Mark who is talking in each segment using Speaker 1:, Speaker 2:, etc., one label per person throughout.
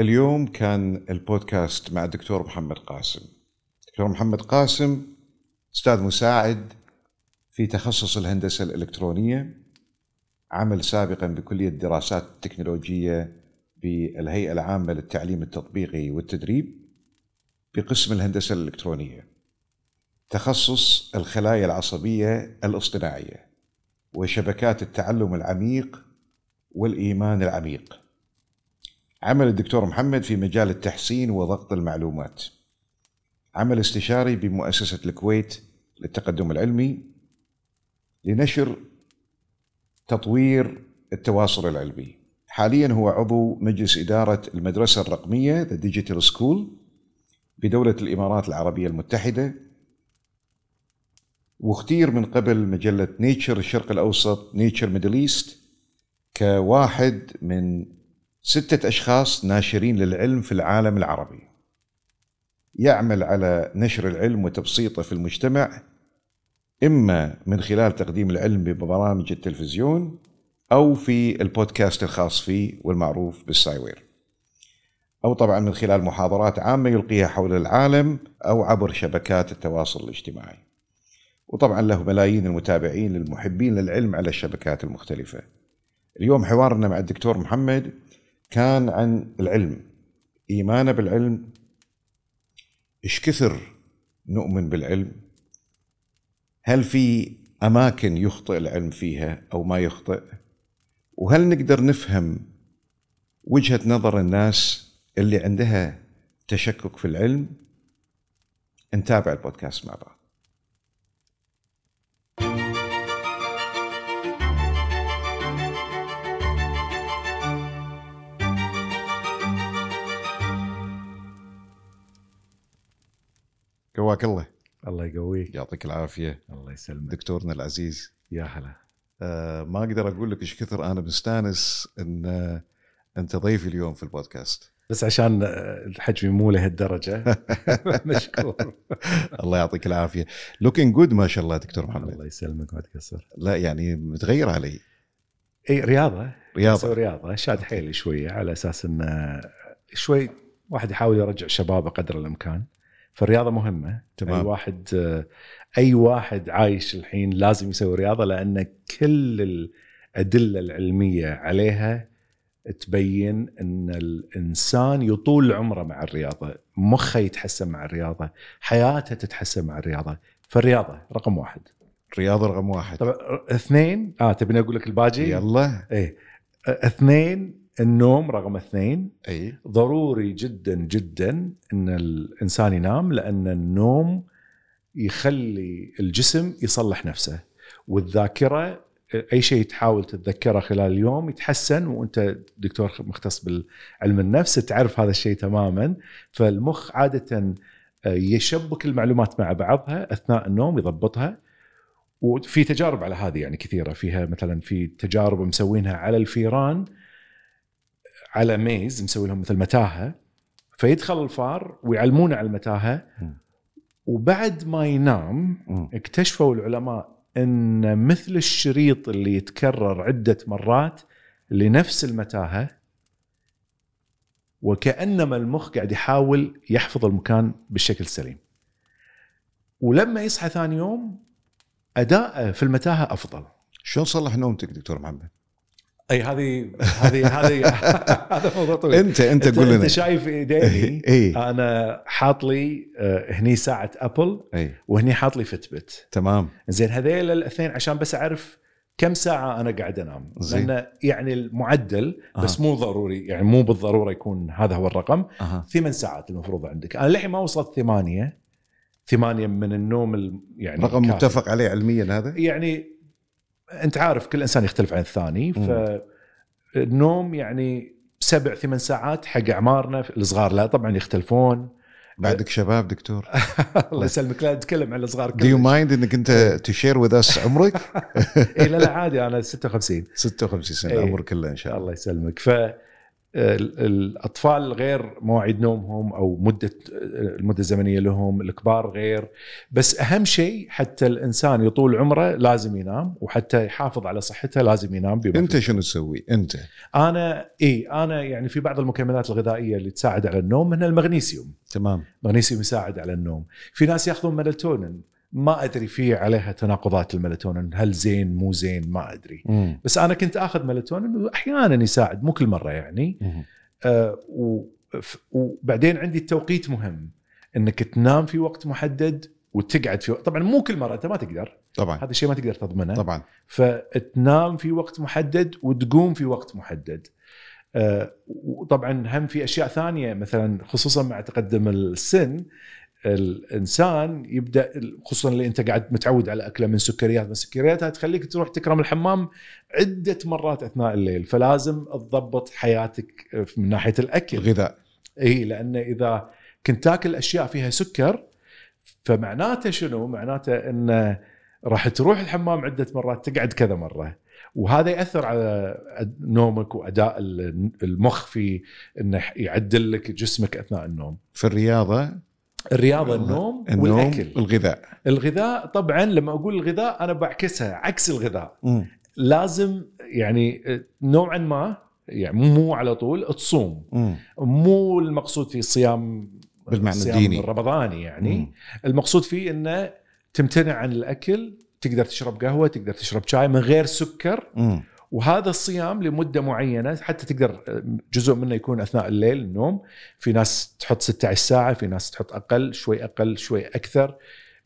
Speaker 1: اليوم كان البودكاست مع الدكتور محمد قاسم. دكتور محمد قاسم أستاذ مساعد في تخصص الهندسة الإلكترونية عمل سابقا بكلية الدراسات التكنولوجية بالهيئة العامة للتعليم التطبيقي والتدريب بقسم الهندسة الإلكترونية. تخصص الخلايا العصبية الاصطناعية وشبكات التعلم العميق والإيمان العميق. عمل الدكتور محمد في مجال التحسين وضغط المعلومات. عمل استشاري بمؤسسة الكويت للتقدم العلمي لنشر تطوير التواصل العلمي. حاليا هو عضو مجلس إدارة المدرسة الرقمية The Digital School بدولة الإمارات العربية المتحدة واختير من قبل مجلة Nature الشرق الأوسط Nature Middle East كواحد من ستة أشخاص ناشرين للعلم في العالم العربي. يعمل على نشر العلم وتبسيطه في المجتمع إما من خلال تقديم العلم ببرامج التلفزيون أو في البودكاست الخاص فيه والمعروف بالسايوير. أو طبعا من خلال محاضرات عامة يلقيها حول العالم أو عبر شبكات التواصل الاجتماعي. وطبعا له ملايين المتابعين للمحبين للعلم على الشبكات المختلفة. اليوم حوارنا مع الدكتور محمد كان عن العلم. إيمانه بالعلم إيش كثر نؤمن بالعلم؟ هل في أماكن يخطئ العلم فيها أو ما يخطئ؟ وهل نقدر نفهم وجهة نظر الناس اللي عندها تشكك في العلم؟ نتابع البودكاست مع بعض. قواك الله.
Speaker 2: الله يقويك.
Speaker 1: يعطيك العافية.
Speaker 2: الله يسلمك.
Speaker 1: دكتورنا العزيز.
Speaker 2: يا هلا.
Speaker 1: آه ما أقدر أقول لك إيش كثر أنا مستانس إن آه أنت ضيفي اليوم في البودكاست.
Speaker 2: بس عشان الحجم مو لهالدرجة. مشكور.
Speaker 1: الله يعطيك العافية. looking good ما شاء الله دكتور محمد.
Speaker 2: الله يسلمك ما تقصر.
Speaker 1: لا يعني متغير علي.
Speaker 2: إي
Speaker 1: رياضة.
Speaker 2: رياضة. رياضة. شاد حيلي شوية على أساس انه شوي واحد يحاول يرجع شبابه قدر الإمكان. فالرياضة مهمة
Speaker 1: تمام.
Speaker 2: أي واحد أي واحد عايش الحين لازم يسوي رياضة لأن كل الأدلة العلمية عليها تبين إن الإنسان يطول عمره مع الرياضة، مخه يتحسن مع الرياضة، حياته تتحسن مع الرياضة، فالرياضة رقم واحد.
Speaker 1: رياضه رقم واحد
Speaker 2: طبعا اثنين آه تبيني أقول لك الباجي؟
Speaker 1: يلا
Speaker 2: إيه اثنين النوم رقم اثنين.
Speaker 1: أي.
Speaker 2: ضروري جدا جدا إن الإنسان ينام لأن النوم يخلي الجسم يصلح نفسه. والذاكرة أي شيء تحاول تتذكره خلال اليوم يتحسن وأنت دكتور مختص بالعلم النفس تعرف هذا الشيء تماما. فالمخ عادة يشبك المعلومات مع بعضها أثناء النوم يضبطها. وفي تجارب على هذه يعني كثيرة. فيها مثلا في تجارب مسوينها على الفيران على ميز مسوي لهم مثل متاهة فيدخل الفار ويعلمونه على المتاهة وبعد ما ينام اكتشفوا العلماء إن مثل الشريط اللي يتكرر عدة مرات لنفس المتاهة وكأنما المخ قاعد يحاول يحفظ المكان بالشكل السليم. ولما يصحى ثاني يوم أداءه في المتاهة أفضل.
Speaker 1: شلون صلح نومتك دكتور محمد؟
Speaker 2: أي هذه هذه هذه هذا موضوع طويل.
Speaker 1: أنت أنت قول لنا.
Speaker 2: أنت شايف إيديني؟
Speaker 1: اي
Speaker 2: أنا حاط لي آه، هني ساعة أبل
Speaker 1: اي
Speaker 2: وهني حاط لي فتبت
Speaker 1: تمام.
Speaker 2: زين هذيل الاثنين عشان بس أعرف كم ساعة أنا قاعد أنام.
Speaker 1: زين.
Speaker 2: لأن يعني المعدل بس
Speaker 1: أها.
Speaker 2: مو ضروري يعني مو بالضرورة يكون هذا هو الرقم.
Speaker 1: أها.
Speaker 2: ثمان ساعات المفروض عندك. أنا للحين ما وصلت ثمانية. ثمانية من النوم ال- يعني
Speaker 1: رقم. متفق عليه علميا هذا؟
Speaker 2: يعني انت عارف كل انسان يختلف عن الثاني فالنوم يعني سبع ثمان ساعات حق أعمارنا الصغار لا طبعا يختلفون.
Speaker 1: بعدك شباب دكتور.
Speaker 2: الله يسلمك لا نتكلم عن الصغار
Speaker 1: Do you mind إنك أنت تـ share with us عمرك؟
Speaker 2: اي لا لا عادي أنا 56
Speaker 1: 56 سنة
Speaker 2: إيه.
Speaker 1: عمر كله إن شاء الله.
Speaker 2: الله يسلمك. ف الأطفال غير مواعيد نومهم أو مدة المدة الزمنية لهم الكبار غير. بس أهم شيء حتى الإنسان يطول عمره لازم ينام وحتى يحافظ على صحته لازم ينام بما أنت.
Speaker 1: شنو تسوي؟ أنت.
Speaker 2: أنا اي أنا يعني في بعض المكملات الغذائية اللي تساعد على النوم منها المغنيسيوم.
Speaker 1: تمام.
Speaker 2: المغنيسيوم يساعد على النوم. في ناس يأخذون ميلاتونين. ما أدري في عليها تناقضات الميلاتونين. هل زين مو زين؟ ما أدري.
Speaker 1: مم.
Speaker 2: بس أنا كنت آخذ ميلاتونين واحيانا يساعد مو كل مرة يعني.
Speaker 1: مم.
Speaker 2: آه وبعدين عندي التوقيت مهم إنك تنام في وقت محدد وتقعد في وقت طبعا مو كل مرة أنت ما تقدر.
Speaker 1: طبعا.
Speaker 2: هذا الشيء ما تقدر تضمنه.
Speaker 1: طبعا.
Speaker 2: فتنام في وقت محدد وتقوم في وقت محدد. آه، وطبعا هم في أشياء ثانية مثلا خصوصا مع تقدم السن الإنسان يبدأ خصوصا اللي أنت قاعد متعود على أكلة من سكريات من سكريات تخليك تروح تكرم الحمام عدة مرات أثناء الليل فلازم تضبط حياتك من ناحية الأكل
Speaker 1: الغذاء
Speaker 2: إي لأن إذا كنت تاكل أشياء فيها سكر فمعناته شنو؟ معناته انه راح تروح الحمام عدة مرات تقعد كذا مرة وهذا يأثر على نومك وأداء ال- المخ في إنه يعدل لك جسمك أثناء النوم.
Speaker 1: في الرياضة
Speaker 2: الرياضة النوم,
Speaker 1: النوم
Speaker 2: والأكل.
Speaker 1: الغذاء
Speaker 2: الغذاء طبعا لما أقول الغذاء أنا بعكسها عكس الغذاء.
Speaker 1: مم.
Speaker 2: لازم يعني نوعا ما يعني مو على طول تصوم
Speaker 1: مم.
Speaker 2: مو المقصود في الصيام
Speaker 1: بالمعنى
Speaker 2: الصيام
Speaker 1: الديني.
Speaker 2: الرمضاني يعني
Speaker 1: مم.
Speaker 2: المقصود فيه إنه تمتنع عن الأكل تقدر تشرب قهوة تقدر تشرب شاي من غير سكر
Speaker 1: مم.
Speaker 2: وهذا الصيام لمدة معينة حتى تقدر جزء منه يكون أثناء الليل النوم. في ناس تحط 16 ساعة في ناس تحط أقل شوي أقل شوي أكثر.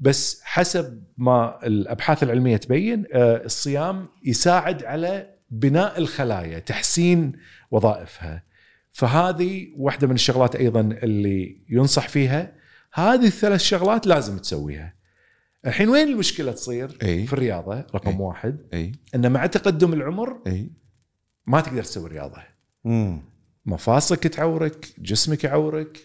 Speaker 2: بس حسب ما الأبحاث العلمية تبين آه، الصيام يساعد على بناء الخلايا تحسين وظائفها. فهذه واحدة من الشغلات أيضا اللي ينصح فيها. هذه الثلاث شغلات لازم تسويها. الحين وين المشكلة تصير
Speaker 1: أي.
Speaker 2: في الرياضة رقم
Speaker 1: أي.
Speaker 2: واحد
Speaker 1: إي
Speaker 2: إن مع تقدم العمر
Speaker 1: إي
Speaker 2: ما تقدر تسوي رياضة
Speaker 1: مم.
Speaker 2: مفاصلك تعورك جسمك يعورك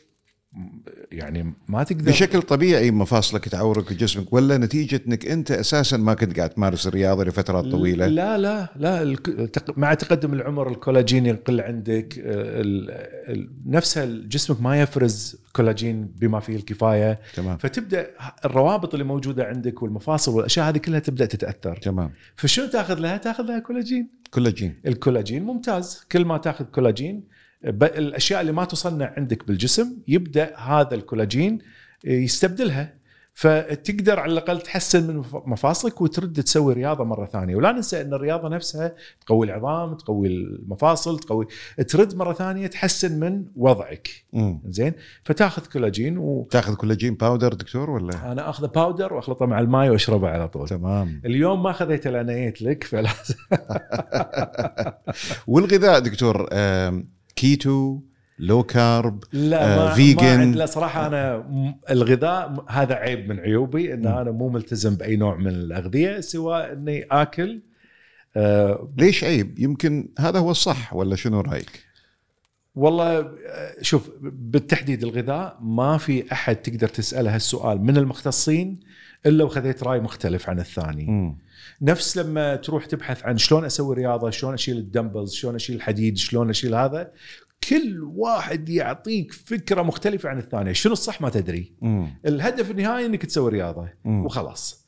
Speaker 2: يعني ما تقدر
Speaker 1: بشكل طبيعي مفاصلك تعورك جسمك ولا نتيجة إنك أنت أساسا ما كنت قاعد تمارس الرياضة لفترات طويلة؟
Speaker 2: لا لا لا مع تقدم العمر الكولاجين يقل عندك آه، نفسها جسمك ما يفرز كولاجين بما فيه الكفاية.
Speaker 1: تمام.
Speaker 2: فتبدأ الروابط اللي موجودة عندك والمفاصل والأشياء هذه كلها تبدأ تتأثر.
Speaker 1: تمام.
Speaker 2: فشنو تاخذ لها؟ تاخذ لها كولاجين.
Speaker 1: كولاجين.
Speaker 2: الكولاجين ممتاز. كل ما تاخذ كولاجين الأشياء اللي ما تصنع عندك بالجسم يبدأ هذا الكولاجين يستبدلها. فتقدر على الأقل تحسن من مف- مفاصلك وترد تسوي رياضة مرة ثانية. ولا ننسى إن الرياضة نفسها تقوي العظام تقوي المفاصل تقوي ترد مرة ثانية تحسن من وضعك.
Speaker 1: مم.
Speaker 2: زين؟ فتاخذ كولاجين وأنا
Speaker 1: تاخذ كولاجين powder دكتور ولا؟
Speaker 2: اخذه powder وأخلطه مع الماي وأشربه على طول.
Speaker 1: تمام.
Speaker 2: اليوم ما خذيته لأن جيت لك فلازم
Speaker 1: والغذاء دكتور آم، keto low carb
Speaker 2: لا
Speaker 1: آه،
Speaker 2: ما
Speaker 1: vegan.
Speaker 2: ما لا صراحة أنا الغذاء هذا عيب من عيوبي
Speaker 1: إن.
Speaker 2: أنا مو ملتزم بأي نوع من الأغذية سوى إني آكل آه
Speaker 1: ليش عيب يمكن هذا هو الصح ولا شنو رأيك
Speaker 2: والله آه، شوف بالتحديد الغذاء ما في أحد تقدر تسأله هالسؤال من المختصين إلا وخذيت رأي مختلف عن الثاني.
Speaker 1: مم.
Speaker 2: نفس لما تروح تبحث عن شلون أسوي رياضة شلون أشيل الدمبلز شلون أشيل الحديد شلون أشيل هذا كل واحد يعطيك فكرة مختلفة عن الثاني شنو الصح ما تدري.
Speaker 1: مم.
Speaker 2: الهدف النهائي إنك تسوي رياضة.
Speaker 1: مم.
Speaker 2: وخلاص.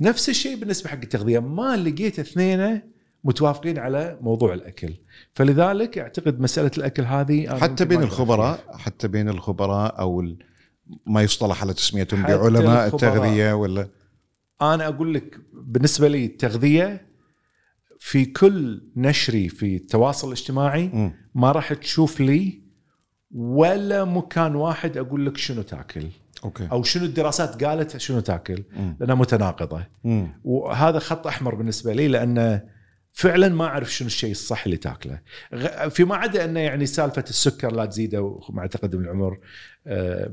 Speaker 2: نفس الشيء بالنسبة حق التغذية. ما لقيت اثنين متوافقين على موضوع الأكل. فلذلك أعتقد مسألة الأكل هذه
Speaker 1: حتى بين الخبراء حتى بين الخبراء أو ال- ما يصطلح على تسميتهم بعلماء. التغذية ولا
Speaker 2: أنا أقول لك بالنسبة لي التغذية في كل نشري في التواصل الاجتماعي. ما راح تشوف لي ولا مكان واحد أقول لك شنو تاكل
Speaker 1: أوكي
Speaker 2: أو شنو الدراسات قالت شنو تاكل. لأنها
Speaker 1: متناقضة.
Speaker 2: وهذا خط أحمر بالنسبة لي لأنه فعلا ما أعرف شنو الشيء الصح اللي تاكله. فيما عدا إنه يعني سالفة السكر لا تزيده مع تقدم العمر آه،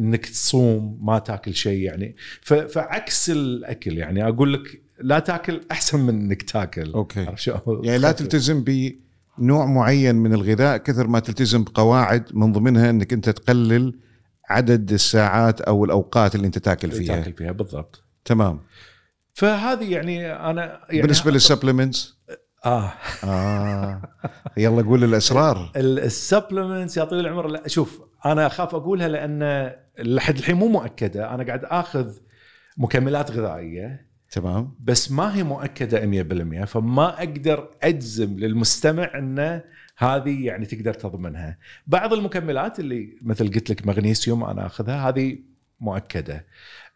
Speaker 2: إنك تصوم ما تاكل شيء يعني. فعكس الأكل يعني أقول لك لا تاكل أحسن من إنك تاكل. شلون؟
Speaker 1: يعني لا تلتزم بنوع معين من الغذاء كثر ما تلتزم بقواعد من ضمنها إنك أنت تقلل عدد الساعات أو الأوقات اللي أنت تاكل فيها.
Speaker 2: تاكل فيها بالضبط.
Speaker 1: تمام.
Speaker 2: فهذه يعني أنا يعني
Speaker 1: بالنسبة لل
Speaker 2: supplements
Speaker 1: آه. آه. يلا قول الأسرار.
Speaker 2: ال supplements يا طويل العمر لا شوف أنا أخاف أقولها لأن لحد الحين مو مؤكدة. أنا قاعد آخذ مكملات غذائية.
Speaker 1: تمام.
Speaker 2: بس ما هي مؤكدة 100% فما أقدر أجزم للمستمع انه هذه يعني تقدر تضمنها. بعض المكملات اللي مثل قلت لك مغنيسيوم أنا آخذها هذه مؤكدة.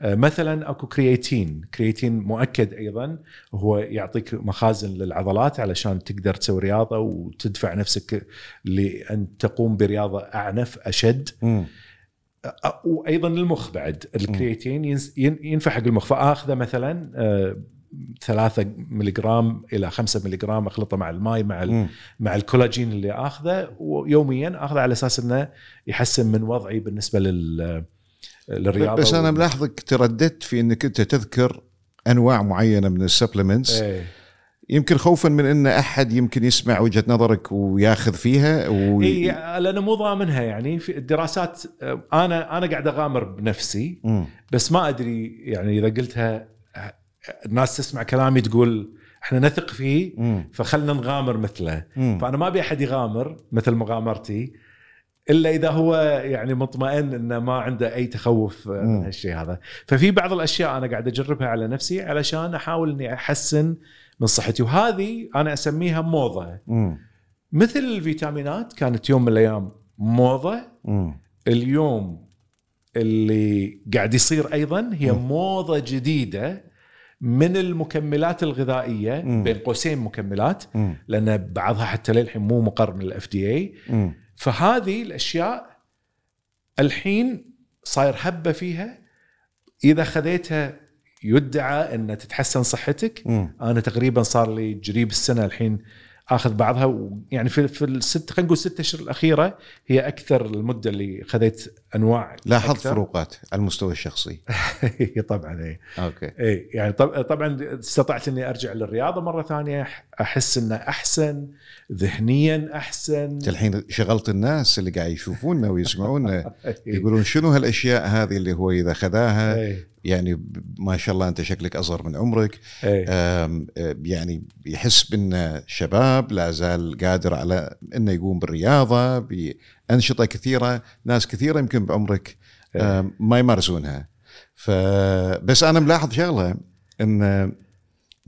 Speaker 2: آه، مثلا أكو كرياتين، كرياتين مؤكد أيضا هو يعطيك مخازن للعضلات علشان تقدر تسوي رياضة وتدفع نفسك لأن تقوم برياضة أعنف
Speaker 1: أشد.
Speaker 2: أ- وأيضا للمخ بعد. الكرياتين ينفع حق المخ. فآخذه مثلا آه، 3 ملغرام إلى 5 ملغرام أخلطه مع الماء مع ال-. مع الكولاجين اللي آخذه. ويوميا آخذه على أساس إنه يحسن من وضعي بالنسبة لل للرياضة
Speaker 1: بس
Speaker 2: أنا
Speaker 1: ملاحظك ترددت في إنك أنت تذكر أنواع معينة من ال supplements
Speaker 2: إيه.
Speaker 1: يمكن خوفا من إن أحد يمكن يسمع وجهة نظرك وياخذ فيها و...
Speaker 2: اي لأنه مو ضامنها يعني في الدراسات آه، أنا أنا قاعد أغامر بنفسي
Speaker 1: مم.
Speaker 2: بس ما أدري يعني إذا قلتها الناس تسمع كلامي تقول إحنا نثق فيه. فخلنا نغامر مثله
Speaker 1: مم.
Speaker 2: فأنا ما أبي أحد يغامر مثل مغامرتي إلا إذا هو يعني مطمئن إنه ما عنده أي تخوف من. هالشيء هذا ففي بعض الأشياء أنا قاعد أجربها على نفسي علشان أحاول إني أحسن من صحتي وهذه أنا أسميها موضة
Speaker 1: مم.
Speaker 2: مثل الفيتامينات كانت يوم من الأيام موضة
Speaker 1: مم.
Speaker 2: اليوم اللي قاعد يصير أيضا هي
Speaker 1: مم.
Speaker 2: موضة جديدة من المكملات الغذائية
Speaker 1: مم.
Speaker 2: بين قوسين مكملات
Speaker 1: مم.
Speaker 2: لأن بعضها حتى للحين مو مقر من الاف دي اي. فهذه الأشياء الحين صاير هبة فيها إذا خذيتها يدعى أن تتحسن صحتك
Speaker 1: مم.
Speaker 2: أنا تقريبا صار لي قريب السنة الحين آخذ بعضها ويعني في في الست خلينا نقول ست أشهر الأخيرة هي أكثر المدة اللي خذيت أنواع
Speaker 1: لاحظت. فروقات على المستوى الشخصي.
Speaker 2: طبعا اي
Speaker 1: okay.
Speaker 2: اي يعني طب طبعا استطعت إني أرجع للرياضة مرة ثانية أحس إنه أحسن ذهنيا أحسن.
Speaker 1: أنت الحين شغلت الناس اللي قاعد يشوفونا ويسمعونا يقولون شنو هالأشياء هذه اللي هو إذا خذاها
Speaker 2: اي
Speaker 1: يعني ما شاء الله انت شكلك اصغر من عمرك. آه، يعني يحس بانه شباب لا زال قادر على أنه يقوم بالرياضة بأنشطة كثيرة ناس كثيرة يمكن بعمرك آم، ما يمارسونها. فبس أنا ملاحظ شغلة أن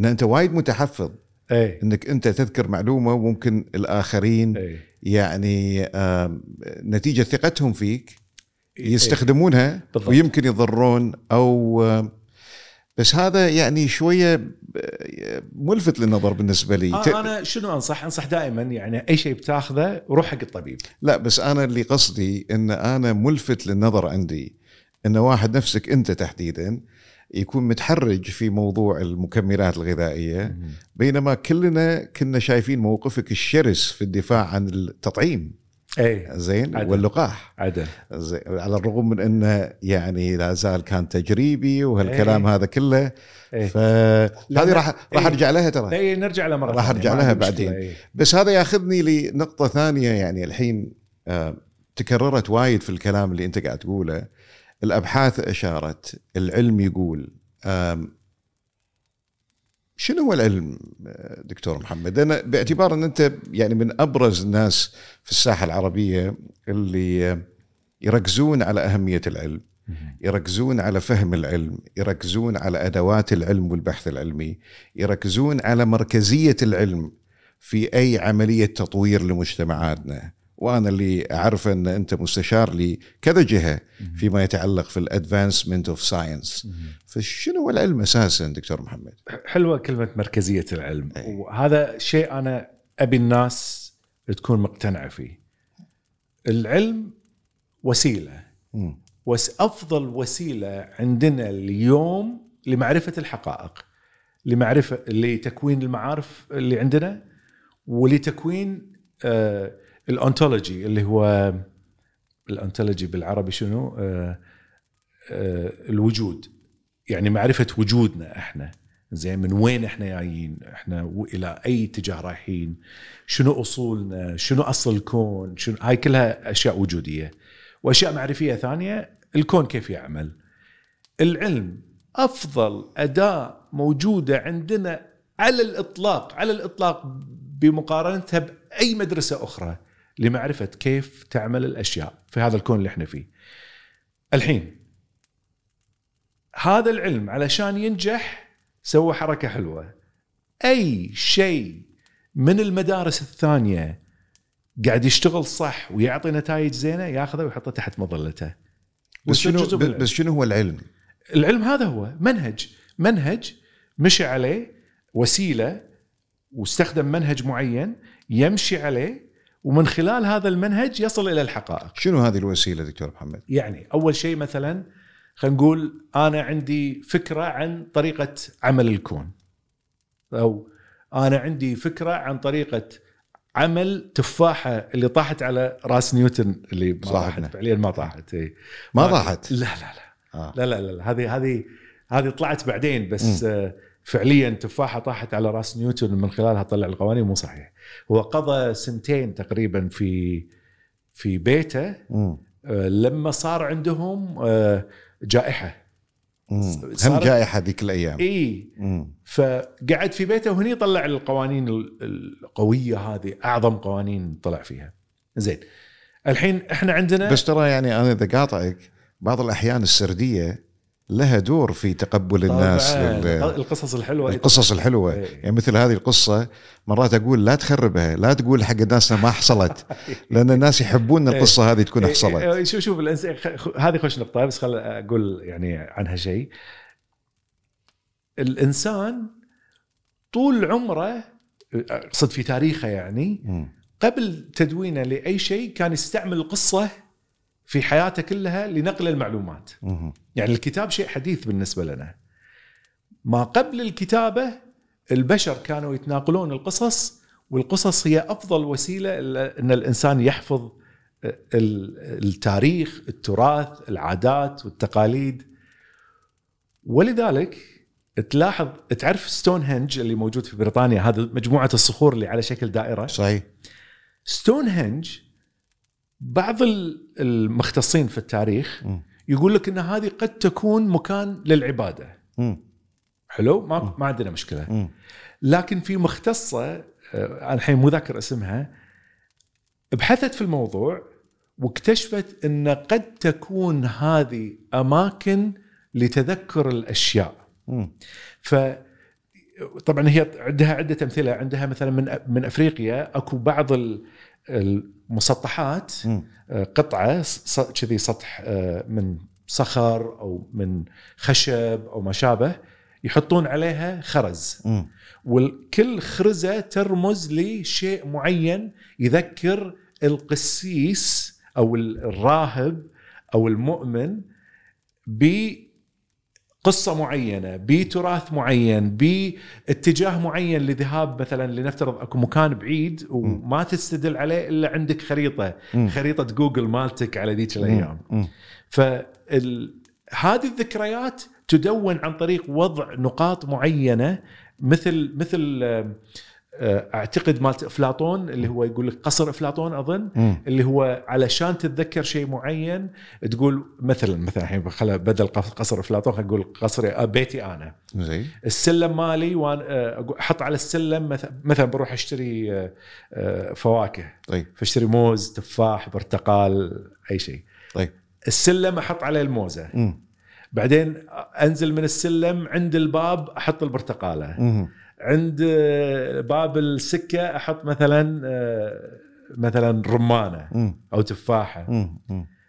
Speaker 1: أن أنت وايد متحفظ
Speaker 2: اي
Speaker 1: أنك أنت تذكر معلومة وممكن الآخرين
Speaker 2: اي
Speaker 1: يعني نتيجة ثقتهم فيك.
Speaker 2: إيه.
Speaker 1: يستخدمونها
Speaker 2: بالضبط.
Speaker 1: ويمكن يضرون أو بس هذا يعني شوية ملفت للنظر بالنسبة لي
Speaker 2: آه أنا شنو أنصح؟ أنصح دائما يعني أي شيء بتاخذه روح حق الطبيب.
Speaker 1: لا بس أنا اللي قصدي إن أنا ملفت للنظر عندي إن واحد نفسك أنت تحديدا يكون متحرج في موضوع المكملات الغذائية بينما كلنا كنا شايفين موقفك الشرس في الدفاع عن التطعيم
Speaker 2: اي
Speaker 1: زين
Speaker 2: عدل.
Speaker 1: واللقاح
Speaker 2: عدل
Speaker 1: زين على الرغم من إنه يعني لا زال كان تجريبي وهالكلام
Speaker 2: إيه.
Speaker 1: هذا كله
Speaker 2: إيه.
Speaker 1: فهذه راح راح
Speaker 2: إيه.
Speaker 1: ارجع لها ترى
Speaker 2: اي نرجع لها مرة
Speaker 1: راح
Speaker 2: ما
Speaker 1: لها بعدين.
Speaker 2: إي.
Speaker 1: بس هذا ياخذني لنقطة ثانية يعني الحين آه، تكررت وايد في الكلام اللي أنت قاعد تقوله الأبحاث أشارت العلم يقول شنو هو العلم دكتور محمد؟ أنا باعتبار أن أنت يعني من أبرز الناس في الساحة العربية اللي يركزون على أهمية العلم يركزون على فهم العلم يركزون على أدوات العلم والبحث العلمي يركزون على مركزية العلم في أي عملية تطوير لمجتمعاتنا. وأنا اللي أعرف أن أنت مستشار لكذا جهة فيما يتعلق في ال advancement of science فشنو هو العلم أساسا دكتور محمد
Speaker 2: حلوة كلمة مركزية العلم
Speaker 1: أي.
Speaker 2: وهذا شيء أنا أبي الناس تكون مقتنعة فيه. العلم وسيلة
Speaker 1: مم.
Speaker 2: وس أفضل وسيلة عندنا اليوم لمعرفة الحقائق لمعرفة لتكوين المعارف اللي عندنا ولتكوين آه الأنتولوجي اللي هو الأنتولوجي بالعربي شنو؟ آه آه الوجود. يعني معرفة وجودنا إحنا. زين من وين إحنا جايين؟ إحنا إلى أي اتجاه رايحين؟ شنو أصولنا؟ شنو أصل الكون؟ شنو؟ هاي كلها أشياء وجودية. وأشياء معرفية ثانية الكون كيف يعمل؟ العلم أفضل أداة موجودة عندنا على الإطلاق على الإطلاق بمقارنتها بأي مدرسة أخرى. لمعرفة كيف تعمل الأشياء في هذا الكون اللي إحنا فيه. الحين هذا العلم علشان ينجح سوى حركة حلوة. أي شيء من المدارس الثانية قاعد يشتغل صح ويعطي نتائج زينة ياخذه ويحطه تحت مظلته.
Speaker 1: بس شنو. بس شنو هو العلم؟
Speaker 2: العلم هذا هو منهج منهج مشي عليه وسيلة واستخدم منهج معين يمشي عليه ومن خلال هذا المنهج يصل إلى الحقائق
Speaker 1: شنو هذه الوسيلة دكتور محمد؟
Speaker 2: يعني أول شيء مثلا خلينا نقول أنا عندي فكرة عن طريقة عمل الكون أو أنا عندي فكرة عن طريقة عمل تفاحة اللي طاحت على راس نيوتن اللي ما
Speaker 1: صاحبنا.
Speaker 2: طاحت فعليا ما طاحت إي.
Speaker 1: ما طاحت
Speaker 2: لا لا لا
Speaker 1: آه.
Speaker 2: لا لا لا هذه هذه هذه طلعت بعدين بس آه، فعليا تفاحة طاحت على راس نيوتن من خلالها طلع القوانين مو صحيح. هو قضى سنتين تقريبا في في بيته. آه، لما صار عندهم آه،
Speaker 1: جائحة. هم جائحة ذيك
Speaker 2: الأيام.
Speaker 1: إي.
Speaker 2: فقعد في بيته وهني طلع القوانين ال- القوية هذه أعظم قوانين طلع فيها. زين. الحين إحنا عندنا
Speaker 1: بس ترى يعني أنا إذا قاطعك بعض الأحيان السردية لها دور في تقبل الناس.
Speaker 2: القصص الحلوة
Speaker 1: القصص الحلوة
Speaker 2: إيه.
Speaker 1: يعني مثل هذه القصة مرات أقول لا تخربها لا تقول حق الناس ما حصلت لأن الناس يحبون إن القصة هذه تكون
Speaker 2: إيه،
Speaker 1: حصلت
Speaker 2: إيه، شوف شوف هذه خوش نقطة بس خل أقول يعني عنها شيء الإنسان طول عمره أقصد في تاريخه يعني. قبل تدوينه لأي شيء كان يستعمل القصة في حياته كلها لنقل المعلومات. يعني الكتاب شيء حديث بالنسبة لنا. ما قبل الكتابة البشر كانوا يتناقلون القصص والقصص هي أفضل وسيلة ل- أن الإنسان يحفظ ال- التاريخ التراث العادات والتقاليد. ولذلك تلاحظ تعرف ستون هنج اللي موجود في بريطانيا؟ هذا مجموعة الصخور اللي على شكل دائرة.
Speaker 1: صحيح.
Speaker 2: ستون هنج بعض ال- المختصين في التاريخ. يقول لك إن هذه قد تكون مكان
Speaker 1: للعبادة.
Speaker 2: حلو ما ما عندنا
Speaker 1: مشكلة.
Speaker 2: لكن في مختصة آه، الحين مو ذاكر اسمها بحثت في الموضوع واكتشفت إن قد تكون هذه أماكن لتذكر
Speaker 1: الأشياء.
Speaker 2: ف طبعا هي عندها عدة أمثلة عندها مثلا من من أفريقيا أكو بعض ال-
Speaker 1: مم.
Speaker 2: آه، قطعة كذي سطح آه، من صخر أو من خشب أو ما شابه يحطون عليها خرز. وكل خرزة ترمز لشيء معين يذكر القسيس أو الراهب أو المؤمن بقصه معينة بتراث معين باتجاه معين لذهاب مثلا لنفترض أكو مكان بعيد وما تستدل عليه إلا عندك خريطة
Speaker 1: مم.
Speaker 2: خريطة جوجل مالتك على ذيك
Speaker 1: الأيام.
Speaker 2: فهذه الذكريات تدون عن طريق وضع نقاط معينة مثل مثل أعتقد مالت أفلاطون اللي هو يقول لك قصر أفلاطون
Speaker 1: أظن.
Speaker 2: اللي هو علشان تتذكر شيء معين تقول مثلا مثلا الحين خلا بدل قص- قصر أفلاطون خلينا نقول قصري آه، بيتي أنا.
Speaker 1: زين.
Speaker 2: السلم مالي وأنا آه، أحط على السلم مثلا مثلا بروح أشتري آه، آه، فواكه.
Speaker 1: طيب.
Speaker 2: فأشتري موز تفاح برتقال أي شيء.
Speaker 1: طيب.
Speaker 2: السلم أحط عليه
Speaker 1: الموزة.
Speaker 2: بعدين أنزل من السلم عند الباب أحط البرتقالة.
Speaker 1: مم.
Speaker 2: عند آه، باب السكة أحط مثلا آه، مثلا رمانة.
Speaker 1: أو تفاحة.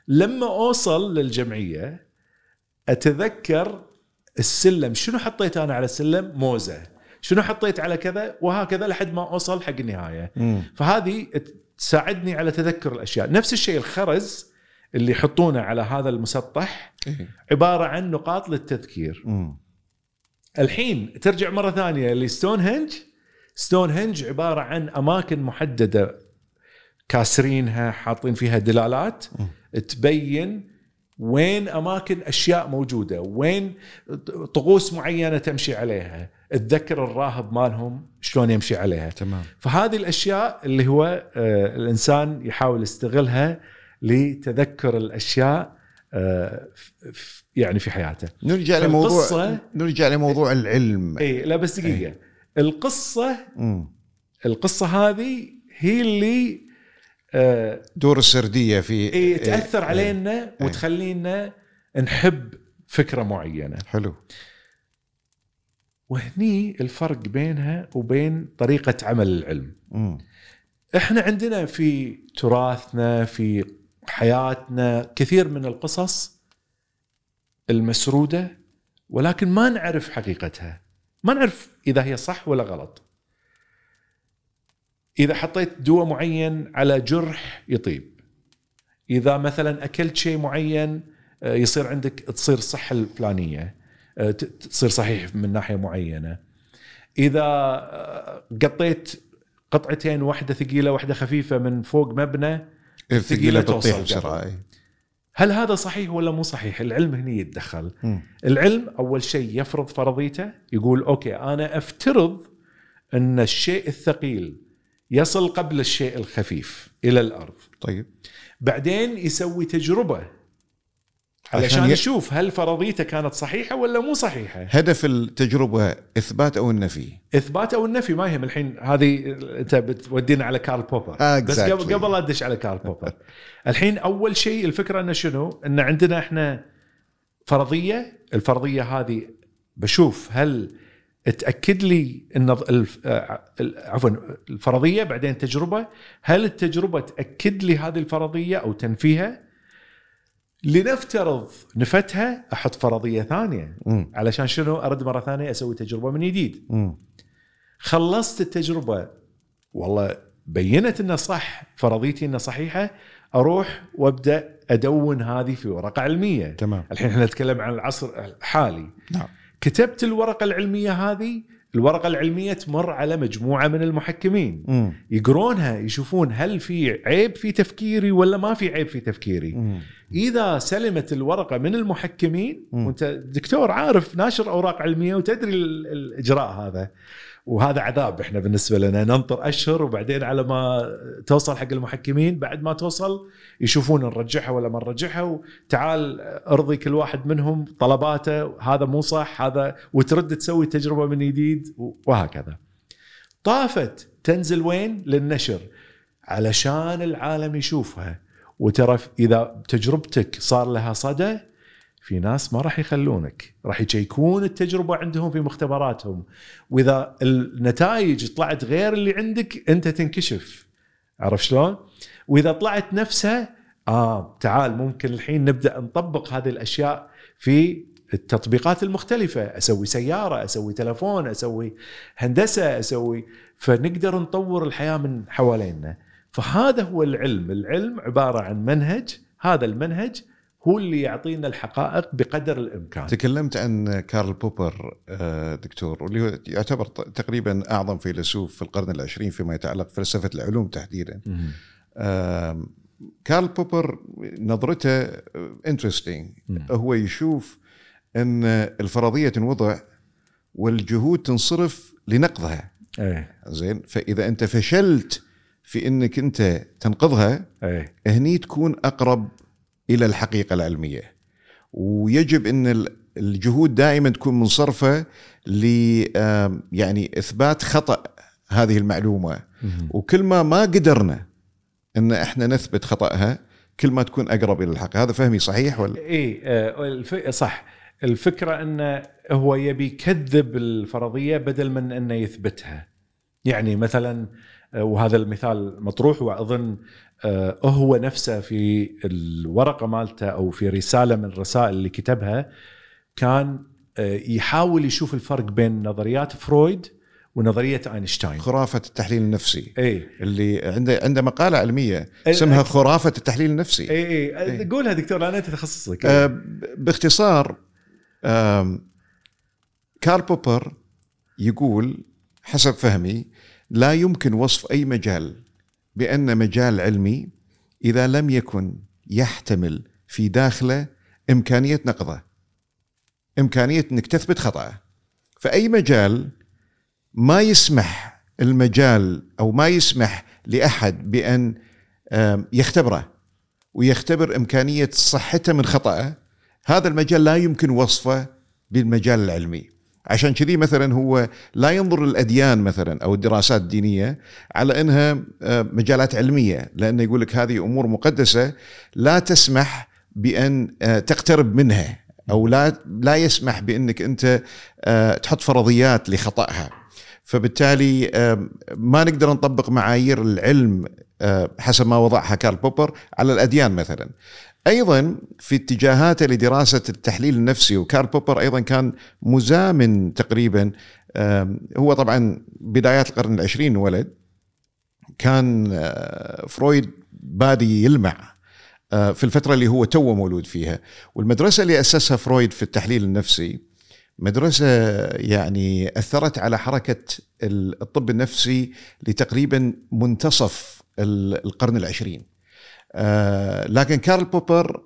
Speaker 2: لما أوصل للجمعية أتذكر السلم شنو حطيت أنا على السلم موزة شنو حطيت على كذا وهكذا لحد ما أوصل حق
Speaker 1: النهاية.
Speaker 2: فهذه تساعدني على تذكر الأشياء نفس الشيء الخرز اللي يحطونه على هذا المسطح
Speaker 1: إيه.
Speaker 2: عبارة عن نقاط للتذكير. الحين ترجع مرة ثانية لستون هنج ستون هنج عبارة عن أماكن محددة كاسرينها حاطين فيها دلالات تبين وين أماكن أشياء موجودة وين طقوس معينة تمشي عليها تذكر الراهب مالهم شلون يمشي عليها.
Speaker 1: تمام.
Speaker 2: فهذه الأشياء اللي هو آه، الإنسان يحاول يستغلها لتذكر الأشياء يعني في حياته.
Speaker 1: نرجع لموضوع نرجع لموضوع العلم.
Speaker 2: اي لا بس دقيقة. القصة
Speaker 1: مم.
Speaker 2: القصة هذه هي اللي آه
Speaker 1: دور السردية في
Speaker 2: إيه تأثر
Speaker 1: إيه.
Speaker 2: علينا وتخلينا نحب فكرة معينة.
Speaker 1: حلو.
Speaker 2: وهني الفرق بينها وبين طريقة عمل العلم.
Speaker 1: مم.
Speaker 2: إحنا عندنا في تراثنا في حياتنا كثير من القصص المسرودة ولكن ما نعرف حقيقتها. ما نعرف إذا هي صح ولا غلط. إذا حطيت دواء معين على جرح يطيب. إذا مثلا أكلت شيء معين آه، يصير عندك تصير الصحه الفلانية آه، تصير صحيح من ناحية معينة. إذا آه، قطيت قطعتين واحدة ثقيلة واحدة خفيفة من فوق مبنى
Speaker 1: الثقيله
Speaker 2: توصل
Speaker 1: بتطيح. بسرعة إيه.
Speaker 2: هل هذا صحيح ولا مو صحيح العلم هنا يتدخل
Speaker 1: مم.
Speaker 2: العلم أول شيء يفرض فرضيته يقول أوكي أنا أفترض أن الشيء الثقيل يصل قبل الشيء الخفيف إلى الأرض
Speaker 1: طيب
Speaker 2: بعدين يسوي
Speaker 1: تجربة
Speaker 2: علشان
Speaker 1: ي-
Speaker 2: يشوف هل فرضيته كانت صحيحة ولا مو صحيحة.
Speaker 1: هدف التجربة إثبات أو النفي؟
Speaker 2: إثبات أو النفي ما يهم الحين. هذه أنت بتودينا على كارل بوبر
Speaker 1: آه،
Speaker 2: بس
Speaker 1: exactly.
Speaker 2: قبل قبل لا ادش على كارل بوبر الحين أول شيء الفكرة إنه شنو؟ إن عندنا إحنا فرضية. الفرضية هذه بشوف هل تأكد لي إن آه، عفوا الفرضية بعدين تجربة. هل التجربة تأكد لي هذه الفرضية أو تنفيها؟ لنفترض نفتها أحط فرضية ثانية.
Speaker 1: مم.
Speaker 2: علشان شنو؟ أرد مرة ثانية أسوي تجربة من جديد. خلصت التجربة. والله بينت إنه صح فرضيتي انها صحيحة. أروح وأبدأ أدون هذه في ورقة علمية.
Speaker 1: تمام.
Speaker 2: الحين إحنا نتكلم عن العصر الحالي.
Speaker 1: نعم.
Speaker 2: كتبت الورقة العلمية هذه. الورقة العلمية تمر على مجموعة من المحكمين.
Speaker 1: مم.
Speaker 2: يقرونها يشوفون هل في عيب في تفكيري ولا ما في عيب في تفكيري.
Speaker 1: مم.
Speaker 2: إذا سلمت الورقة من المحكمين. وأنت دكتور عارف ناشر أوراق علمية وتدري ال- الإجراء هذا وهذا عذاب إحنا بالنسبة لنا ننطر أشهر وبعدين على ما توصل حق المحكمين بعد ما توصل يشوفون نرجعها ولا ما نرجعها وتعال أرضي كل واحد منهم طلباته هذا مو صح هذا وترد تسوي تجربة من جديد وهكذا. طافت تنزل وين؟ للنشر علشان العالم يشوفها وترى إذا تجربتك صار لها صدى في ناس ما راح يخلونك. راح يشيكون التجربة عندهم في مختبراتهم. وإذا النتائج طلعت غير اللي عندك أنت تنكشف. عرفت شلون؟ وإذا طلعت نفسها آه تعال ممكن الحين نبدأ نطبق هذه الأشياء في التطبيقات المختلفة. أسوي سيارة أسوي تلفون أسوي هندسة أسوي فنقدر نطور الحياة من حوالينا. فهذا هو العلم. العلم عبارة عن منهج هذا المنهج هو اللي يعطينا الحقائق بقدر الإمكان.
Speaker 1: تكلمت عن كارل بوبر آه، دكتور واللي هو يعتبر تقريبا أعظم فيلسوف في القرن العشرين فيما يتعلق فلسفه العلوم تحديدا. كارل بوبر نظرته
Speaker 2: مم.
Speaker 1: هو يشوف إن الفرضية تنوضع والجهود تنصرف لنقضها.
Speaker 2: إيه.
Speaker 1: زين فإذا أنت فشلت في إنك أنت تنقضها
Speaker 2: إيه.
Speaker 1: هني تكون أقرب إلى الحقيقة العلمية. ويجب إن ال- الجهود دائما تكون منصرفة ل يعني إثبات خطأ هذه المعلومة.
Speaker 2: مم.
Speaker 1: وكل ما ما قدرنا إن إحنا نثبت خطأها كل ما تكون أقرب إلى الحق. هذا فهمي صحيح ولا؟
Speaker 2: إيه آه، الف... صح. الفكرة انه هو يبي يكذب الفرضية بدل من إنه يثبتها. يعني مثلا آه، وهذا المثال مطروح وأظن آه، هو نفسه في الورقة مالته أو في رسالة من الرسائل اللي كتبها كان آه، يحاول يشوف الفرق بين نظريات فرويد ونظرية أينشتاين.
Speaker 1: خرافة التحليل النفسي.
Speaker 2: إي.
Speaker 1: اللي عنده عنده مقالة علمية اسمها خرافة التحليل النفسي.
Speaker 2: إي. إي. قولها دكتور لأن أنت تخصصك.
Speaker 1: آه، باختصار آم، كارل بوبر يقول حسب فهمي لا يمكن وصف أي مجال بأن مجال علمي إذا لم يكن يحتمل في داخله إمكانية نقضه إمكانية إنك تثبت خطأه. فأي مجال ما يسمح المجال أو ما يسمح لأحد بأن يختبره ويختبر إمكانية صحته من خطأه هذا المجال لا يمكن وصفه بالمجال العلمي. عشان كذي مثلا هو لا ينظر للأديان مثلا أو الدراسات الدينية على إنها آه، مجالات علمية لأنه يقول لك هذه أمور مقدسة لا تسمح بأن آه، تقترب منها أو لا لا يسمح بأنك أنت آه، تحط فرضيات لخطأها. فبالتالي ما نقدر نطبق معايير العلم حسب ما وضعها كارل بوبر على الأديان مثلا. أيضا في اتجاهاته لدراسة التحليل النفسي وكارل بوبر أيضا كان مزامن تقريبا هو طبعا بدايات القرن العشرين ولد كان آه، فرويد بادي يلمع آه، في الفترة اللي هو توه مولود فيها. والمدرسة اللي أسسها فرويد في التحليل النفسي مدرسة يعني أثرت على حركة الطب النفسي لتقريبا منتصف القرن العشرين. آه، لكن كارل بوبر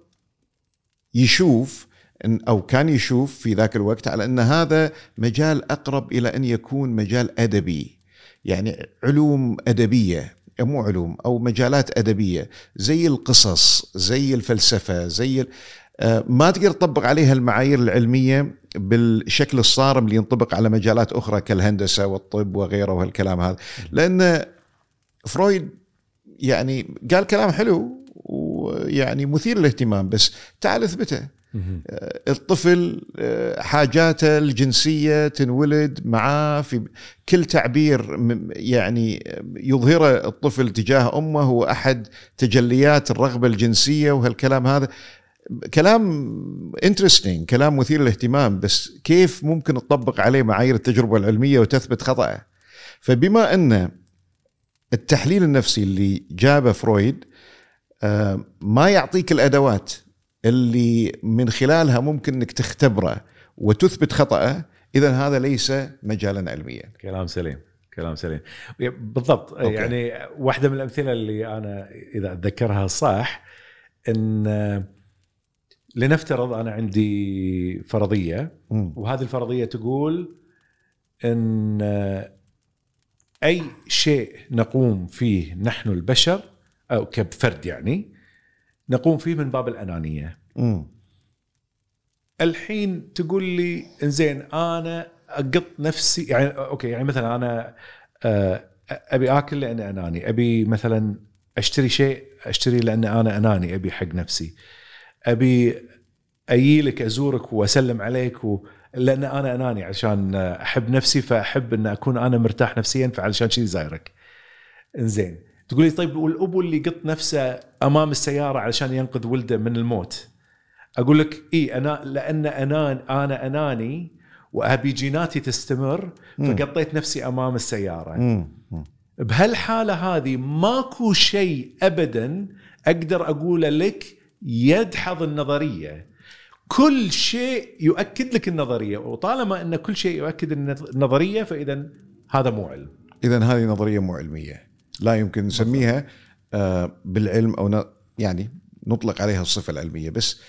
Speaker 1: يشوف إن أو كان يشوف في ذاك الوقت على أن هذا مجال أقرب إلى أن يكون مجال أدبي. يعني علوم أدبية مو علوم أو مجالات أدبية زي القصص زي الفلسفة زي آه، ما تقدر تطبق عليها المعايير العلمية بالشكل الصارم اللي ينطبق على مجالات أخرى كالهندسة والطب وغيره وهالكلام هذا. لأن فرويد يعني قال كلام حلو ويعني مثير للاهتمام بس تعال اثبته. آه، الطفل آه، حاجاته الجنسية تنولد معاه في كل تعبير يعني يظهره الطفل تجاه أمه هو أحد تجليات الرغبة الجنسية وهالكلام هذا. كلام interesting كلام مثير للاهتمام بس كيف ممكن تطبق عليه معايير التجربة العلمية وتثبت خطأه؟ فبما أن التحليل النفسي اللي جابه فرويد آه، ما يعطيك الأدوات اللي من خلالها ممكن إنك تختبره وتثبت خطأه اذا هذا ليس مجالا علميا.
Speaker 2: كلام سليم كلام سليم. بالضبط. okay. يعني واحدة من الأمثلة اللي أنا إذا أتذكرها صح إن لنفترض أنا عندي فرضية وهذه الفرضية تقول إن أي شيء نقوم فيه نحن البشر أو كفرد يعني نقوم فيه من باب الأنانية. م. الحين تقول لي إنزين أنا أقط نفسي يعني أوكي يعني مثلا أنا آه، أبي آكل لأني أناني، أبي مثلا أشتري شيء أشتري لأن أنا أناني أبي حق نفسي. أبي أجي لك أزورك وأسلم عليك و... لأن أنا أناني عشان أحب نفسي فأحب إن أكون أنا مرتاح نفسيا فعلشان شيء زايرك. إنزين تقول لي طيب والأبو اللي قط نفسه أمام السيارة علشان ينقذ ولده من الموت. أقول لك إي أنا لأن انان أنا أناني وأبي جيناتي تستمر فقطيت نفسي أمام السيارة. بهالحالة هذه ماكو شيء ابدا أقدر أقوله لك يدحض النظرية كل شيء يؤكد لك النظرية وطالما إن كل شيء يؤكد النظرية فإذا هذا مو علم.
Speaker 1: اذا هذه نظرية مو علمية. لا يمكن نسميها آه، بالعلم أو يعني نطلق عليها الصفة العلمية بس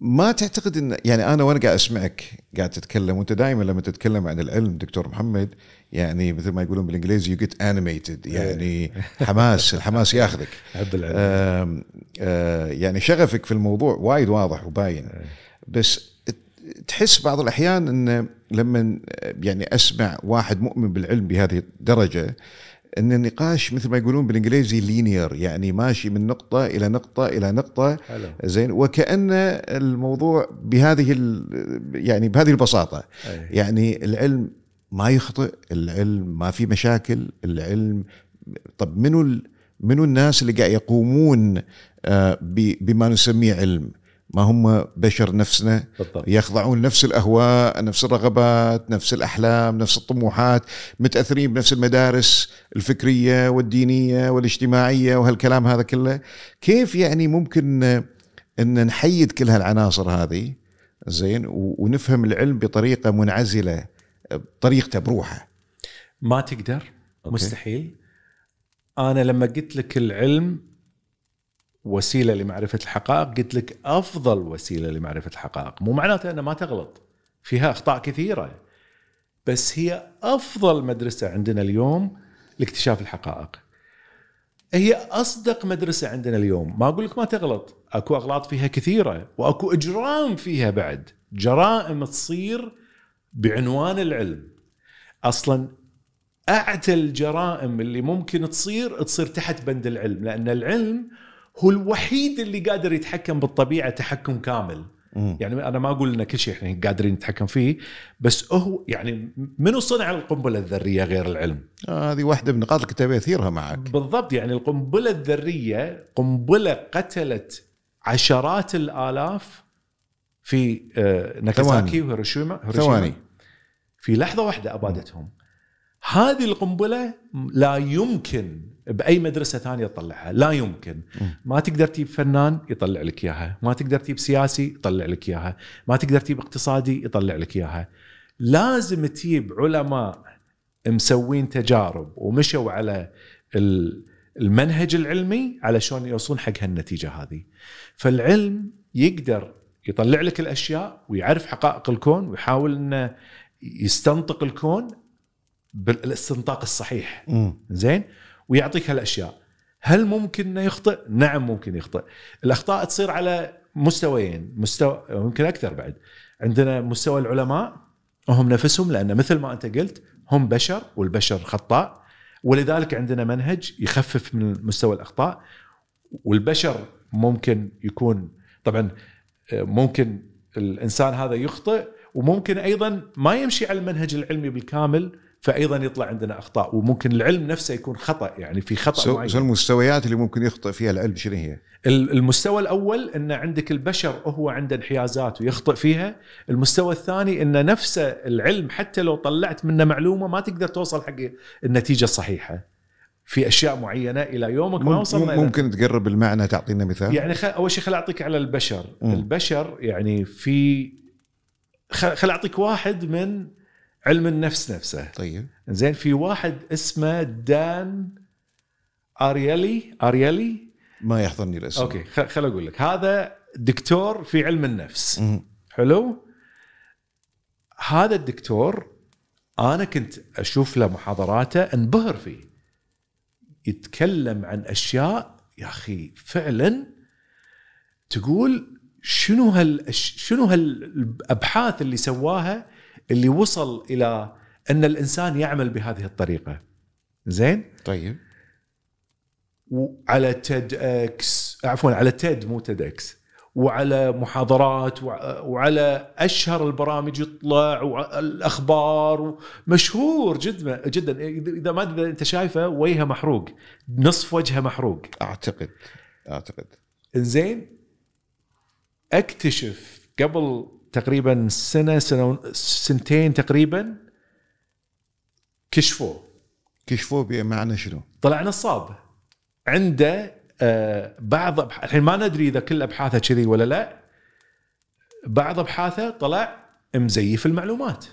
Speaker 1: ما تعتقد ان يعني أنا وأنا قاعد أسمعك قاعد تتكلم وأنت دائما لما تتكلم عن العلم دكتور محمد يعني مثل ما يقولون بالإنجليزي you get animated يعني حماس الحماس ياخذك.
Speaker 2: احب العلم
Speaker 1: آه يعني شغفك في الموضوع وايد واضح وباين. إيه. بس تحس بعض الأحيان إن لما يعني أسمع واحد مؤمن بالعلم بهذه الدرجة إن النقاش مثل ما يقولون بالإنجليزي linear يعني ماشي من نقطة إلى نقطة إلى نقطة حلو. زين وكأن الموضوع بهذه يعني بهذه البساطة أيه. يعني العلم ما يخطئ العلم ما في مشاكل العلم طب منو منو الناس اللي قاعد يقومون آه، بما نسميه علم ما هم بشر نفسنا بالضبط. يخضعون نفس الأهواء نفس الرغبات نفس الأحلام نفس الطموحات متأثرين بنفس المدارس الفكرية والدينية والاجتماعية وهالكلام هذا كله كيف يعني ممكن إن نحيد كل هالعناصر هذه زين ونفهم العلم بطريقة منعزلة بطريقته بروحه
Speaker 2: ما تقدر أوكي. مستحيل أنا لما قلت لك العلم وسيلة لمعرفة الحقائق. قلت لك أفضل وسيلة لمعرفة الحقائق. مو معناته انها ما تغلط فيها أخطاء كثيرة بس هي أفضل مدرسة عندنا اليوم لاكتشاف الحقائق. هي أصدق مدرسة عندنا اليوم. ما أقول لك ما تغلط أكو أغلاط فيها كثيرة وأكو إجرام فيها بعد. جرائم تصير بعنوان العلم. أصلا أعتى الجرائم اللي ممكن تصير تصير تحت بند العلم لأن العلم هو الوحيد اللي قادر يتحكم بالطبيعة تحكم كامل
Speaker 1: مم.
Speaker 2: يعني أنا ما أقول إن كل شيء إحنا قادرين نتحكم فيه بس هو يعني منو صنع القنبلة الذرية غير العلم
Speaker 1: آه، هذه واحدة من نقاط اللي كنت ابي أثيرها معك
Speaker 2: بالضبط يعني القنبلة الذرية قنبلة قتلت عشرات الآلاف في آه، ناكازاكي. وهيروشيما هيروشيما.
Speaker 1: ثواني
Speaker 2: في لحظة واحدة أبادتهم هذه القنبلة لا يمكن بأي مدرسة ثانية تطلعها لا يمكن. ما تقدر تجيب فنان يطلع لك إياها ما تقدر تجيب سياسي يطلع لك إياها ما تقدر تجيب اقتصادي يطلع لك إياها. لازم تجيب علماء مسوين تجارب ومشوا على ال- المنهج العلمي على شلون يوصلون حق هالنتيجة هذه. فالعلم يقدر يطلع لك الأشياء ويعرف حقائق الكون ويحاول إنه يستنطق الكون بالاستنطاق الصحيح. زين؟ ويعطيك هالأشياء. هل ممكن إنه يخطئ؟ نعم ممكن يخطئ. الأخطاء تصير على مستويين. مستوى يمكن أكثر بعد. عندنا مستوى العلماء هم نفسهم لأن مثل ما أنت قلت هم بشر والبشر خطاء. ولذلك عندنا منهج يخفف من مستوى الأخطاء. والبشر ممكن يكون طبعا ممكن الإنسان هذا يخطئ وممكن أيضا ما يمشي على المنهج العلمي بالكامل فايضا يطلع عندنا أخطاء وممكن العلم نفسه يكون خطأ يعني في خطأ
Speaker 1: so
Speaker 2: معين
Speaker 1: so المستويات اللي ممكن يخطئ فيها العلم شنو هي؟
Speaker 2: ال- المستوى الأول إن عندك البشر هو عنده انحيازات ويخطئ فيها المستوى الثاني إن نفسه العلم حتى لو طلعت منه معلومة ما تقدر توصل حق النتيجة الصحيحة في أشياء معينة إلى يومك ما وصلنا إلى-
Speaker 1: ممكن تقرب المعنى تعطينا مثال؟
Speaker 2: يعني خل... أول شيء خل أعطيك على البشر
Speaker 1: مم.
Speaker 2: البشر يعني في. خل أعطيك واحد من علم النفس نفسه.
Speaker 1: طيب.
Speaker 2: زين في واحد اسمه دان Ariely Ariely
Speaker 1: ما يحضرني الاسم.
Speaker 2: okay خل, أقول لك. هذا دكتور في علم النفس.
Speaker 1: مم.
Speaker 2: حلو؟ هذا الدكتور أنا كنت أشوف له محاضراته انبهر فيه. يتكلم عن أشياء يا أخي فعلا تقول شنو هال شنو هالأبحاث اللي سواها اللي وصل إلى أن الإنسان يعمل بهذه الطريقة. زين؟
Speaker 1: طيب.
Speaker 2: وعلى TEDx عفوا على TED مو TEDx. وعلى محاضرات وع- وعلى أشهر البرامج يطلع والأخبار مشهور جدا جدا. إذا ما أنت شايفه وجهه محروق. نصف وجهه محروق.
Speaker 1: أعتقد أعتقد.
Speaker 2: زين أكتشف قبل تقريبا سنة سنة سنتين تقريبا كشفوه
Speaker 1: كشفوه بمعنى شنو؟
Speaker 2: طلع نصاب. عنده آه، بعض الحين ما ندري إذا كل أبحاثه كذي ولا لا. بعض أبحاثه طلع مزيف المعلومات.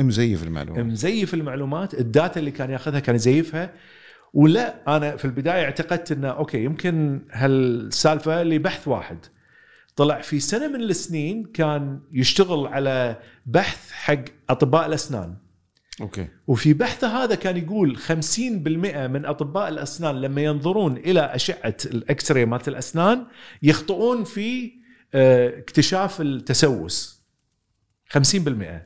Speaker 1: مزيف المعلومه
Speaker 2: مزيف المعلومات. ال data اللي كان ياخذها كان يزيفها. ولا أنا في البداية اعتقدت إنه okay يمكن هالسالفة لبحث واحد. طلع في سنة من السنين كان يشتغل على بحث حق أطباء الأسنان.
Speaker 1: okay.
Speaker 2: وفي بحثه هذا كان يقول 50% من أطباء الأسنان لما ينظرون إلى أشعة ال X-ray مالت الأسنان يخطئون في آه، اكتشاف التسوس. 50%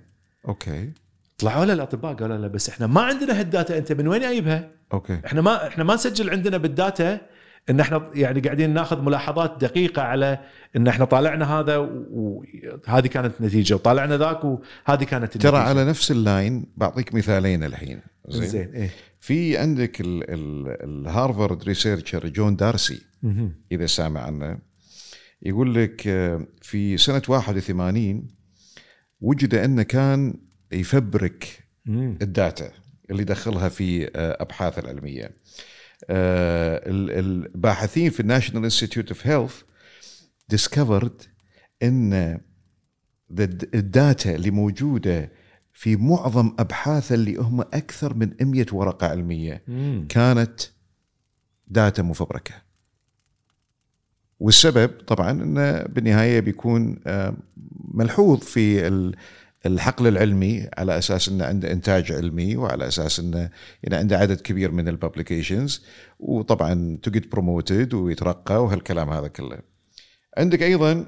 Speaker 1: okay.
Speaker 2: طلعوا له الأطباء قالوا له بس إحنا ما عندنا هال data أنت من وين جايبها؟
Speaker 1: okay.
Speaker 2: إحنا ما إحنا ما نسجل عندنا بال data إن إحنا يعني قاعدين ناخذ ملاحظات دقيقة على إن إحنا طالعنا هذا وهذه كانت نتيجه وطالعنا ذاك وهذه كانت النتيجة
Speaker 1: ترى على نفس ال line بعطيك مثالين الحين زين
Speaker 2: زين إيه
Speaker 1: في عندك ال- ال- ال Harvard researcher جون دارسي
Speaker 2: مهم.
Speaker 1: إذا سامع عنه يقول لك آه، في سنة 81 وجد انه كان يفبرك. الداتا اللي يدخلها في آه، ابحاثه العلمية. آه، ال- الباحثين في ال National Institute of Health discovered إن ال data اللي موجودة في معظم ابحاثه اللي هم أكثر من 100 ورقة علمية
Speaker 2: مم.
Speaker 1: كانت data مفبركة. والسبب طبعا انه بالنهاية بيكون آه، ملحوظ في الحقل العلمي على أساس إنه عنده إنتاج علمي وعلى أساس إنه يعني عنده عدد كبير من ال publications وطبعا to get promoted ويترقى وهالكلام هذا كله. عندك أيضا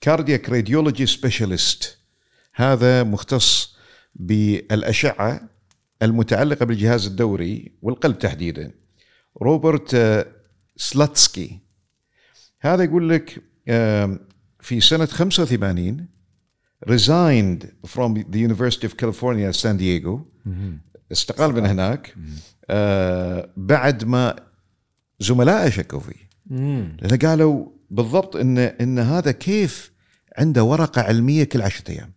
Speaker 1: cardiac radiology specialist هذا مختص بالأشعة المتعلقة بالجهاز الدوري والقلب تحديدا. روبرت آه، سلاتسكي. هذا يقول لك في سنة 85 resigned from the University of California San Diego. استقال من هناك. آه بعد ما زملائه شكوا فيه لأن قالوا بالضبط ان إن هذا كيف عنده ورقة علمية كل عشرة أيام.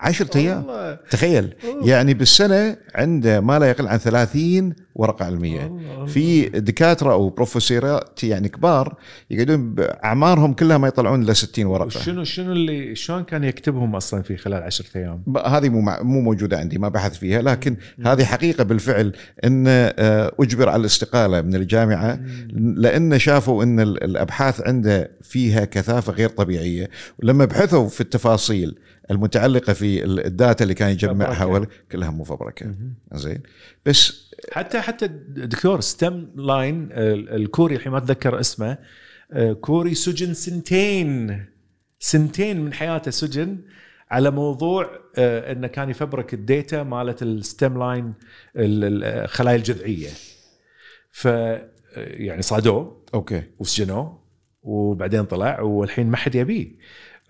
Speaker 1: عشرة أيام.
Speaker 2: والله.
Speaker 1: تخيل. يعني بالسنة عنده ما لا يقل عن 30 ورقة علمية.
Speaker 2: الله.
Speaker 1: في دكاترة أو بروفيسورات يعني كبار يقعدون بأعمارهم كلها ما يطلعون إلا 60 ورقة.
Speaker 2: شنو شنو اللي شلون كان يكتبهم أصلا في خلال عشرة أيام؟
Speaker 1: ب- هذه مو مو موجودة عندي ما بحث فيها لكن هذه حقيقة بالفعل إن آه، أجبر على الاستقالة من الجامعة لأن شافوا إن ال- الأبحاث عنده فيها كثافة غير طبيعية. ولما بحثوا في التفاصيل المتعلقة في ال- الداتا اللي كان يجمعها كلها مو فبركة. زين. بس
Speaker 2: حتى حتى دكتور stem line ال- الكوري الحين ما أتذكر اسمه آه، كوري سجن سنتين. سنتين من حياته سجن على موضوع آه، إنه كان يفبرك ال data مالت ال stem line الخلايا الجذعية. ف آه، يعني صادوه
Speaker 1: okay.
Speaker 2: وسجنوه وبعدين طلع والحين ما حد يبيه.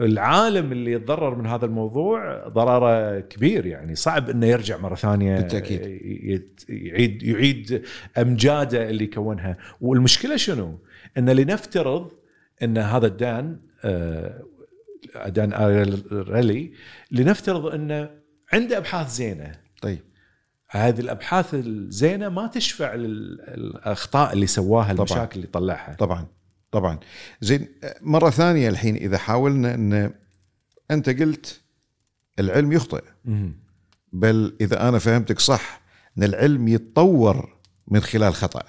Speaker 2: العالم اللي يتضرر من هذا الموضوع ضرره كبير يعني صعب إنه يرجع مرة ثانية
Speaker 1: بالتأكيد.
Speaker 2: يت- يعيد يعيد أمجاده اللي كونها والمشكلة شنو؟ إن لنفترض إن هذا دان آه، دان ريلي لنفترض إنه عنده أبحاث زينة
Speaker 1: طيب
Speaker 2: هذه الأبحاث الزينة ما تشفع للاخطاء اللي سواها
Speaker 1: طبعاً.
Speaker 2: المشاكل اللي طلعها
Speaker 1: طبعا طبعا. زين مرة ثانية الحين إذا حاولنا إن أنت قلت العلم يخطئ. بل إذا أنا فهمتك صح إن العلم يتطور من خلال خطأ.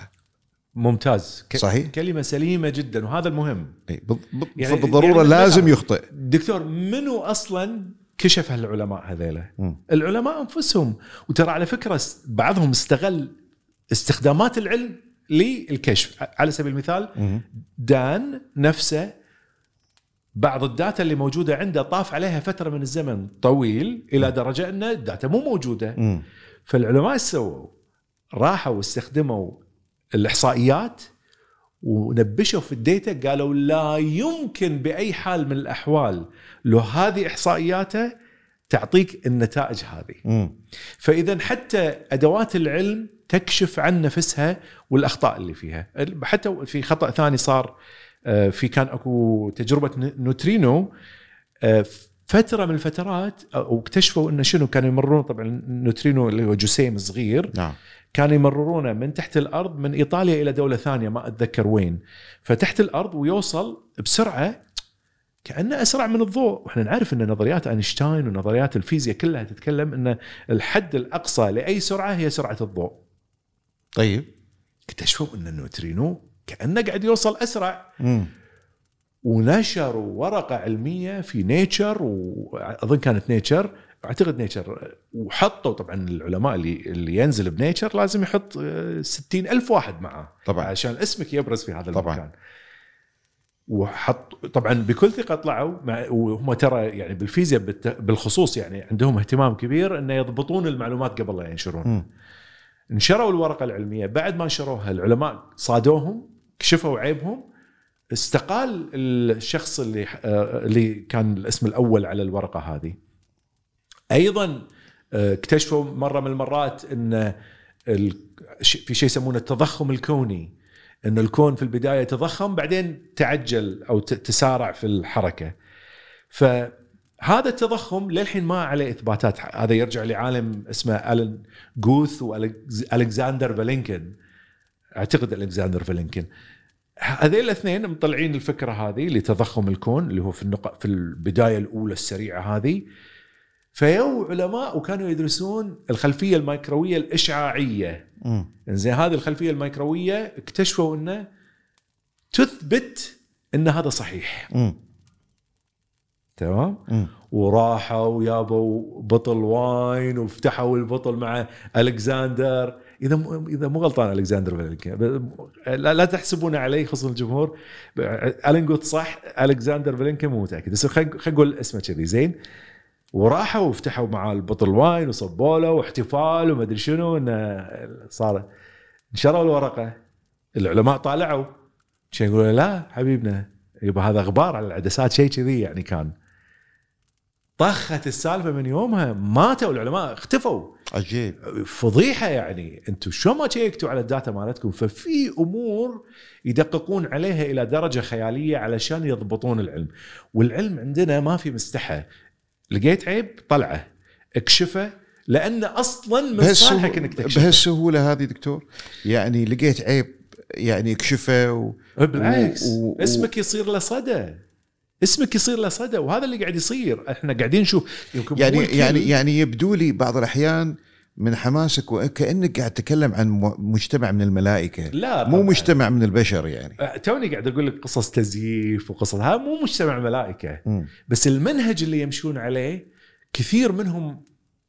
Speaker 2: ممتاز. ك-
Speaker 1: صحيح.
Speaker 2: كلمة سليمة جدا وهذا المهم.
Speaker 1: أي بال- بال-
Speaker 2: يعني-
Speaker 1: فبالضروره
Speaker 2: يعني
Speaker 1: لازم يخطئ.
Speaker 2: دكتور منو أصلا كشف هالعلماء هذيلا. العلماء أنفسهم. وترى على فكرة بعضهم استغل استخدامات العلم للكشف على سبيل المثال. دان نفسه بعض ال data اللي موجودة عنده طاف عليها فترة من الزمن طويل إلى درجة أن ال data مو
Speaker 1: موجودة.
Speaker 2: فالعلماء سووا؟ راحوا واستخدموا الإحصائيات ونبشوا في ال data قالوا لا يمكن بأي حال من الأحوال لو هذه إحصائياته تعطيك النتائج هذه.
Speaker 1: مم.
Speaker 2: فاذا حتى أدوات العلم تكشف عن نفسها والأخطاء اللي فيها حتى في خطأ ثاني صار آه، في كان أكو تجربة نوترينو آه، فترة من الفترات آه، واكتشفوا انه شنو كانوا يمرون طبعا النوترينو اللي هو جسيم صغير
Speaker 1: نعم
Speaker 2: كانوا يمررونه من تحت الأرض من إيطاليا إلى دولة ثانية ما أتذكر وين فتحت الأرض ويوصل بسرعة كأنه أسرع من الضوء. وإحنا نعرف إن نظريات أينشتاين ونظريات الفيزياء كلها تتكلم إن الحد الأقصى لأي سرعة هي سرعة الضوء.
Speaker 1: طيب.
Speaker 2: اكتشفوا إن النوترينو كأنه قاعد يوصل أسرع.
Speaker 1: مم.
Speaker 2: ونشروا ورقة علمية في Nature وأظن كانت Nature أعتقد Nature. وحطوا طبعا العلماء اللي اللي ينزل ب Nature لازم يحط آه، ستين ألف واحد معاه
Speaker 1: طبعا.
Speaker 2: عشان اسمك يبرز في هذا
Speaker 1: طبعاً.
Speaker 2: المكان. وحط طبعا بكل ثقة طلعوا مع وهم ترى يعني بالفيزياء بالخصوص يعني عندهم اهتمام كبير إنه يضبطون المعلومات قبل لا ينشرون. نشروا الورقة العلمية. بعد ما نشروها العلماء صادوهم كشفوا عيبهم. استقال الشخص اللي آه، اللي كان الاسم الأول على الورقة هذه. أيضا آه، اكتشفوا مرة من المرات إن في شيء يسمونه التضخم الكوني. ان الكون في البداية تضخم بعدين تعجل ت- تسارع في الحركة. فهذا التضخم للحين ما عليه إثباتات. هذا يرجع لعالم اسمه ألن جوث والكسندر فالينكن أعتقد الكسندر فالينكن هذين الاثنين مطلعين الفكرة هذه لتضخم الكون اللي هو في النقط في البداية الأولى السريعة هذه. فيو علماء وكانوا يدرسون الخلفية الميكروية
Speaker 1: الإشعاعية.
Speaker 2: زين هذه الخلفية الميكروية اكتشفوا إنه تثبت إن هذا صحيح.
Speaker 1: مم.
Speaker 2: تمام؟
Speaker 1: مم.
Speaker 2: وراحوا ويابوا بطل wine وفتحوا البطل مع ألكساندر. إذا إذا مو غلطان ألكساندر فالينكن ب- لا, لا تحسبون علي خصوصا الجمهور. الين قلت صح ألكساندر فالينكن مو متأكد بس خلينا نقول اسمه كذي. زين؟ وراحوا وفتحوا مع البطل wine وصبوا له واحتفال وما أدري شنو انه صار. نشروا الورقة العلماء طالعوا. شي يقولوا لا حبيبنا يبا هذا غبار على العدسات شيء كذي يعني كان. طخت السالفة من يومها ماتوا العلماء اختفوا.
Speaker 1: عجيب.
Speaker 2: فضيحة يعني أنتم شو ما شيكتوا على الداتا مالتكم؟ ففي أمور يدققون عليها إلى درجة خيالية علشان يضبطون العلم. والعلم عندنا ما في مستحى لقيت عيب طلعه. اكشفه لأن أصلا من صالحك إنك تكشفه.
Speaker 1: بهالسهولة هذه دكتور يعني لقيت عيب يعني اكشفه و...
Speaker 2: بالعكس.
Speaker 1: و- و-
Speaker 2: اسمك يصير له صدى. اسمك يصير له صدى وهذا اللي قاعد يصير. إحنا قاعدين نشوف.
Speaker 1: يعني يعني يعني يبدو لي بعض الأحيان من حماسك وكانك قاعد تتكلم عن م- مجتمع من الملائكة.
Speaker 2: لا
Speaker 1: مو
Speaker 2: طبعاً.
Speaker 1: مجتمع من البشر يعني.
Speaker 2: أه، توني قاعد أقول لك قصص تزييف وقصص. هذا مو مجتمع ملائكة.
Speaker 1: مم.
Speaker 2: بس المنهج اللي يمشون عليه كثير منهم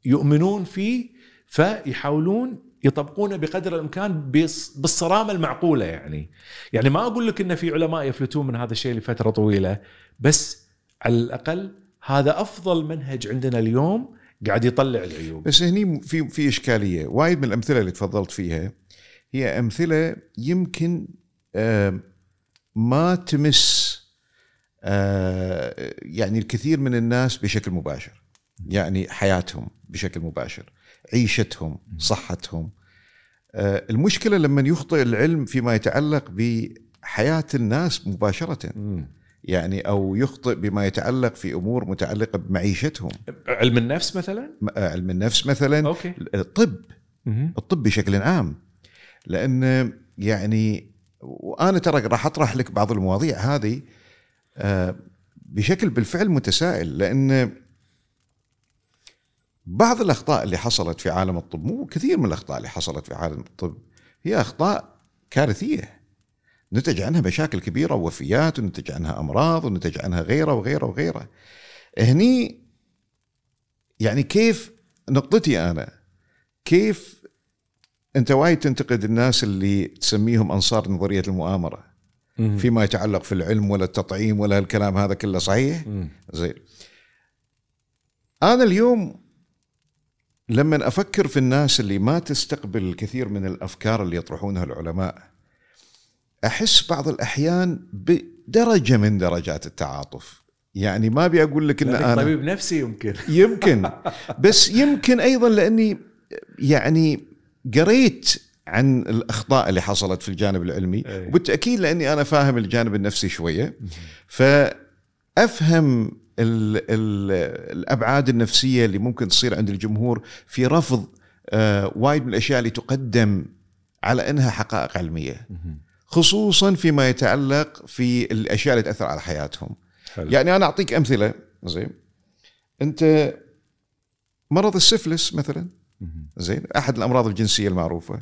Speaker 2: يؤمنون فيه فيحاولون يطبقونه بقدر الإمكان بالصرامة المعقولة يعني. يعني ما أقول لك إن في علماء يفلتون من هذا الشيء لفترة طويلة بس على الأقل هذا أفضل منهج عندنا اليوم قاعد يطلع العيوب
Speaker 1: بس هني في في إشكالية. وايد من الأمثلة اللي تفضلت فيها هي أمثلة يمكن ما تمس آه، يعني الكثير من الناس بشكل مباشر. يعني حياتهم بشكل مباشر عيشتهم صحتهم. آه، المشكلة لما يخطئ العلم فيما يتعلق بحياة الناس
Speaker 2: مباشرة.
Speaker 1: يعني أو يخطئ بما يتعلق في أمور متعلقة بمعيشتهم.
Speaker 2: علم النفس مثلا؟
Speaker 1: آه، علم النفس مثلا.
Speaker 2: أوكي.
Speaker 1: الطب
Speaker 2: مهم.
Speaker 1: الطب بشكل عام. لأن يعني وأنا ترى راح أطرح لك بعض المواضيع هذه آه، بشكل بالفعل متسائل لأن بعض الأخطاء اللي حصلت في عالم الطب مو كثير من الأخطاء اللي حصلت في عالم الطب هي أخطاء كارثية. نتج عنها مشاكل كبيرة ووفيات ونتج عنها أمراض ونتج عنها غيرة وغيرة وغيرة. هني يعني كيف نقطتي أنا؟ كيف أنت وايد تنتقد الناس اللي تسميهم أنصار نظرية
Speaker 2: المؤامرة.
Speaker 1: فيما يتعلق في العلم ولا التطعيم ولا الكلام هذا كله صحيح؟ زين. أنا اليوم لما أفكر في الناس اللي ما تستقبل الكثير من الأفكار اللي يطرحونها العلماء أحس بعض الأحيان بدرجة من درجات التعاطف. يعني ما أبي أقول لك
Speaker 2: إن
Speaker 1: أنا
Speaker 2: طبيب نفسي يمكن.
Speaker 1: يمكن. بس يمكن أيضا لأني يعني قريت عن الأخطاء اللي حصلت في الجانب العلمي
Speaker 2: أي.
Speaker 1: وبالتأكيد لأني أنا فاهم الجانب النفسي شوية. فأفهم ال ال الأبعاد النفسية اللي ممكن تصير عند الجمهور في رفض آه وايد من الأشياء اللي تقدم على إنها حقائق علمية. خصوصا فيما يتعلق في الأشياء اللي تأثر على حياتهم
Speaker 2: حلو.
Speaker 1: يعني أنا أعطيك أمثلة زين أنت مرض السفلس مثلا. زين أحد الأمراض الجنسية المعروفة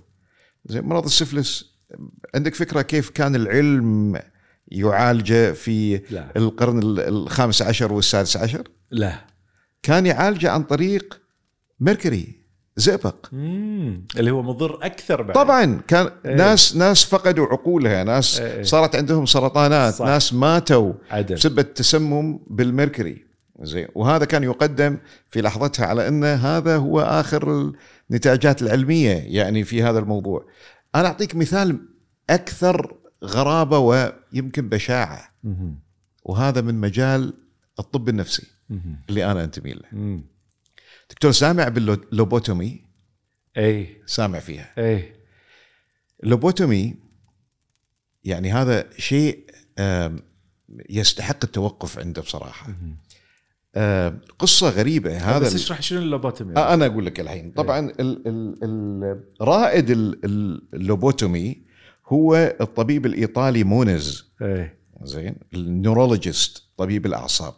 Speaker 1: زين مرض السفلس عندك فكرة كيف كان العلم يعالجه في
Speaker 2: لا.
Speaker 1: القرن ال- الخامس عشر والسادس عشر
Speaker 2: لا
Speaker 1: كان يعالجه عن طريق ميركوري زئبق.
Speaker 2: اللي هو مضر أكثر بعد
Speaker 1: طبعا كان
Speaker 2: إيه.
Speaker 1: ناس ناس فقدوا عقولها ناس
Speaker 2: إيه.
Speaker 1: صارت عندهم سرطانات
Speaker 2: صح.
Speaker 1: ناس ماتوا
Speaker 2: عدم
Speaker 1: بسبب التسمم بالميركوري زين وهذا كان يقدم في لحظتها على أن هذا هو آخر النتاجات العلمية يعني في هذا الموضوع أنا أعطيك مثال أكثر غرابة ويمكن
Speaker 2: بشاعة.
Speaker 1: وهذا من مجال الطب النفسي. اللي أنا أنتمي له. دكتور سامع بال
Speaker 2: lobotomy؟ إي.
Speaker 1: سامع فيها.
Speaker 2: إي.
Speaker 1: ال lobotomy يعني هذا شيء يستحق التوقف عنده بصراحة. قصة غريبة. هذا
Speaker 2: بس اشرح شنو ال lobotomy؟
Speaker 1: آه، أنا أقول لك الحين. طبعا رائد ال- ال- ال lobotomy هو الطبيب الإيطالي مونز. زين؟ ال neurologist طبيب الأعصاب.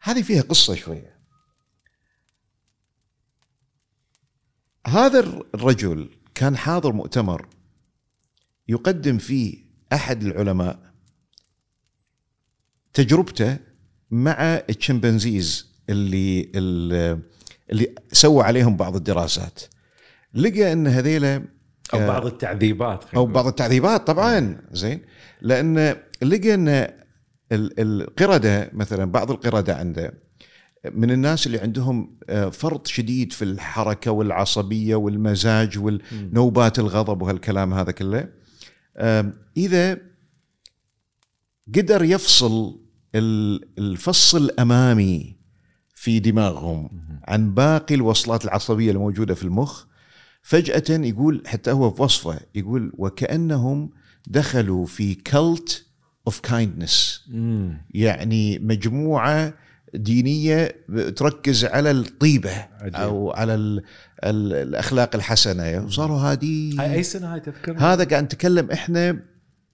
Speaker 1: هذه فيها قصة شوية. هذا الرجل كان حاضر مؤتمر يقدم فيه أحد العلماء تجربته مع الشمبانزيز اللي اللي سوى عليهم بعض الدراسات لقى أن هذيلا
Speaker 2: أو
Speaker 1: آه،
Speaker 2: بعض التعذيبات أو.
Speaker 1: بعض التعذيبات طبعا زين لأن لقى أن ال- القردة مثلا بعض القردة عنده من الناس اللي عندهم آه، فرط شديد في الحركة والعصبية والمزاج والنوبات الغضب وهالكلام هذا كله. إذا قدر يفصل ال- الفص الأمامي في دماغهم عن باقي الوصلات العصبية الموجودة في المخ فجأة يقول حتى هو في وصفه يقول وكأنهم دخلوا في cult of
Speaker 2: kindness.
Speaker 1: يعني مجموعة دينية تركز على الطيبة
Speaker 2: عجيب.
Speaker 1: أو على ال ال الأخلاق الحسنة. وصاروا هادي.
Speaker 2: هاي أي سنة هاي تذكر
Speaker 1: هذا قاعد نتكلم إحنا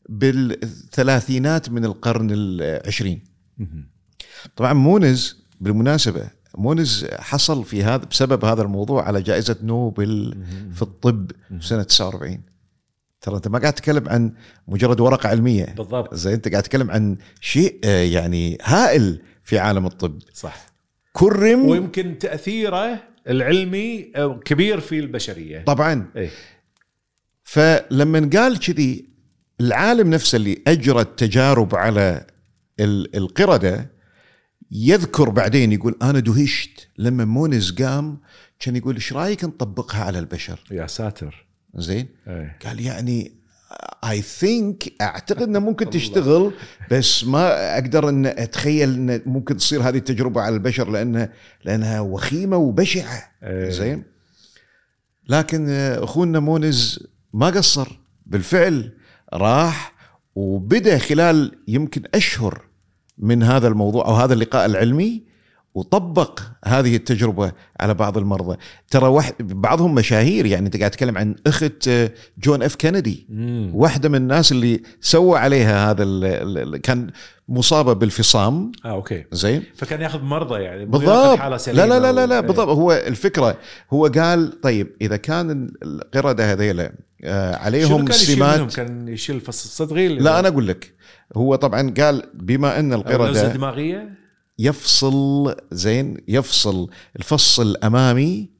Speaker 1: بالثلاثينات من القرن العشرين. طبعا مونز بالمناسبة مونز حصل في هذا بسبب هذا الموضوع على جائزة نوبل في الطب في سنة 49 ترى أنت ما قاعد تتكلم عن مجرد ورقة علمية.
Speaker 2: بالضبط.
Speaker 1: زين أنت قاعد تتكلم عن شيء آه، يعني هائل. في عالم الطب.
Speaker 2: صح.
Speaker 1: كرم.
Speaker 2: ويمكن تأثيره العلمي كبير في البشرية.
Speaker 1: طبعا.
Speaker 2: اي
Speaker 1: فلما قال كذي العالم نفسه اللي أجرى التجارب على ال- القردة يذكر بعدين يقول أنا دهشت. لما مونز قام كان يقول إيش رأيك نطبقها على البشر؟
Speaker 2: يا ساتر.
Speaker 1: زين.
Speaker 2: اي
Speaker 1: قال يعني اي ثينك أعتقد إنه ممكن تشتغل بس ما أقدر إن أتخيل إن ممكن تصير هذه التجربة على البشر لأنها لأنها وخيمة وبشعة.
Speaker 2: إيه.
Speaker 1: زين؟ لكن أخونا مونز ما قصر بالفعل راح وبدأ خلال يمكن أشهر من هذا الموضوع أو هذا اللقاء العلمي. وطبق هذه التجربة على بعض المرضى. ترى واحد بعضهم مشاهير يعني أنت قاعد تتكلم عن أخت آه، جون إف كينيدي.
Speaker 2: مم.
Speaker 1: واحدة من الناس اللي سوى عليها هذا ال ال كان مصابة بالفصام.
Speaker 2: آه okay.
Speaker 1: زين.
Speaker 2: فكان يأخذ مرضى يعني.
Speaker 1: بالضبط.
Speaker 2: حالة
Speaker 1: لا
Speaker 2: سليمة
Speaker 1: لا لا لا, لا
Speaker 2: و-
Speaker 1: بالضبط. هو الفكرة هو قال طيب إذا كان القرده هذيلا آه، عليهم
Speaker 2: كان يشيل منهم؟
Speaker 1: سمات
Speaker 2: كان يشيل فص الصدغي
Speaker 1: لا أنا أقول لك. هو طبعا قال بما
Speaker 2: أن
Speaker 1: القرده
Speaker 2: الدماغيه
Speaker 1: يفصل زين يفصل الفص الأمامي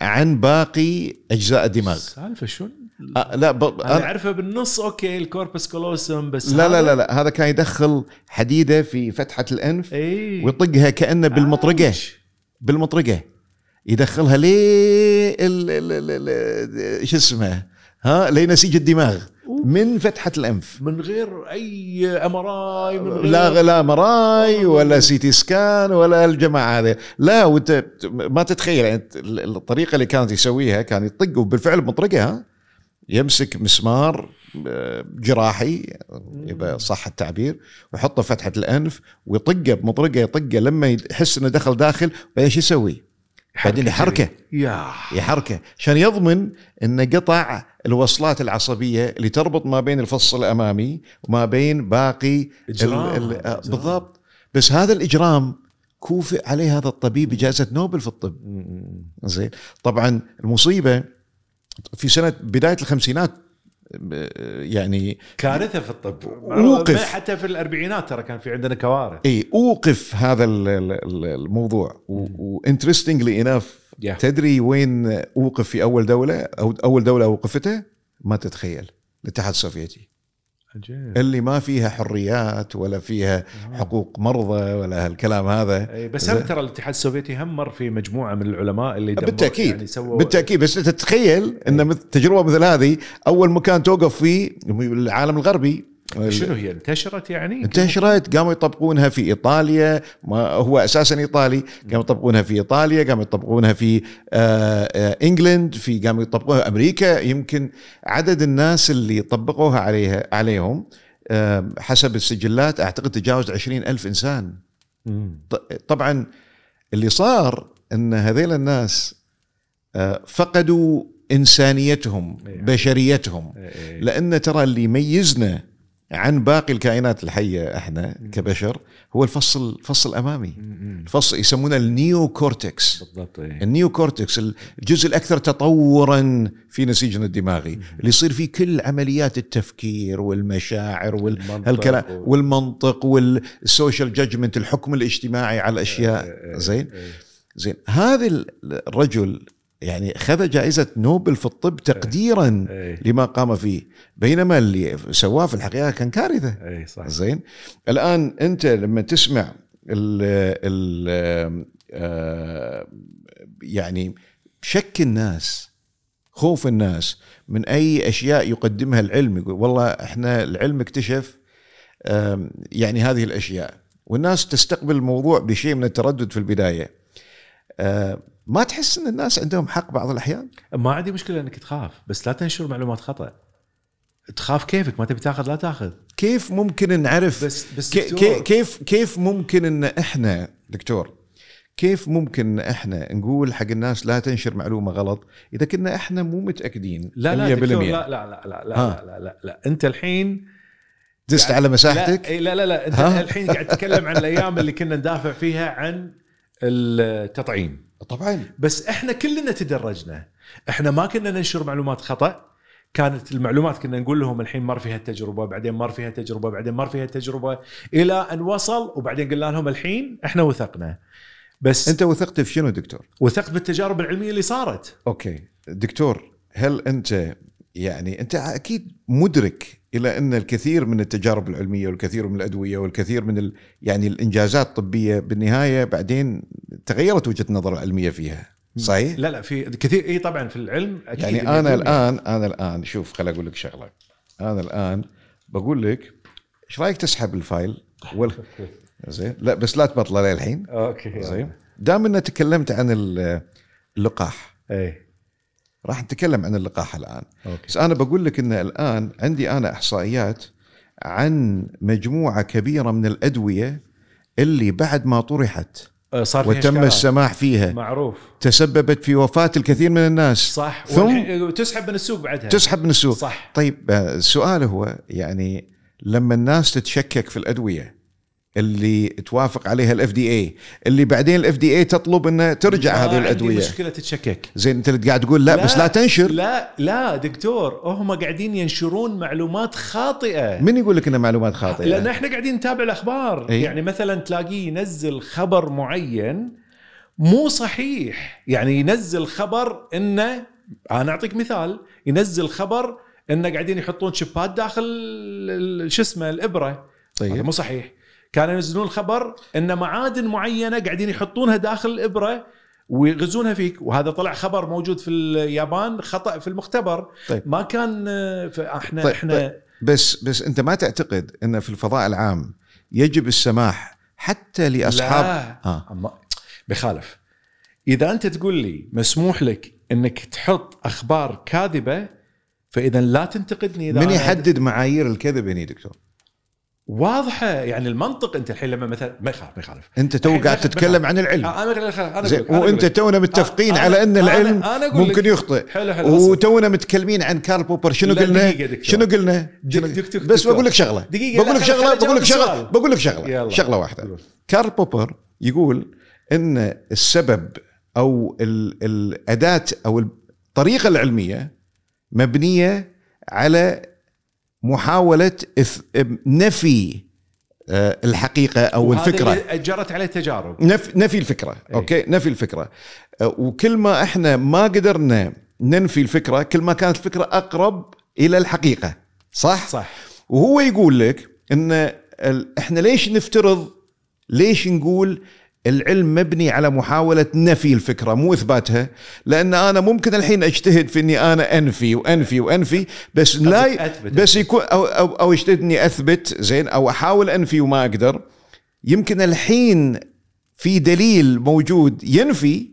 Speaker 1: عن باقي أجزاء الدماغ.
Speaker 2: سالفة شنو؟
Speaker 1: آه لا ب... أنا
Speaker 2: اعرفه بالنص okay ال corpus callosum بس
Speaker 1: لا لا لا لا هذا كان يدخل حديدة في فتحة الأنف
Speaker 2: إي.
Speaker 1: ويطقها كأنه بالمطرقة.
Speaker 2: عايش.
Speaker 1: بالمطرقة. يدخلها ليه ال- ال- ال- ال- شو اسمه؟ ها لنسيج الدماغ. من فتحة الأنف.
Speaker 2: من غير أي MRI من غير
Speaker 1: لا لا MRI ولا CT scan ولا الجماعة هذه. لا وانت ما تتخيل يعني الطريقة اللي كانت يسويها كان يطق وبالفعل بمطرقه ها يمسك مسمار آه، جراحي إذا صح التعبير ويحطه فتحة الأنف ويطقه بمطرقة يطقه لما يحس إنه دخل داخل بعدين شو يسوي؟ بعدين يحركه.
Speaker 2: يا.
Speaker 1: يحركه. عشان يضمن انه قطع الوصلات العصبية اللي تربط ما بين الفص الأمامي وما بين باقي
Speaker 2: إجرام.
Speaker 1: ال- ال- آه،. بالضبط. بس هذا الإجرام كوفئ عليه هذا الطبيب بجائزة نوبل في الطب. زين. طبعا المصيبة في سنة بداية الخمسينات يعني
Speaker 2: كارثة في الطب.
Speaker 1: أوقف.
Speaker 2: حتى في الأربعينات ترى كان في عندنا كوارث.
Speaker 1: إي أوقف هذا ال- ال- ال- الموضوع. و interestingly enough
Speaker 2: Yeah.
Speaker 1: تدري وين أوقف في أول دولة؟ أو أول دولة أوقفته؟ ما تتخيل الاتحاد السوفيتي.
Speaker 2: عجيب.
Speaker 1: اللي ما فيها حريات ولا فيها حقوق مرضى ولا هالكلام هذا.
Speaker 2: إي، بس هم ترى الاتحاد السوفيتي هم مر في مجموعة من العلماء اللي
Speaker 1: بالتأكيد.
Speaker 2: يعني سووا
Speaker 1: بالتأكيد. بس تتخيل إن مثل تجربة مثل هذه أول مكان توقف فيه العالم الغربي
Speaker 2: شنو هي انتشرت يعني؟
Speaker 1: انتشرت قاموا يطبقونها في إيطاليا ما هو أساسا إيطالي قاموا يطبقونها في إيطاليا قاموا يطبقونها في آه، آه، إنجلند في قاموا يطبقوها أمريكا يمكن عدد الناس اللي طبقوها عليها عليهم آه، حسب السجلات أعتقد تجاوز عشرين ألف إنسان طبعا اللي صار إن هذيل الناس فقدوا إنسانيتهم
Speaker 2: إيه.
Speaker 1: بشريتهم
Speaker 2: إي، إي.
Speaker 1: لأن ترى اللي يميزنا عن باقي الكائنات الحية إحنا كبشر هو الفص الفص الامامي. الفص يسمونه ال neocortex
Speaker 2: بالضبط إي.
Speaker 1: ال neocortex الجزء الأكثر تطورا في نسيجنا الدماغي اللي يصير فيه كل عمليات التفكير والمشاعر والكلام والمنطق وال social judgement الحكم الاجتماعي على الاشياء
Speaker 2: إي، إي،
Speaker 1: زين. زين هذا الرجل يعني خذ جائزة نوبل في الطب تقديرا
Speaker 2: إيه.
Speaker 1: لما قام فيه بينما اللي سواه في الحقيقة كان كارثة.
Speaker 2: اي صح
Speaker 1: زين؟ الآن أنت لما تسمع ال ال آه، يعني شك الناس خوف الناس من أي أشياء يقدمها العلم يقول والله إحنا العلم اكتشف يعني هذه الأشياء. والناس تستقبل الموضوع بشيء من التردد في البداية. آه، ما تحس إن الناس عندهم حق بعض الأحيان؟
Speaker 2: ما عندي مشكلة إنك تخاف بس لا تنشر معلومات خطأ. تخاف كيفك؟ ما تبي تاخذ لا تاخذ.
Speaker 1: كيف ممكن نعرف
Speaker 2: بس بس
Speaker 1: كي- كيف كيف ممكن إن إحنا دكتور كيف ممكن إن إحنا نقول حق الناس لا تنشر معلومة غلط إذا كنا إحنا مو متأكدين
Speaker 2: لا لا
Speaker 1: 100%
Speaker 2: دكتور لا لا لا لا لا,
Speaker 1: ها.
Speaker 2: لا, لا, لا, لا. أنت الحين
Speaker 1: دست على مساحتك؟
Speaker 2: لا لا لا, لا. أنت
Speaker 1: ها؟
Speaker 2: الحين قاعد تتكلم عن الأيام اللي كنا ندافع فيها عن التطعيم.
Speaker 1: طبعا.
Speaker 2: بس إحنا كلنا تدرجنا. إحنا ما كنا ننشر معلومات خطأ. كانت المعلومات كنا نقول لهم الحين مر فيها التجربة بعدين مر فيها تجربه بعدين مر فيها تجربه إلى أن وصل وبعدين قلنا لهم الحين إحنا وثقنا. بس
Speaker 1: أنت وثقت في شنو دكتور؟
Speaker 2: وثقت بالتجارب العلمية اللي صارت.
Speaker 1: أوكي. دكتور هل أنت يعني أنت أكيد مدرك إلى أن الكثير من التجارب العلمية والكثير من الأدوية والكثير من ال يعني الإنجازات الطبية بالنهاية بعدين تغيرت وجهة النظر العلميه فيها. صحيح؟
Speaker 2: لا لا في كثير إي طبعا في العلم أكيد
Speaker 1: يعني أنا
Speaker 2: 100%.
Speaker 1: الآن أنا الآن شوف خل أقول لك شغلة. أنا الآن بقول لك إيش رأيك تسحب ال file؟ ولا زين؟ لا بس لا تبطله للحين
Speaker 2: okay
Speaker 1: زين؟ دام ان تكلمت عن ال- اللقاح.
Speaker 2: إي.
Speaker 1: راح نتكلم عن اللقاح الآن.
Speaker 2: okay.
Speaker 1: بس أنا بقول لك إن الآن عندي أنا إحصائيات عن مجموعة كبيرة من الأدوية اللي بعد ما طرحت
Speaker 2: آه، صار
Speaker 1: وتم
Speaker 2: إشكالات.
Speaker 1: السماح فيها.
Speaker 2: معروف.
Speaker 1: تسببت في وفاة الكثير من الناس.
Speaker 2: صح.
Speaker 1: ثم
Speaker 2: وتسحب من السوق بعدها.
Speaker 1: تسحب من السوق.
Speaker 2: صح.
Speaker 1: طيب آه، السؤال هو يعني لما الناس تتشكك في الأدوية اللي توافق عليها ال FDA اللي بعدين الاف دي اي تطلب إنه ترجع
Speaker 2: ما
Speaker 1: هذه
Speaker 2: عندي
Speaker 1: الأدوية.
Speaker 2: مشكلة تتشكك
Speaker 1: زين أنت اللي قاعد تقول لا, بس لا تنشر.
Speaker 2: لا لا دكتور هم قاعدين ينشرون معلومات خاطئة.
Speaker 1: من يقول لك انها معلومات خاطئة؟
Speaker 2: لأن إحنا قاعدين نتابع الأخبار.
Speaker 1: إيه.
Speaker 2: يعني مثلا تلاقيه ينزل خبر معين مو صحيح. يعني ينزل خبر إنه أنا أعطيك مثال ينزل خبر إنه قاعدين يحطون شيبات داخل شو اسمه الإبرة.
Speaker 1: طيب.
Speaker 2: مو صحيح. كانوا ينزلون خبر إن معادن معينة قاعدين يحطونها داخل الابره ويغزونها فيك. وهذا طلع خبر موجود في اليابان خطأ في المختبر.
Speaker 1: طيب.
Speaker 2: ما كان إحنا
Speaker 1: طيب،
Speaker 2: إحنا
Speaker 1: بس بس أنت ما تعتقد إن في الفضاء العام يجب السماح حتى لاصحاب
Speaker 2: لا.
Speaker 1: آه.
Speaker 2: بخالف. إذا أنت تقول لي مسموح لك إنك تحط أخبار كاذبة فإذا لا تنتقدني إذا
Speaker 1: من يحدد معايير الكذب هنا دكتور؟
Speaker 2: واضحة يعني المنطق أنت الحين لما مثلا ما يخالف ما يخالف
Speaker 1: أنت تو قاعد تتكلم عن العلم
Speaker 2: أنا أنا
Speaker 1: أنا
Speaker 2: أنا وأنت.
Speaker 1: تونا متفقين
Speaker 2: أنا-
Speaker 1: على أن
Speaker 2: أنا-
Speaker 1: العلم
Speaker 2: أنا أقول
Speaker 1: ممكن. يخطئ
Speaker 2: حلو حلو.
Speaker 1: وتونا متكلمين عن كارل بوبر شنو قلنا. شنو قلنا بس. بقول لك
Speaker 2: شغلة
Speaker 1: بقول لك
Speaker 2: شغلة
Speaker 1: بقول لك
Speaker 2: شغلة.
Speaker 1: بقول لك شغلة. شغلة
Speaker 2: واحدة.
Speaker 1: كارل بوبر يقول إن السبب أو ال- الأداة أو الطريقة العلمية مبنية على محاولة نفي آه،
Speaker 2: الحقيقة
Speaker 1: أو
Speaker 2: الفكرة. جرت عليه تجارب.
Speaker 1: نف نفي الفكرة.
Speaker 2: أي.
Speaker 1: أوكي نفي الفكرة. أه، وكل ما إحنا ما قدرنا ننفي الفكرة كل ما كانت الفكرة أقرب إلى الحقيقة. صح؟
Speaker 2: صح.
Speaker 1: وهو يقول لك إن إحنا ليش نفترض ليش نقول العلم مبني على محاولة نفي الفكرة مو إثباتها لأن أنا ممكن الحين أجتهد في أني أنا أنفي وأنفي وأنفي بس لا
Speaker 2: أثبت.
Speaker 1: بس يكون أو, أو, أو اجتهد أني أثبت زين أو أحاول أنفي وما أقدر. يمكن الحين في دليل موجود ينفي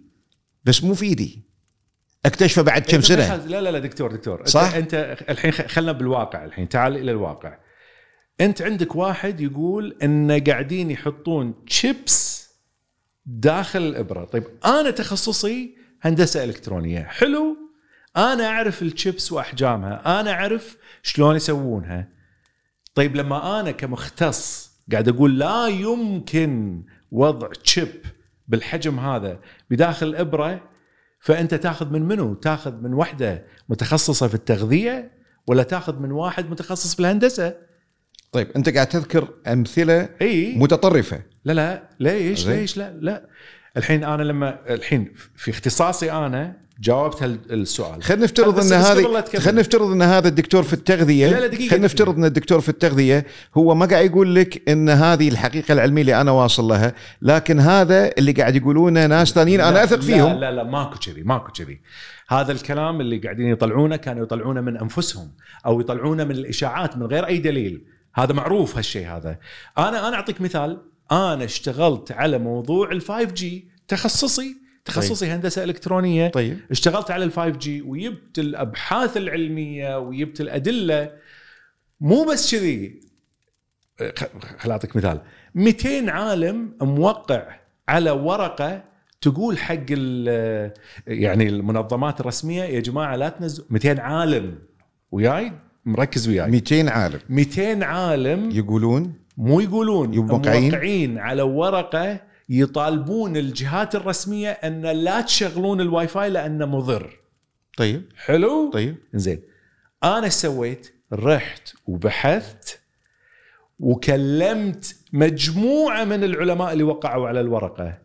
Speaker 1: بس مو في إيدي. أكتشفه بعد كم سنة؟
Speaker 2: لا لا لا دكتور دكتور.
Speaker 1: صح؟
Speaker 2: أنت, الحين خلنا بالواقع الحين تعال إلى الواقع. أنت عندك واحد يقول انه قاعدين يحطون شيبس داخل الإبرة. طيب أنا تخصصي هندسة إلكترونية. حلو. أنا أعرف الشيبس وأحجامها. أنا أعرف شلون يسوونها. طيب لما أنا كمختص قاعد أقول لا يمكن وضع تشيب بالحجم هذا بداخل الابره فأنت تاخذ من منو؟ تاخذ من وحدة متخصصة في التغذية ولا تاخذ من واحد متخصص في الهندسة؟
Speaker 1: طيب أنت قاعد تذكر أمثلة
Speaker 2: إي.
Speaker 1: متطرفة.
Speaker 2: لا لا. ليش. ليش؟ لا لا. الحين أنا لما الحين في اختصاصي أنا جاوبت هالسؤال
Speaker 1: خلينا نفترض
Speaker 2: إن
Speaker 1: هذه. خلينا نفترض إن هذا الدكتور في التغذية
Speaker 2: لا، لا، دقيقة،
Speaker 1: خلينا. نفترض إن الدكتور في التغذية هو ما قاعد يقول لك إن هذه الحقيقة العلمية اللي أنا واصل لها لكن هذا اللي قاعد يقولونه ناس ثانيين
Speaker 2: أنا
Speaker 1: أثق فيهم.
Speaker 2: لا لا لا ماكو كذي ماكو كذي. هذا الكلام اللي قاعدين يطلعونه كانوا يطلعونه من أنفسهم أو يطلعونه من الإشاعات من غير أي دليل. هذا معروف هالشيء هذا. أنا أنا أعطيك مثال. أنا اشتغلت على موضوع ال 5 جي تخصصي تخصصي هندسة إلكترونية.
Speaker 1: طيب.
Speaker 2: اشتغلت على ال 5 جي وجبت الأبحاث العلمية وجبت الأدلة. مو بس كذي. خل أعطيك مثال. 200 عالم موقع على ورقة تقول حق يعني المنظمات الرسمية يا جماعة لا تنزلوا 200 عالم. وياي؟ مركز وياي
Speaker 1: 200 عالم
Speaker 2: 200 عالم
Speaker 1: يقولون
Speaker 2: مو يقولون
Speaker 1: موقعين؟
Speaker 2: موقعين على ورقة يطالبون الجهات الرسمية أن لا تشغلون الواي فاي لأنه مضر
Speaker 1: طيب
Speaker 2: حلو
Speaker 1: طيب
Speaker 2: زين أنا سويت؟ رحت وبحثت وكلمت مجموعة من العلماء اللي وقعوا على الورقة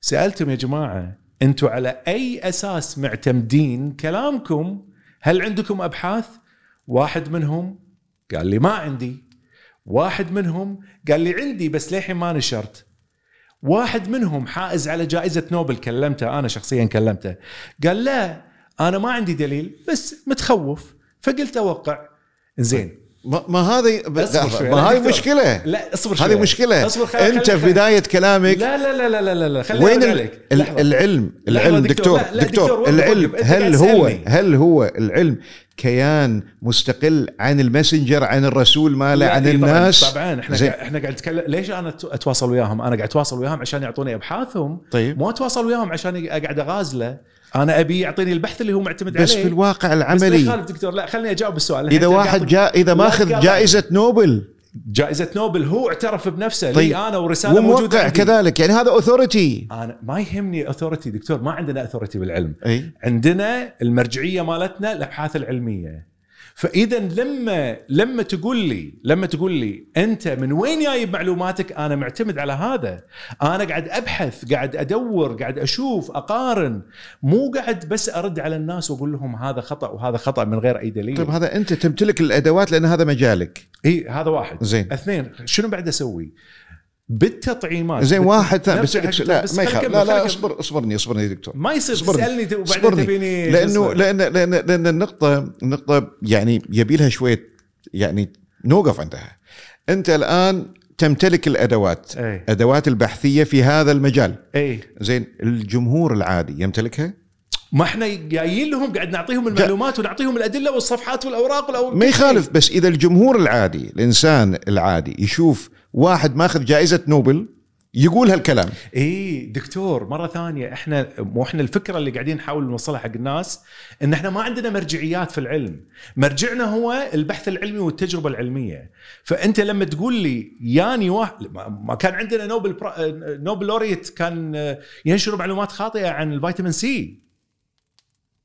Speaker 2: سألتهم يا جماعة أنتم على أي أساس معتمدين كلامكم؟ هل عندكم أبحاث؟ واحد منهم قال لي ما عندي. واحد منهم قال لي عندي بس للحين ما نشرت واحد منهم حائز على جائزة نوبل كلمته أنا شخصيا كلمته. قال لا أنا ما عندي دليل بس متخوف. فقلت أوقع. زين
Speaker 1: ما, ما هذه. ما هذه. مشكلة
Speaker 2: لا اصبر شوي
Speaker 1: هذه مشكلة
Speaker 2: اصبر خل...
Speaker 1: انت. في بداية كلامك
Speaker 2: لا لا لا لا لا لا. خليني
Speaker 1: وين
Speaker 2: عليك.
Speaker 1: العلم العلم
Speaker 2: دكتور.
Speaker 1: دكتور
Speaker 2: لا، لا،
Speaker 1: دكتور
Speaker 2: دكتور،
Speaker 1: العلم هل هو. هل هو العلم كيان مستقل عن الماسنجر عن الرسول ماله عن
Speaker 2: إيه طبعاً-
Speaker 1: الناس
Speaker 2: طبعا إحنا
Speaker 1: زين.
Speaker 2: قاعد إحنا قاعد نتكلم ليش أنا أتواصل وياهم؟ أنا قاعد أتواصل وياهم عشان يعطوني أبحاثهم
Speaker 1: طيب
Speaker 2: مو أتواصل وياهم عشان أقعد أغازله أنا ابي يعطيني البحث اللي هو معتمد
Speaker 1: بس
Speaker 2: عليه.
Speaker 1: في الواقع
Speaker 2: بس
Speaker 1: العملي
Speaker 2: يخالف دكتور لا خليني اجاوب السؤال. إذا
Speaker 1: واحد جاء
Speaker 2: إذا
Speaker 1: ماخذ
Speaker 2: تقاطع.
Speaker 1: جائزة نوبل.
Speaker 2: جائزة نوبل هو اعترف بنفسه
Speaker 1: طيب.
Speaker 2: لي أنا ورسالة
Speaker 1: موجودة
Speaker 2: عندي.
Speaker 1: كذلك يعني هذا authority
Speaker 2: أنا ما يهمني authority دكتور ما عندنا اثورتي بالعلم.
Speaker 1: أي.
Speaker 2: عندنا المرجعية مالتنا الأبحاث العلمية. فإذا لما لما تقول لي لما تقول لي أنت من وين جايب معلوماتك؟ أنا معتمد على هذا. أنا قاعد أبحث قاعد أدور قاعد أشوف أقارن. مو قاعد بس أرد على الناس وأقول لهم هذا خطأ وهذا خطأ من غير أي دليل.
Speaker 1: طيب هذا أنت تمتلك الأدوات لأن هذا مجالك.
Speaker 2: إي هذا واحد.
Speaker 1: زين.
Speaker 2: اثنين شنو بعد أسوي؟ بالتطعيمات.
Speaker 1: زين واحد ثاني بس, لا ما لا لا اصبر اصبرني اصبرني يا دكتور.
Speaker 2: ما يصير
Speaker 1: اصبرني.
Speaker 2: تسالني وبعدين. تبيني لأنه؟
Speaker 1: لأن لأن لأن النقطه النقطة يعني يبي لها شوية يعني نوقف عندها. أنت الآن تمتلك الأدوات.
Speaker 2: اي
Speaker 1: أدوات البحثية في هذا المجال.
Speaker 2: اي
Speaker 1: زين الجمهور العادي يمتلكها؟
Speaker 2: ما إحنا جايين لهم قاعد نعطيهم المعلومات ونعطيهم الأدلة والصفحات والأوراق والأو...
Speaker 1: ما يخالف بس إذا الجمهور العادي الإنسان العادي يشوف واحد ماخذ جائزة نوبل يقول هالكلام.
Speaker 2: اي دكتور مرة ثانية إحنا مو إحنا الفكرة اللي قاعدين نحاول نوصلها حق الناس إن إحنا ما عندنا مرجعيات في العلم. مرجعنا هو البحث العلمي والتجربة العلمية. فأنت لما تقول لي ياني واحد ما- ما كان عندنا نوبل برا... Nobel laureate كان ينشر معلومات خاطئة عن الفيتامين سي.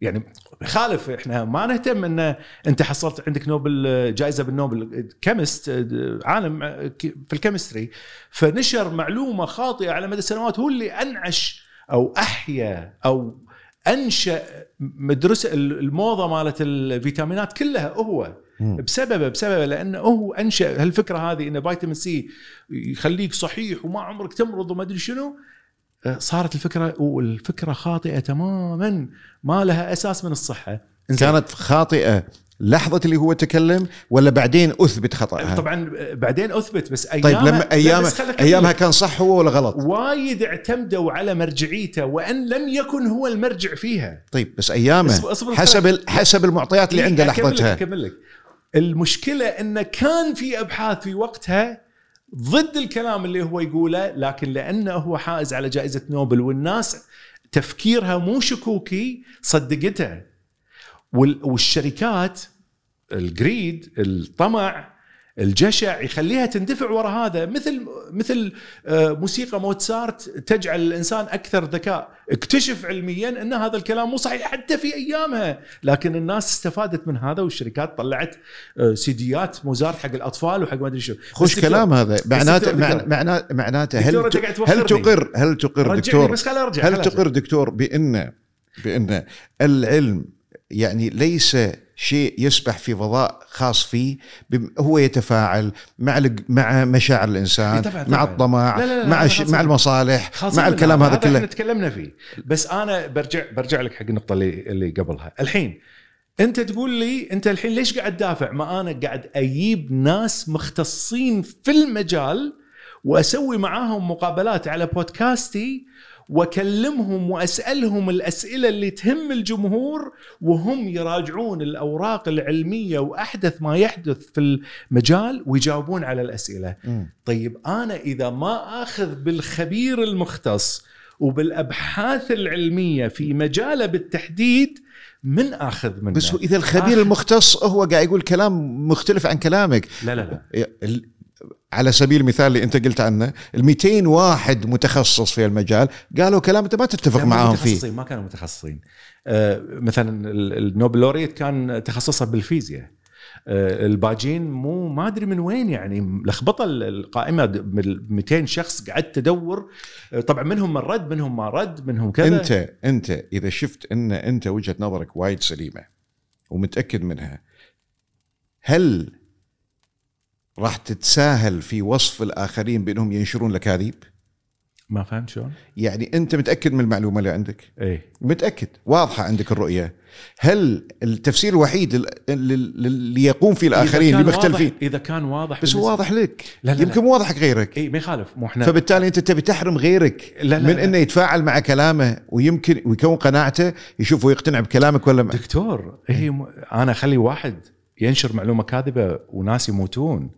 Speaker 2: يعني خالف إحنا ما نهتم إن أنت حصلت عندك نوبل جائزة بال Nobel chemist عالم في ال chemistry. فنشر معلومة خاطئة على مدى السنوات هو اللي أنعش أو أحيا أو أنشأ مدرسة الموضة مالت الفيتامينات كلها هو. بسببه بسببه لأنه هو أنشأ هالفكرة هذه إن فيتامين سي يخليك صحيح وما عمرك تمرض وما أدري شنو. صارت الفكرة والفكرة خاطئة تماما. ما لها أساس من الصحة. إنزين.
Speaker 1: كانت خاطئة لحظة اللي هو تكلم ولا بعدين أثبت خطأها؟
Speaker 2: طبعا بعدين أثبت بس ايامها
Speaker 1: طيب لما ايامها
Speaker 2: أكمل.
Speaker 1: كان صح هو ولا غلط؟
Speaker 2: وايد اعتمدوا على مرجعيته وأن لم يكن هو المرجع فيها.
Speaker 1: طيب بس ايامه حسب ال- حسب المعطيات اللي
Speaker 2: إيه،
Speaker 1: عنده
Speaker 2: أكمل لك-
Speaker 1: لحظتها
Speaker 2: أكمل لك. المشكلة انه كان في أبحاث في وقتها ضد الكلام اللي هو يقوله لكن لأنه هو حائز على جائزة نوبل والناس تفكيرها مو شكوكي صدقته. وال- والشركات الجريد الطمع الجشع يخليها تندفع وراء هذا. مثل مثل آه، موسيقى موتسارت تجعل الإنسان أكثر ذكاء. اكتشف علميا أن هذا الكلام مو صحيح حتى في أيامها. لكن الناس استفادت من هذا والشركات طلعت آه، سيديات موزارت حق الأطفال وحق ما أدري شو.
Speaker 1: خوش كلام هذا. معناته معناته. معناته هل هل. تقر هل تقر دكتور؟
Speaker 2: بس خليني أرجع
Speaker 1: هل تقر دكتور بان بأن العلم يعني ليس شيء يسبح في فضاء خاص فيه هو يتفاعل مع مع مشاعر الإنسان
Speaker 2: إيه طبعاً،
Speaker 1: مع
Speaker 2: طبعاً.
Speaker 1: الطمع
Speaker 2: لا، لا، لا،
Speaker 1: مع الش- مع. المصالح مع. الكلام هذا
Speaker 2: إحنا
Speaker 1: كله
Speaker 2: تكلمنا فيه بس أنا برجع برجع لك حق النقطة اللي اللي قبلها الحين أنت تقول لي أنت الحين ليش قاعد تدافع ما أنا قاعد أجيب ناس مختصين في المجال وأسوي معاهم مقابلات على بودكاستي واكلمهم وأسألهم الأسئلة اللي تهم الجمهور وهم يراجعون الأوراق العلمية وأحدث ما يحدث في المجال ويجاوبون على الأسئلة.
Speaker 1: مم.
Speaker 2: طيب أنا إذا ما آخذ بالخبير المختص وبالأبحاث العلمية في مجاله بالتحديد من آخذ منه؟
Speaker 1: بس إذا الخبير
Speaker 2: آخر-
Speaker 1: المختص هو قاعد يقول كلام مختلف عن كلامك.
Speaker 2: لا لا لا.
Speaker 1: على سبيل المثال اللي انت قلت عنه ال 200 واحد متخصص في المجال قالوا كلام أنت ما تتفق معاهم فيه.
Speaker 2: متخصصين ما كانوا متخصصين. آه، مثلا ال- النوبل لوريت كان تخصصه بالفيزياء. آه، الباجين مو ما أدري من وين يعني لخبطة ال- القائمة د- من 200 شخص قعدت ادور آه، طبعا منهم من رد منهم ما رد منهم كذا.
Speaker 1: أنت أنت إذا شفت إن أنت وجهة نظرك وايد سليمة ومتأكد منها هل راح تتساهل في وصف الآخرين بأنهم ينشرون الاكاذيب؟
Speaker 2: ما فهمت شلون؟
Speaker 1: يعني أنت متأكد من المعلومة اللي عندك؟
Speaker 2: إيه
Speaker 1: متأكد واضحة عندك الرؤية هل التفسير الوحيد لل- لل- اللي يقوم فيه
Speaker 2: الآخرين
Speaker 1: اللي
Speaker 2: كان
Speaker 1: مختلفين
Speaker 2: واضح إذا كان واضح
Speaker 1: بس هو واضح لك
Speaker 2: لا، لا،
Speaker 1: يمكن
Speaker 2: لا.
Speaker 1: مو واضح غيرك
Speaker 2: اي ما يخالف مو إحنا
Speaker 1: فبالتالي أنت تبي تحرم غيرك
Speaker 2: لا، لا،
Speaker 1: من
Speaker 2: لا.
Speaker 1: إنه يتفاعل مع كلامه ويمكن ويكون قناعته يشوف ويقتنع بكلامك ولا ما
Speaker 2: دكتور م... أنا أخلي واحد ينشر معلومة كاذبة وناس يموتون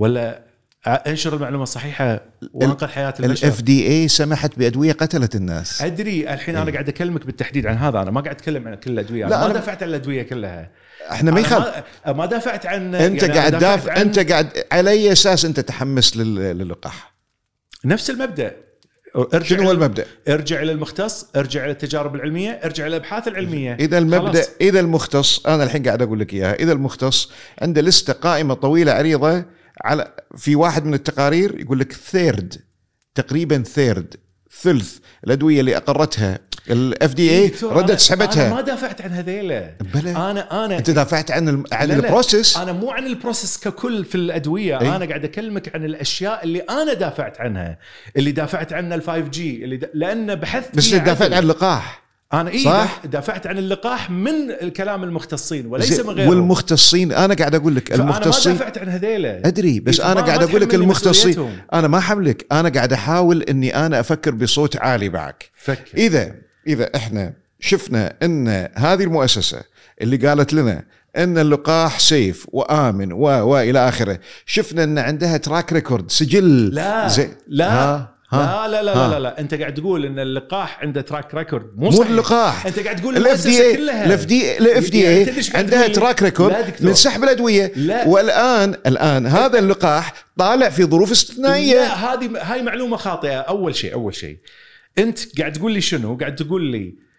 Speaker 2: ولا انشر المعلومة الصحيحة؟ وانقذ حياة البشر.
Speaker 1: الاف دي اي سمحت بأدوية قتلت الناس.
Speaker 2: أدري الحين أنا قاعد أكلمك بالتحديد عن هذا أنا ما قاعد أتكلم عن كل الأدوية
Speaker 1: لا،
Speaker 2: أنا ما
Speaker 1: أنا-
Speaker 2: دافعت عن الأدوية كلها.
Speaker 1: إحنا ما
Speaker 2: أنا
Speaker 1: يخالف.
Speaker 2: ما, دافعت عن
Speaker 1: أنت
Speaker 2: يعني
Speaker 1: قاعد دافع
Speaker 2: عن
Speaker 1: أنت قاعد على أي أساس أنت تحمس لل- للقاح؟
Speaker 2: نفس المبدأ. ارجع
Speaker 1: شنو هو المبدأ؟
Speaker 2: ارجع إلى المختص ارجع إلى التجارب العلمية ارجع إلى الأبحاث العلمية.
Speaker 1: إذا المبدا
Speaker 2: خلاص.
Speaker 1: إذا المختص أنا الحين قاعد أقول لك إياها. إذا المختص عنده لستة قائمة طويلة عريضة على في واحد من التقارير يقول لك third تقريبا third ثلث الأدوية اللي أقرتها ال
Speaker 2: FDA
Speaker 1: ردت
Speaker 2: أنا- أنا
Speaker 1: سحبتها
Speaker 2: ما دافعت عن هذيلا
Speaker 1: بلى.
Speaker 2: أنا أنا
Speaker 1: أنت دافعت عن الم- عن
Speaker 2: لا لا،
Speaker 1: ال
Speaker 2: process أنا مو عن البروسيس ككل في الأدوية
Speaker 1: أي.
Speaker 2: أنا قاعد أكلمك عن الأشياء اللي أنا دافعت عنها اللي دافعت عنها ال 5 جي اللي د... لأن بحثت
Speaker 1: بس دافعت. عن اللقاح
Speaker 2: أنا اي
Speaker 1: صح؟
Speaker 2: دافعت عن اللقاح من الكلام المختصين وليس من غيره.
Speaker 1: والمختصين أنا قاعد أقول لك
Speaker 2: فأنا ما
Speaker 1: المختصين
Speaker 2: دافعت عن هذيلا
Speaker 1: أدري بس
Speaker 2: إيه،
Speaker 1: أنا
Speaker 2: ما-
Speaker 1: قاعد
Speaker 2: ما
Speaker 1: أقول لك المختصين. أنا ما حملك أنا قاعد أحاول إني أنا أفكر بصوت عالي معك.
Speaker 2: فكر.
Speaker 1: إذا إذا إحنا شفنا إن هذه المؤسسة اللي قالت لنا إن اللقاح سيف وآمن و وإلى آخره شفنا إن عندها track record سجل.
Speaker 2: لا
Speaker 1: زي
Speaker 2: لا.
Speaker 1: ها؟
Speaker 2: لا لا لا,
Speaker 1: ها.
Speaker 2: لا لا. لا أنت قاعد تقول إن اللقاح عنده track record مو
Speaker 1: مو اللقاح.
Speaker 2: أنت قاعد تقول ال
Speaker 1: FDA
Speaker 2: كلها.
Speaker 1: ال
Speaker 2: FD ال FDA
Speaker 1: عندها
Speaker 2: track record.
Speaker 1: من سحب الأدوية.
Speaker 2: لا.
Speaker 1: والان الآن هذا اللقاح طالع في ظروف استثنائيه
Speaker 2: لا هذه هاي معلومة خاطئة. أول شيء أول شيء. أنت قاعد تقول لي شنو؟ قاعد تقول لي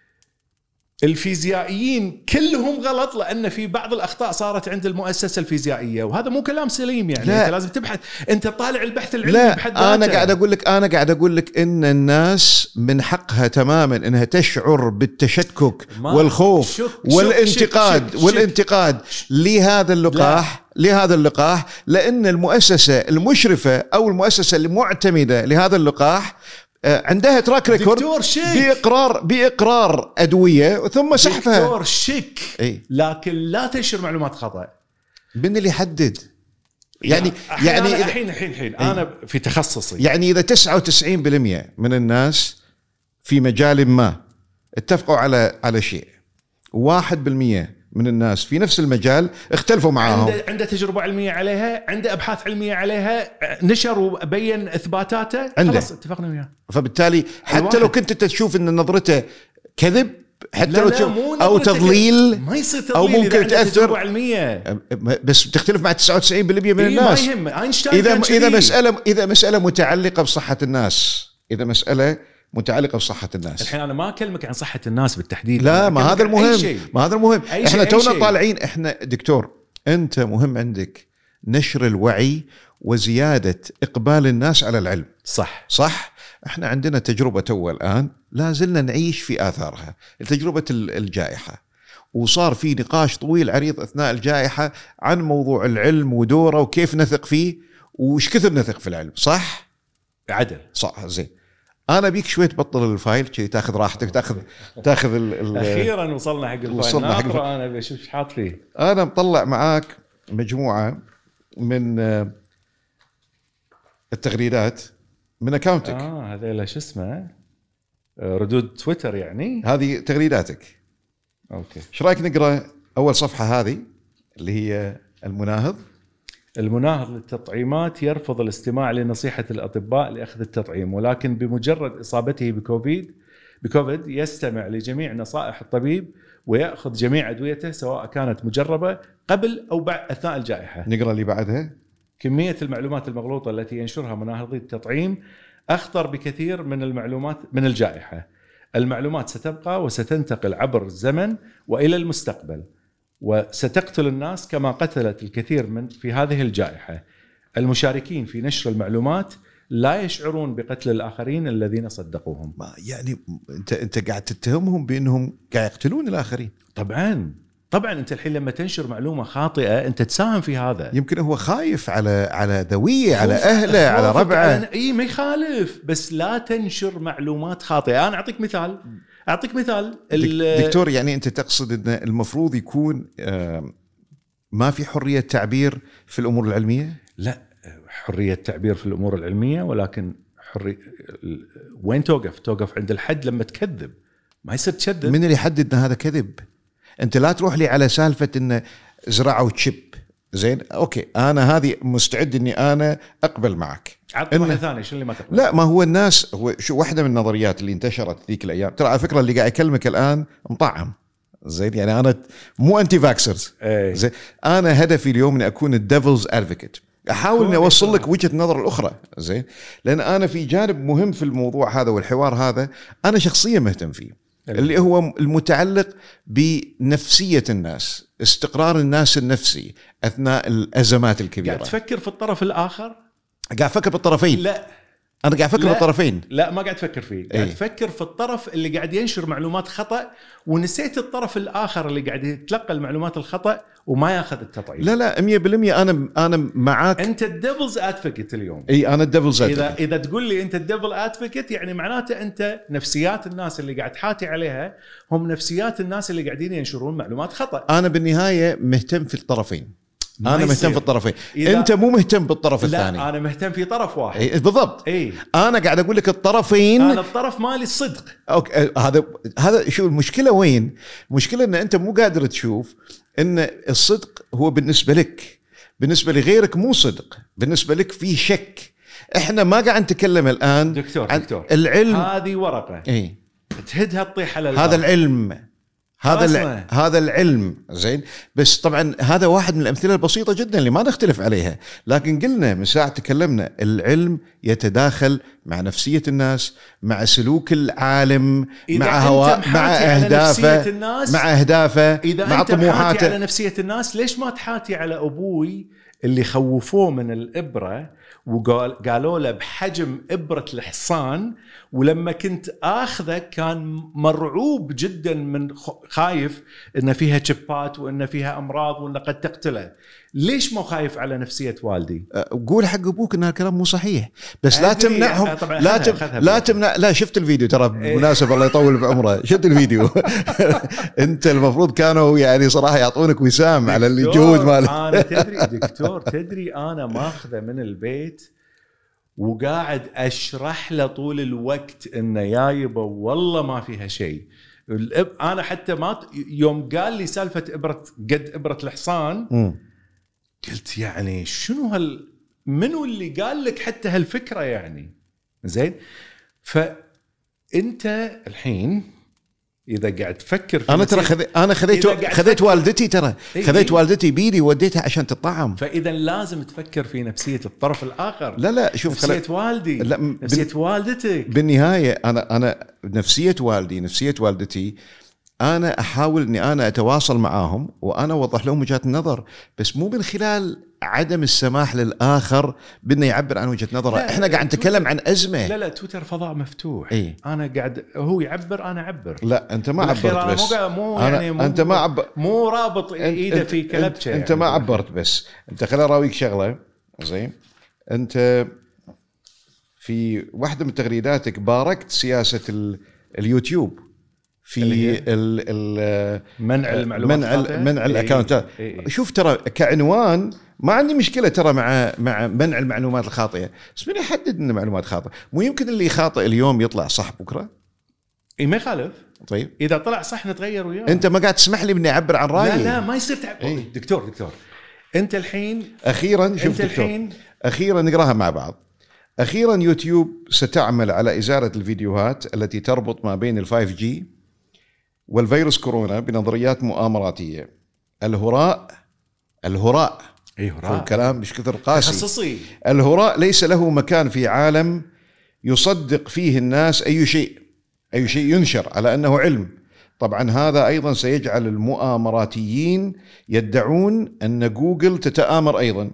Speaker 2: الفيزيائيين كلهم غلط لأن في بعض الأخطاء صارت عند المؤسسة الفيزيائية وهذا مو كلام سليم يعني.
Speaker 1: لا.
Speaker 2: أنت لازم تبحث. أنت طالع البحث العلمي
Speaker 1: لا
Speaker 2: بحد ذاته.
Speaker 1: أنا قاعد أقول لك أنا قاعد أقول لك إن الناس من حقها تماما إنها تشعر بالتشكك والخوف
Speaker 2: شك-
Speaker 1: والانتقاد
Speaker 2: شك- شك-
Speaker 1: والانتقاد. لهذا اللقاح لهذا اللقاح لأن المؤسسة المشرفة أو المؤسسة المعتمدة لهذا اللقاح عندها track record
Speaker 2: دكتور شك.
Speaker 1: باقرار بإقرار أدوية ثم سحبها
Speaker 2: دكتور شك
Speaker 1: إي.
Speaker 2: لكن لا تنشر معلومات خطأ.
Speaker 1: من اللي يحدد؟ يعني يعني
Speaker 2: الحين الحين الحين أنا في تخصصي.
Speaker 1: يعني إذا 99% من الناس في مجال ما اتفقوا على على شيء. 1% من الناس في نفس المجال اختلفوا معاهم.
Speaker 2: عنده عنده تجربة علمية عليها عنده أبحاث علمية عليها نشر وبين إثباتاته.
Speaker 1: عنده.
Speaker 2: خلاص اتفقنا وياه.
Speaker 1: فبالتالي حتى
Speaker 2: الواحد.
Speaker 1: لو كنت انت تشوف إن نظرته كذب حتى
Speaker 2: لا
Speaker 1: لو
Speaker 2: لا
Speaker 1: تشوف
Speaker 2: أو
Speaker 1: تضليل
Speaker 2: ما يصير تضليل إذا
Speaker 1: ممكن
Speaker 2: تجربة علمية.
Speaker 1: بس بتختلف مع 99% من
Speaker 2: إيه
Speaker 1: الناس.
Speaker 2: ما يهم. أينشتاين
Speaker 1: إذا
Speaker 2: إذا.
Speaker 1: مسألة إذا مسألة متعلقة بصحة الناس إذا مسألة متعلقة بصحة الناس.
Speaker 2: الحين أنا ما أكلمك عن صحة الناس بالتحديد.
Speaker 1: لا ما هذا المهم. ما هذا المهم.
Speaker 2: إحنا
Speaker 1: تونا. طالعين. إحنا دكتور أنت مهم عندك نشر الوعي وزيادة إقبال الناس على العلم.
Speaker 2: صح.
Speaker 1: صح؟ إحنا عندنا تجربة تو الآن لا زلنا نعيش في آثارها. تجربه ال- الجائحة. وصار في نقاش طويل عريض أثناء الجائحة عن موضوع العلم ودوره وكيف نثق فيه وش كثر نثق في العلم. صح؟
Speaker 2: عدل.
Speaker 1: صح زين. أنا بيك شوي تبطل ال file كذي تاخذ راحتك تاخذ تاخذ ال ال
Speaker 2: أخيرا وصلنا حق ال file.
Speaker 1: وصلنا حق
Speaker 2: ناطره أنا بشوف إيش حاط فيه
Speaker 1: أنا مطلع معاك مجموعة من آه، التغريدات من اكاونتك
Speaker 2: آه هذيلا شو اسمه؟ آه، ردود تويتر يعني؟
Speaker 1: هذه تغريداتك.
Speaker 2: أوكي.
Speaker 1: إيش رأيك نقرأ أول صفحة هذه اللي هي المناهض؟
Speaker 2: المناهض للتطعيمات يرفض الاستماع لنصيحة الأطباء لأخذ التطعيم ولكن بمجرد إصابته بكوفيد بكوفيد يستمع لجميع نصائح الطبيب ويأخذ جميع أدويته سواء كانت مجربة قبل أو بعد أثناء الجائحة.
Speaker 1: نقرأ اللي بعدها.
Speaker 2: كمية المعلومات المغلوطة التي ينشرها مناهضي التطعيم أخطر بكثير من المعلومات من الجائحة. المعلومات ستبقى وستنتقل عبر الزمن وإلى المستقبل. وستقتل الناس كما قتلت الكثير من في هذه الجائحة. المشاركين في نشر المعلومات لا يشعرون بقتل الآخرين الذين صدقوهم.
Speaker 1: ما يعني انت انت قاعد تتهمهم بأنهم قاعد يقتلون الآخرين.
Speaker 2: طبعا. طبعا أنت الحين لما تنشر معلومة خاطئة أنت تساهم في هذا.
Speaker 1: يمكن هو خايف على على ذويه على أهله على ربعه.
Speaker 2: إي ما يخالف بس لا تنشر معلومات خاطئة. أنا أعطيك مثال. أعطيك مثال ال-
Speaker 1: دك- دكتور يعني أنت تقصد إن المفروض يكون ما في حرية تعبير في الأمور العلمية؟
Speaker 2: لا حرية تعبير في الأمور العلمية ولكن حري وين توقف؟ توقف عند الحد لما تكذب ما يصير تشذب
Speaker 1: من اللي يحدد إن هذا كذب؟ أنت لا تروح لي على سالفة انه زرعوا chip زين أوكي أنا هذه مستعد إني أنا أقبل معك إنه-
Speaker 2: واحدة ثانية شو اللي ما تقبل؟
Speaker 1: لا ما هو الناس هو شو واحدة من النظريات اللي انتشرت ذيك الأيام. ترى على فكرة اللي قاعد اكلمك الآن مطعم. زين يعني أنا مو anti-vaxxers
Speaker 2: إيه.
Speaker 1: زين أنا هدفي اليوم إني أكون ال devil's advocate أحاول إني أوصل لك وجهة النظر الأخرى. زين لأن أنا في جانب مهم في الموضوع هذا والحوار هذا أنا شخصيا مهتم فيه. اللي هو المتعلق بنفسية الناس استقرار الناس النفسي أثناء الأزمات الكبيرة.
Speaker 2: قاعد تفكر في الطرف الآخر؟
Speaker 1: قاعد أفكر بالطرفين
Speaker 2: لا.
Speaker 1: أنا قاعد
Speaker 2: أفكر.
Speaker 1: بالطرفين
Speaker 2: لا. ما قاعد تفكر فيه. قاعد
Speaker 1: إيه.
Speaker 2: تفكر في الطرف اللي قاعد ينشر معلومات خطأ ونسيت الطرف الآخر اللي قاعد يتلقى المعلومات الخطأ وما ياخذ التطعيم.
Speaker 1: لا لا 100% أنا أنا معاك.
Speaker 2: أنت ال devil's advocate اليوم.
Speaker 1: إي أنا ال
Speaker 2: devil's إذا إذا تقول لي أنت ال devil advocate يعني معناته أنت نفسيات الناس اللي قاعد تحاتي عليها هم نفسيات الناس اللي قاعدين ينشرون معلومات خطأ.
Speaker 1: أنا بالنهاية مهتم في الطرفين. أنا مهتم
Speaker 2: يصير.
Speaker 1: في الطرفين. أنت مو مهتم بالطرف
Speaker 2: لا
Speaker 1: الثاني.
Speaker 2: أنا مهتم في طرف واحد.
Speaker 1: إي بالضبط.
Speaker 2: إي.
Speaker 1: أنا قاعد أقول لك الطرفين
Speaker 2: أنا الطرف مالي الصدق.
Speaker 1: أوكي آه، هذا هذا شو المشكلة وين؟ المشكلة إن أنت مو قادر تشوف إن الصدق هو بالنسبة لك. بالنسبة لغيرك مو صدق. بالنسبة لك في شك. إحنا ما قاعد نتكلم الآن
Speaker 2: دكتور
Speaker 1: عن
Speaker 2: دكتور.
Speaker 1: العلم.
Speaker 2: هذه ورقة.
Speaker 1: إي.
Speaker 2: تهدها تطيح على
Speaker 1: هذا. العلم. هذا. الع... هذا العلم زين؟ بس طبعا هذا واحد من الأمثلة البسيطة جدا اللي ما نختلف عليها. لكن قلنا من ساعة تكلمنا العلم يتداخل مع نفسية الناس مع سلوك العالم
Speaker 2: إذا
Speaker 1: مع
Speaker 2: أنت
Speaker 1: هوا
Speaker 2: محاتي
Speaker 1: مع
Speaker 2: أهدافه الناس-
Speaker 1: مع أهدافه
Speaker 2: إذا
Speaker 1: مع
Speaker 2: أنت محاتي على
Speaker 1: طموحاته
Speaker 2: نفسية الناس ليش ما تحاتي على أبوي اللي خوفوه من الإبرة وقال قالوا له بحجم إبرة الحصان ولما كنت آخذه كان مرعوب جدا من خايف إن فيها شبات وإن فيها أمراض وإن قد تقتله. ليش مو خايف على نفسية والدي؟
Speaker 1: أه، قول حق أبوك إن الكلام مو صحيح. بس لا تمنعهم
Speaker 2: أه،
Speaker 1: لا تم... لا. تمنع لا شفت الفيديو ترى
Speaker 2: إيه.
Speaker 1: بالمناسبة الله يطول بعمره شفت الفيديو؟ أنت المفروض كانوا يعني صراحة يعطونك وسام على الجهود مالك
Speaker 2: أنا تدري دكتور تدري أنا ماخذة من البيت وقاعد أشرح له طول الوقت إنه يا يبا والله ما فيها شيء. الإب... أنا حتى ما يوم قال لي سالفة ابره قد إبرة الحصان
Speaker 1: مم.
Speaker 2: قلت يعني شنو هال منو اللي قال لك حتى هالفكرة يعني؟ زين؟ فأنت الحين إذا قاعد تفكر في
Speaker 1: أنا ترى خذ... أنا خذيت
Speaker 2: قاعد
Speaker 1: خذيت والدتي ترى خذيت
Speaker 2: إي.
Speaker 1: والدتي بيدي وديتها عشان تطعم
Speaker 2: فإذا لازم تفكر في نفسية الطرف الآخر
Speaker 1: لا لا شوف.
Speaker 2: نفسية والدي
Speaker 1: لا، م-
Speaker 2: نفسية والدتك
Speaker 1: بالنهاية أنا أنا نفسية والدي نفسية والدتي أنا أحاول إني أنا أتواصل معاهم وأنا أوضح لهم وجهات النظر بس مو من خلال عدم السماح للآخر بأنه يعبر عن وجهة نظره.
Speaker 2: لا،
Speaker 1: إحنا قاعد نتكلم عن أزمة.
Speaker 2: لا لا تويتر فضاء مفتوح.
Speaker 1: إيه.
Speaker 2: أنا قاعد هو يعبر أنا أعبر.
Speaker 1: لا أنت ما عبرت بس.
Speaker 2: مو مو يعني مو
Speaker 1: أنت ما عب...
Speaker 2: مو رابط
Speaker 1: إيده
Speaker 2: في كلبشة
Speaker 1: أنت
Speaker 2: يعني.
Speaker 1: ما عبرت بس. أنت خليني أراويك شغلة. زين. أنت في واحدة من تغريداتك باركت سياسة ال... اليوتيوب. في؟ ال... ال...
Speaker 2: منع المعلومات
Speaker 1: منع. منع
Speaker 2: إيه،
Speaker 1: الاكونتات
Speaker 2: إيه، إيه.
Speaker 1: شوف ترى كعنوان ما عندي مشكلة ترى مع مع منع المعلومات الخاطئة بس من يحدد إن معلومات خاطئة. مو يمكن اللي خاطئ اليوم يطلع صح بكرة؟
Speaker 2: اي ما يخالف.
Speaker 1: طيب.
Speaker 2: إذا طلع صح نتغير وياه
Speaker 1: أنت ما قاعد تسمح لي إني أعبر عن رأيي.
Speaker 2: لا لا ما يصير تعب.
Speaker 1: إيه.
Speaker 2: دكتور دكتور. أنت الحين
Speaker 1: أخيرا شوف
Speaker 2: أنت
Speaker 1: دكتور.
Speaker 2: الحين.
Speaker 1: أخيرا نقراها مع بعض. أخيرا يوتيوب ستعمل على إزالة الفيديوهات التي تربط ما بين ال 5G والفيروس كورونا بنظريات مؤامراتية. الهراء الهراء. أي
Speaker 2: هراء.
Speaker 1: الكلام مش كثر قاسي.
Speaker 2: تخصصي.
Speaker 1: الهراء ليس له مكان في عالم يصدق فيه الناس أي شيء أي شيء ينشر على أنه علم. طبعا هذا أيضا سيجعل المؤامراتيين يدعون أن جوجل تتآمر أيضا.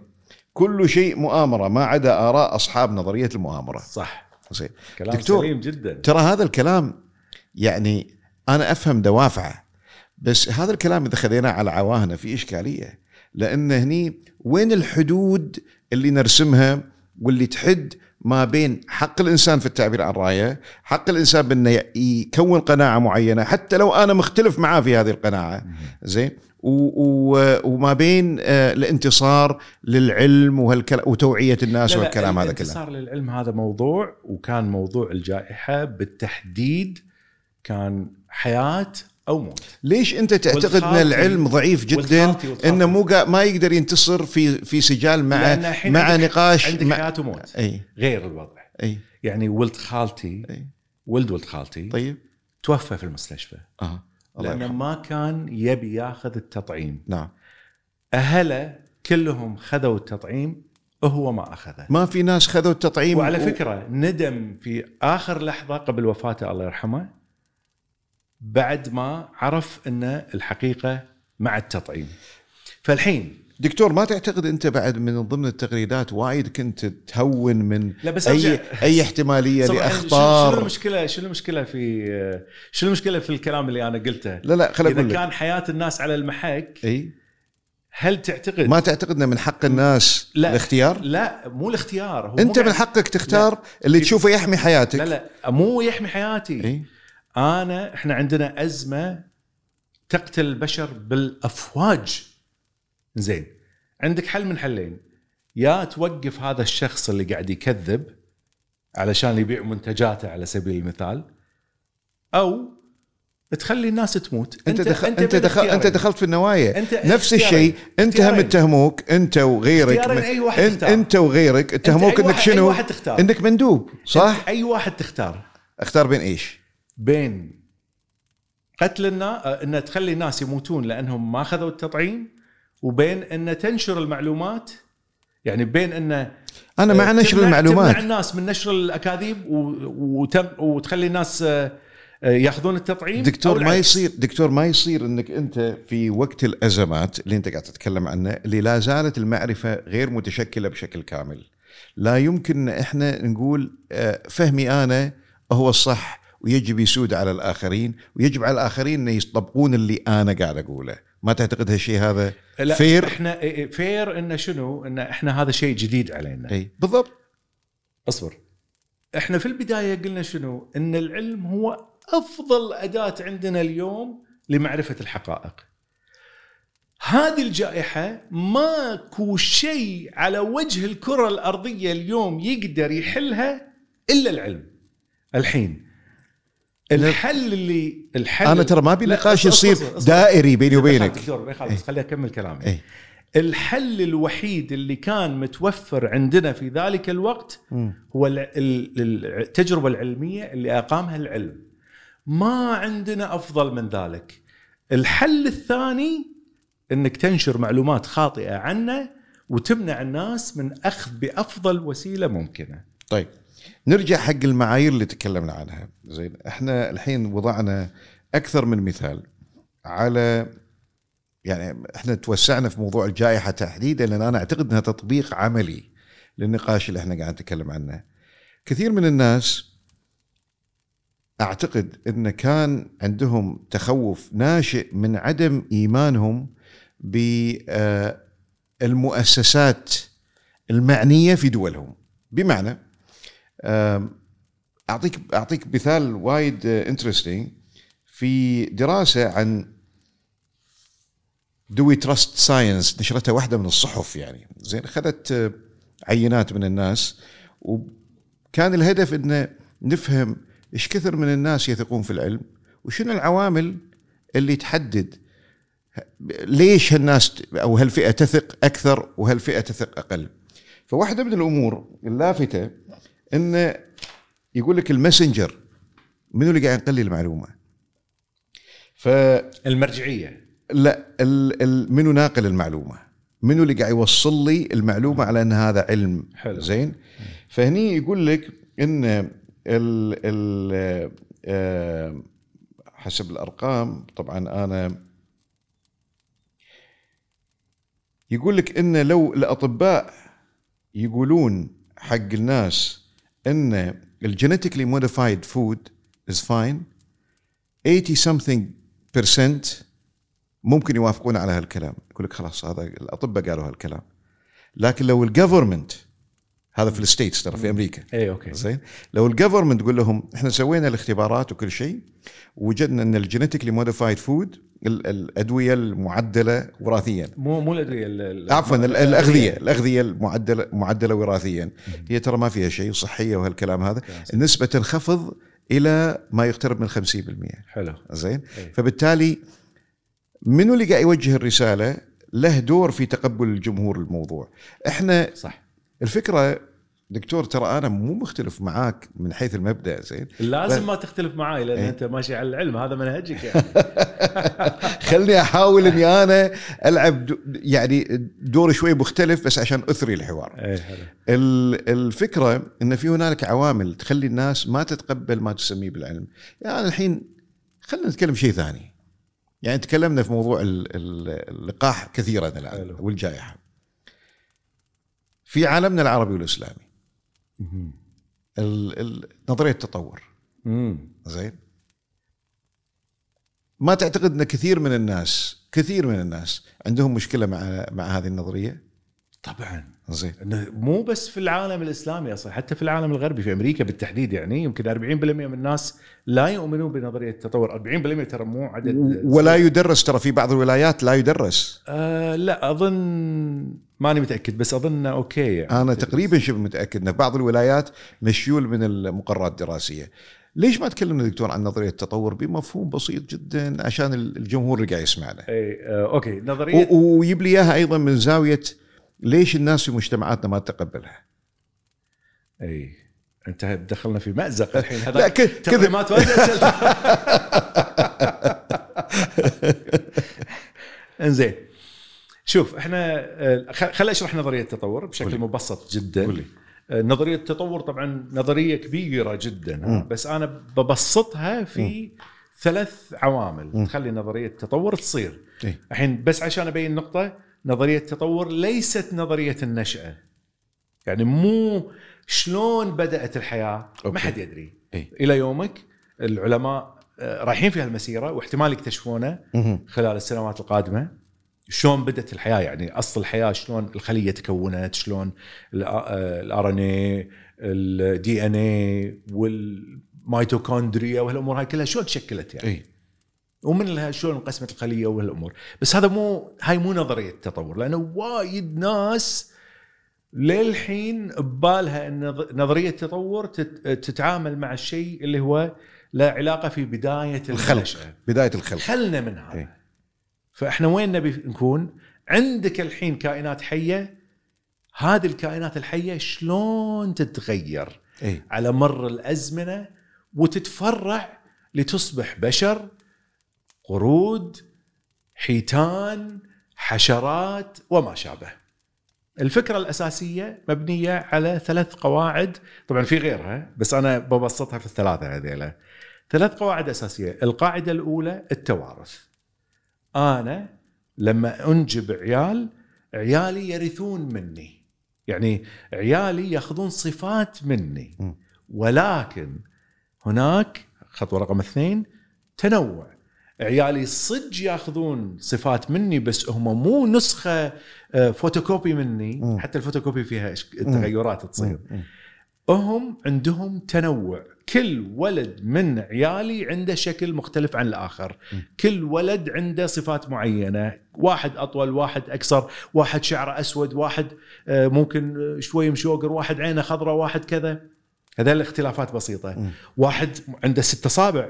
Speaker 1: كل شيء مؤامرة ما عدا آراء أصحاب نظرية المؤامرة.
Speaker 2: صح.
Speaker 1: زين.
Speaker 2: كلام
Speaker 1: دكتور.
Speaker 2: سليم جدا.
Speaker 1: ترى هذا الكلام يعني أنا أفهم دوافعه بس هذا الكلام إذا خذيناه على عواهنا في إشكالية لأن هني وين الحدود اللي نرسمها واللي تحد ما بين حق الإنسان في التعبير عن رأيه، حق الإنسان بأنه يكون قناعة معينة حتى لو أنا مختلف معاه في هذه القناعة، زين؟ وما بين آه، الانتصار للعلم وهالكلام وتوعية الناس
Speaker 2: لا لا،
Speaker 1: والكلام هذا كله.
Speaker 2: الانتصار للعلم هذا موضوع وكان موضوع الجائحة بالتحديد كان حياة أو موت.
Speaker 1: ليش أنت تعتقد
Speaker 2: أن
Speaker 1: العلم ضعيف جدا. إنه مو ما يقدر ينتصر في في سجال مع مع
Speaker 2: عندك-
Speaker 1: نقاش
Speaker 2: عندك
Speaker 1: مع
Speaker 2: حياة وموت.
Speaker 1: أي.
Speaker 2: غير الوضع.
Speaker 1: أي.
Speaker 2: يعني ولد خالتي
Speaker 1: أي.
Speaker 2: ولد ولد خالتي
Speaker 1: طيب.
Speaker 2: توفى في المستشفى.
Speaker 1: آه الله لأنه
Speaker 2: ما كان يبي ياخذ التطعيم.
Speaker 1: نعم.
Speaker 2: أهله كلهم خذوا التطعيم وهو ما أخذه.
Speaker 1: ما في ناس خذوا التطعيم
Speaker 2: وعلى
Speaker 1: و-
Speaker 2: فكرة ندم في آخر لحظة قبل وفاته الله يرحمه بعد ما عرف إن الحقيقة مع التطعيم. فالحين
Speaker 1: دكتور ما تعتقد أنت بعد من ضمن التغريدات وايد كنت تهون من
Speaker 2: لا بس
Speaker 1: اي أي احتمالية
Speaker 2: صراحة شنو-
Speaker 1: لاخطار
Speaker 2: المشكلة شنو المشكلة في شنو المشكلة في الكلام اللي أنا قلته؟
Speaker 1: لا لا خليني إذا
Speaker 2: كان حياة الناس على المحك
Speaker 1: أي؟
Speaker 2: هل تعتقد
Speaker 1: ما تعتقد من حق الناس
Speaker 2: لا
Speaker 1: الاختيار؟
Speaker 2: لا مو الاختيار هو
Speaker 1: أنت من
Speaker 2: قاعد-
Speaker 1: حقك تختار اللي تشوفه يحمي حياتك.
Speaker 2: لا لا مو يحمي حياتي.
Speaker 1: أي؟
Speaker 2: انا إحنا عندنا أزمة تقتل البشر بالأفواج زين عندك حل من حلين يا توقف هذا الشخص اللي قاعد يكذب علشان يبيع منتجاته على سبيل المثال أو تخلي الناس تموت
Speaker 1: أنت دخل
Speaker 2: أنت
Speaker 1: دخل
Speaker 2: أنت.
Speaker 1: دخلت في النوايا
Speaker 2: أنت
Speaker 1: نفس. الشيء أنت هم. اتهموك أنت وغيرك
Speaker 2: اختيارين أي واحد
Speaker 1: انت,
Speaker 2: تختار.
Speaker 1: أنت وغيرك اتهموك
Speaker 2: أي
Speaker 1: إنك
Speaker 2: واحد- أي
Speaker 1: شنو
Speaker 2: واحد تختار.
Speaker 1: إنك مندوب صح
Speaker 2: أي واحد تختار
Speaker 1: أختار بين إيش
Speaker 2: بين قتل الناس إن تخلي الناس يموتون لأنهم ما أخذوا التطعيم وبين إن تنشر المعلومات يعني بين إن
Speaker 1: أنا مع نشر
Speaker 2: تمنع-
Speaker 1: المعلومات
Speaker 2: تمنع الناس من نشر الأكاذيب. وتخلي الناس آه، آه، يأخذون التطعيم
Speaker 1: دكتور ما. يصير دكتور ما يصير إنك أنت في وقت الأزمات اللي أنت قاعد تتكلم عنها اللي لا زالت المعرفة غير متشكلة بشكل كامل لا يمكن إحنا نقول آه، فهمي أنا هو الصح ويجب يسود على الآخرين ويجب على الآخرين ان يطبقون اللي أنا قاعد أقوله ما تعتقد هالشيء هذا
Speaker 2: لا
Speaker 1: fair
Speaker 2: إحنا إيه، إيه، fair إنه شنو؟ إن إحنا هذا شيء جديد علينا
Speaker 1: إي بالضبط
Speaker 2: أصبر إحنا في البداية قلنا شنو؟ إن العلم هو أفضل أداة عندنا اليوم لمعرفة الحقائق. هذه الجائحة ماكو شيء على وجه الكرة الأرضية اليوم يقدر يحلها إلا العلم. الحين الحل اللي الحل
Speaker 1: أنا ترى ما ابي نقاش يصير. دائري بيني وبينك.
Speaker 2: يخالف خليني أكمل كلامي.
Speaker 1: اي
Speaker 2: الحل الوحيد اللي كان متوفر عندنا في ذلك الوقت. هو ال- ال- التجربة العلمية اللي أقامها العلم. ما عندنا أفضل من ذلك. الحل الثاني إنك تنشر معلومات خاطئة عنه وتمنع الناس من أخذ بأفضل وسيلة ممكنة.
Speaker 1: طيب. نرجع حق المعايير اللي تكلمنا عنها زين إحنا الحين وضعنا أكثر من مثال على يعني إحنا توسعنا في موضوع الجائحة تحديدا لأن أنا أعتقد إنها تطبيق عملي للنقاش اللي إحنا قاعد نتكلم عنه. كثير من الناس أعتقد إن كان عندهم تخوف ناشئ من عدم إيمانهم بالمؤسسات المعنية في دولهم بمعنى أعطيك أعطيك مثال وايد interesting في دراسة عن do we trust science نشرتها واحدة من الصحف يعني. زين اخذت عينات من الناس وكان الهدف انه نفهم إيش كثر من الناس يثقون في العلم وشنو العوامل اللي تحدد ليش هالناس أو هالفئة تثق أكثر وهالفئة تثق أقل. فواحدة من الأمور اللافته انه يقول لك الماسنجر منو اللي قاعد ينقل لي المعلومة؟ ف
Speaker 2: المرجعية.
Speaker 1: لا ال ال منو ناقل المعلومة؟ منو اللي قاعد يوصل لي المعلومة على إن هذا علم؟
Speaker 2: حلو.
Speaker 1: زين. فهني يقول لك إن ال ال آه، حسب الأرقام طبعا أنا يقول لك إن لو الأطباء يقولون حق الناس إن ال genetically modified food is fine 80 something percent ممكن يوافقون على هالكلام. يقول لك خلاص هذا الأطباء قالوا هالكلام. لكن لو ال government هذا في ال States ترى في أمريكا.
Speaker 2: اي أوكي.
Speaker 1: زين؟ لو ال government تقول لهم إحنا سوينا الاختبارات وكل شيء وجدنا إن ال genetically modified food الأدوية المعدلة وراثيا.
Speaker 2: مو مو الأدوية ال- ال-
Speaker 1: عفوا ال- الأغذية الأغذية المعدله معدلة وراثيا. هي ترى ما فيها شيء صحيه وهالكلام هذا. النسبة تنخفض إلى ما يقترب من 50%
Speaker 2: حلو.
Speaker 1: زين. فبالتالي منو اللي قاعد يوجه الرسالة له دور في تقبل الجمهور الموضوع. إحنا
Speaker 2: صح.
Speaker 1: الفكرة دكتور ترى أنا مو مختلف معاك من حيث المبدأ زين؟
Speaker 2: لازم ما تختلف معاي لأن
Speaker 1: إيه.
Speaker 2: أنت ماشي على العلم هذا منهجك يعني.
Speaker 1: خلني أحاول إني أنا ألعب دو يعني دور شوي مختلف بس عشان أثري الحوار.
Speaker 2: اي حلو.
Speaker 1: ال- الفكرة إن في هنالك عوامل تخلي الناس ما تتقبل ما تسميه بالعلم. يعني الحين خلينا نتكلم شيء ثاني. يعني تكلمنا في موضوع ال- ال- اللقاح كثيرا
Speaker 2: الآن.
Speaker 1: والجائحة. في عالمنا العربي والإسلامي ال- ال- نظرية التطور. زين. ما تعتقد إن كثير من الناس كثير من الناس عندهم مشكلة مع مع هذه النظرية؟
Speaker 2: طبعا.
Speaker 1: زين.
Speaker 2: مو بس في العالم الإسلامي أصلا حتى في العالم الغربي في أمريكا بالتحديد يعني يمكن 40% من الناس لا يؤمنون بنظرية التطور. 40% ترى مو عدد
Speaker 1: ولا يدرس. ترى في بعض الولايات لا يدرس.
Speaker 2: آه لا أظن ماني متأكد بس أظن أوكي يعني.
Speaker 1: أنا تقريبا شبه متأكد ان بعض الولايات مشيول من المقررات الدراسية. ليش ما تكلمنا دكتور عن نظرية التطور؟ بمفهوم بسيط جدا عشان الجمهور اللي قاعد يسمعنا.
Speaker 2: اي آه أوكي.
Speaker 1: نظرية ويجيب لي إياها أيضا من زاوية ليش الناس في مجتمعاتنا ما تتقبلها
Speaker 2: أي أنت دخلنا في مأزق الحين هذا
Speaker 1: كذا.
Speaker 2: أسئلة. إنزين شوف إحنا خل أشرح نظرية التطور بشكل
Speaker 1: قولي.
Speaker 2: مبسط جدا
Speaker 1: قولي.
Speaker 2: آه، نظرية التطور طبعا نظرية كبيرة جدا ها، بس أنا ببسطها في ثلاث عوامل تخلي نظرية التطور تصير
Speaker 1: إيه.
Speaker 2: الحين بس عشان أبين نقطة نظرية التطور ليست نظرية النشأة. يعني مو شلون بدأت الحياة؟ ما
Speaker 1: أوكي.
Speaker 2: حد يدري.
Speaker 1: إيه.
Speaker 2: إلى يومك العلماء آه، رايحين في هالمسيرة واحتمال يكتشفونه. خلال السنوات القادمة. شلون بدأت الحياة؟ يعني أصل الحياة شلون الخلية تكونت شلون ال RNA ال DNA والميتوكوندريا وهالامور هاي كلها شلون تشكلت يعني؟
Speaker 1: إي.
Speaker 2: ومن شلون انقسمت الخلية وهالامور بس هذا مو هاي مو نظرية التطور لأنه وايد ناس للحين ببالها إن نظ- نظرية التطور تت- تتعامل مع الشيء اللي هو له علاقة في بداية
Speaker 1: الخلق. بداية الخلق.
Speaker 2: خلنا من هذا.
Speaker 1: إيه.
Speaker 2: فإحنا وين نبي نكون؟ عندك الحين كائنات حية هذه الكائنات الحية شلون تتغير
Speaker 1: اي
Speaker 2: على مر الأزمنة وتتفرع لتصبح بشر قرود حيتان حشرات وما شابه. الفكرة الأساسية مبنية على ثلاث قواعد. طبعا في غيرها بس أنا ببسطها في الثلاثة هذيلا. ثلاث قواعد أساسية. القاعدة الأولى التوارث. أنا لما أنجب عيال عيالي يرثون مني. يعني عيالي يأخذون صفات مني. ولكن هناك خطوه رقم اثنين تنوع. عيالي صدق ياخذون صفات مني بس هم مو نسخة آه، فوتوكوبي مني
Speaker 1: م.
Speaker 2: حتى الفوتوكوبي فيها تغيرات تصير. هم عندهم تنوع كل ولد من عيالي عنده شكل مختلف عن الآخر
Speaker 1: م.
Speaker 2: كل ولد عنده صفات معينة واحد أطول واحد اقصر واحد شعره أسود واحد آه، ممكن آه، شوي مشوقر واحد عينه خضراء واحد كذا هذول الاختلافات بسيطة
Speaker 1: م.
Speaker 2: واحد عنده ست
Speaker 1: أصابع.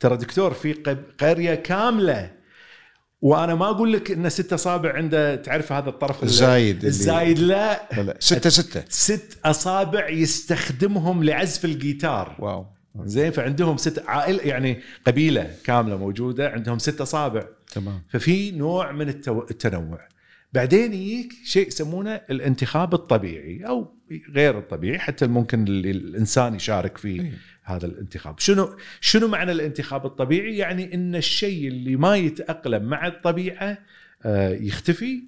Speaker 2: ترى دكتور في قرية كاملة. وأنا ما أقول لك إن ست أصابع عنده تعرف هذا الطرف ال-
Speaker 1: الزايد
Speaker 2: الزايد؟ لا.
Speaker 1: لا ستة ستة.
Speaker 2: ست أصابع يستخدمهم لعزف الجيتار.
Speaker 1: wow.
Speaker 2: زين فعندهم ست عائله يعني قبيلة كاملة موجودة عندهم ست أصابع.
Speaker 1: تمام.
Speaker 2: ففي نوع من التو- التنوع. بعدين يجيك شيء يسمونه الانتخاب الطبيعي أو غير الطبيعي حتى ممكن ال- الإنسان يشارك في
Speaker 1: إيه.
Speaker 2: هذا الانتخاب. شنو شنو معنى الانتخاب الطبيعي؟ يعني إن الشيء اللي ما يتأقلم مع الطبيعة آه، يختفي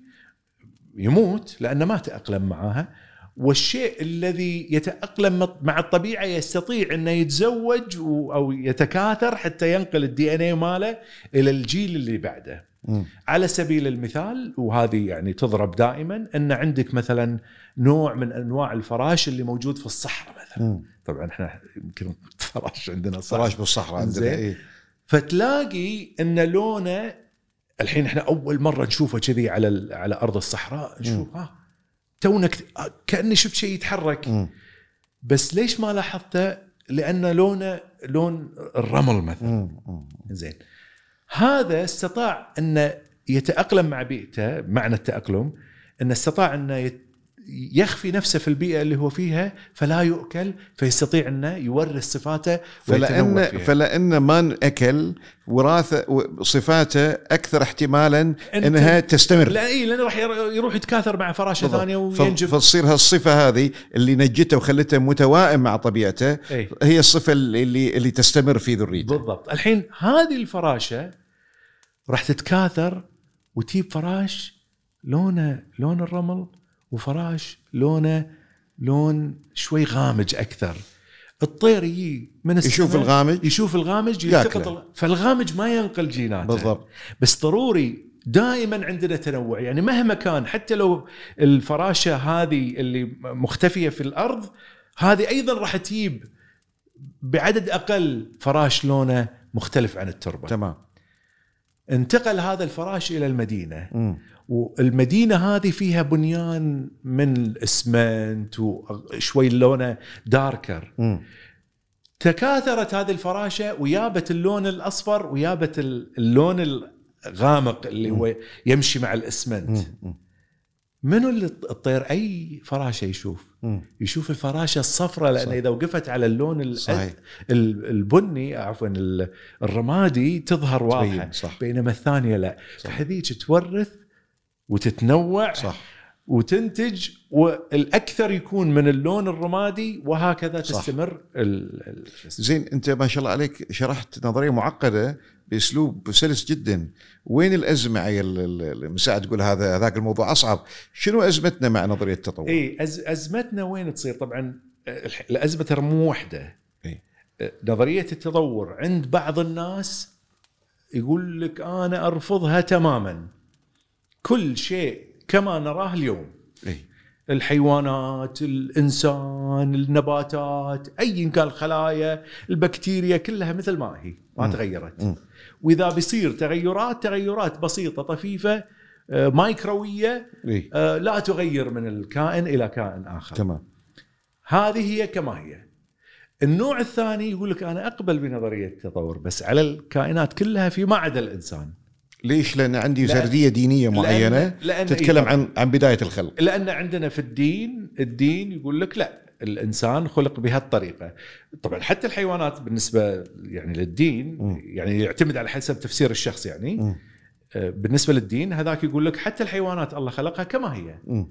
Speaker 2: يموت لأنه ما تأقلم معها. والشيء الذي يتأقلم مع الطبيعة يستطيع إنه يتزوج أو يتكاثر حتى ينقل الدي ان اي ماله إلى الجيل اللي بعده.
Speaker 1: مم.
Speaker 2: على سبيل المثال وهذه يعني تضرب دائما إن عندك مثلا نوع من أنواع الفراش اللي موجود في الصحراء مثلا.
Speaker 1: مم.
Speaker 2: طبعا إحنا يمكن فراش عندنا صحراء
Speaker 1: فراش بالصحراء عندنا. إيه.
Speaker 2: فتلاقي إن لونه الحين إحنا أول مرة نشوفه كذي على على أرض الصحراء نشوف ها تونا كت- آه، كاني شفت شيء يتحرك
Speaker 1: مم.
Speaker 2: بس ليش ما لاحظته؟ لأن لونه لون الرمل مثلا. زين هذا استطاع ان يتأقلم مع بيئته معنى التأقلم ان استطاع إنه يت- يخفي نفسه في البيئة اللي هو فيها فلا يؤكل فيستطيع إنه يورث صفاته فيها.
Speaker 1: فلأن ما أكل وراثه صفاته أكثر احتمالا إنها تستمر
Speaker 2: لا إي لأنه راح ير- يروح يتكاثر مع فراشة
Speaker 1: بالضبط.
Speaker 2: ثانية
Speaker 1: ف-
Speaker 2: وينجب
Speaker 1: فتصير هالصفة هذه اللي نجته وخلته متوائم مع طبيعته
Speaker 2: إي.
Speaker 1: هي الصفة اللي اللي تستمر في ذريته
Speaker 2: بالضبط الحين هذه الفراشة راح تتكاثر وتجيب فراش لونه لون الرمل وفراش لونه لون شوي غامج أكثر. الطير يجي من السماء
Speaker 1: يشوف الغامج؟
Speaker 2: يشوف الغامج. يلتقط ال- فالغامج ما ينقل جيناته.
Speaker 1: بالضبط.
Speaker 2: بس ضروري دائما عندنا تنوع. يعني مهما كان حتى لو الفراشة هذه اللي مختفية في الأرض هذه أيضا راح تجيب بعدد أقل فراش لونه مختلف عن التربة.
Speaker 1: تمام.
Speaker 2: انتقل هذا الفراش إلى المدينة.
Speaker 1: مم.
Speaker 2: والمدينة هذه فيها بنيان من الإسمنت وشوي لونه داركر
Speaker 1: مم.
Speaker 2: تكاثرت هذه الفراشة ويابت اللون الأصفر ويابت اللون الغامق اللي هو يمشي مع
Speaker 1: الإسمنت.
Speaker 2: منو اللي الطير أي فراشة يشوف
Speaker 1: مم.
Speaker 2: يشوف الفراشة الصفراء لأن
Speaker 1: صح.
Speaker 2: إذا وقفت على اللون البني عفوا ال- الرمادي تظهر
Speaker 1: واضحة صح.
Speaker 2: بينما الثانية لا. فهذيك تورث وتتنوع
Speaker 1: صح.
Speaker 2: وتنتج والأكثر يكون من اللون الرمادي وهكذا
Speaker 1: صح.
Speaker 2: تستمر ال-.
Speaker 1: زين أنت ما شاء الله عليك شرحت نظرية معقدة بأسلوب سلس جدا. وين الأزمة؟ عيل المساعد تقول هذا هذاك الموضوع أصعب. شنو أزمتنا مع نظرية التطور؟
Speaker 2: اي أز أزمتنا وين تصير؟ طبعا الأزمة ترى مو وحده
Speaker 1: إي.
Speaker 2: نظرية التطور عند بعض الناس يقول لك أنا أرفضها تماما. كل شيء كما نراه اليوم.
Speaker 1: اي
Speaker 2: الحيوانات الإنسان النباتات ايا كان الخلايا البكتيريا كلها مثل ما هي ما
Speaker 1: مم.
Speaker 2: تغيرت.
Speaker 1: مم.
Speaker 2: وإذا بيصير تغيرات تغيرات بسيطة طفيفة آه، مايكروية
Speaker 1: اي
Speaker 2: آه، لا تغير من الكائن إلى كائن آخر.
Speaker 1: تمام.
Speaker 2: هذه هي كما هي. النوع الثاني يقول لك أنا أقبل بنظرية التطور بس على الكائنات كلها فيما عدا الإنسان.
Speaker 1: ليش؟ لأن عندي
Speaker 2: لأن-
Speaker 1: سرديه دينية معينة
Speaker 2: لأن- لأن
Speaker 1: تتكلم
Speaker 2: إيه
Speaker 1: عن عن بداية الخلق
Speaker 2: لأن عندنا في الدين الدين يقول لك لا الإنسان خلق بهالطريقة طبعا حتى الحيوانات بالنسبة يعني للدين
Speaker 1: مم.
Speaker 2: يعني يعتمد على حسب تفسير الشخص يعني
Speaker 1: مم.
Speaker 2: آه، بالنسبة للدين هذاك يقول لك حتى الحيوانات الله خلقها كما هي
Speaker 1: مم.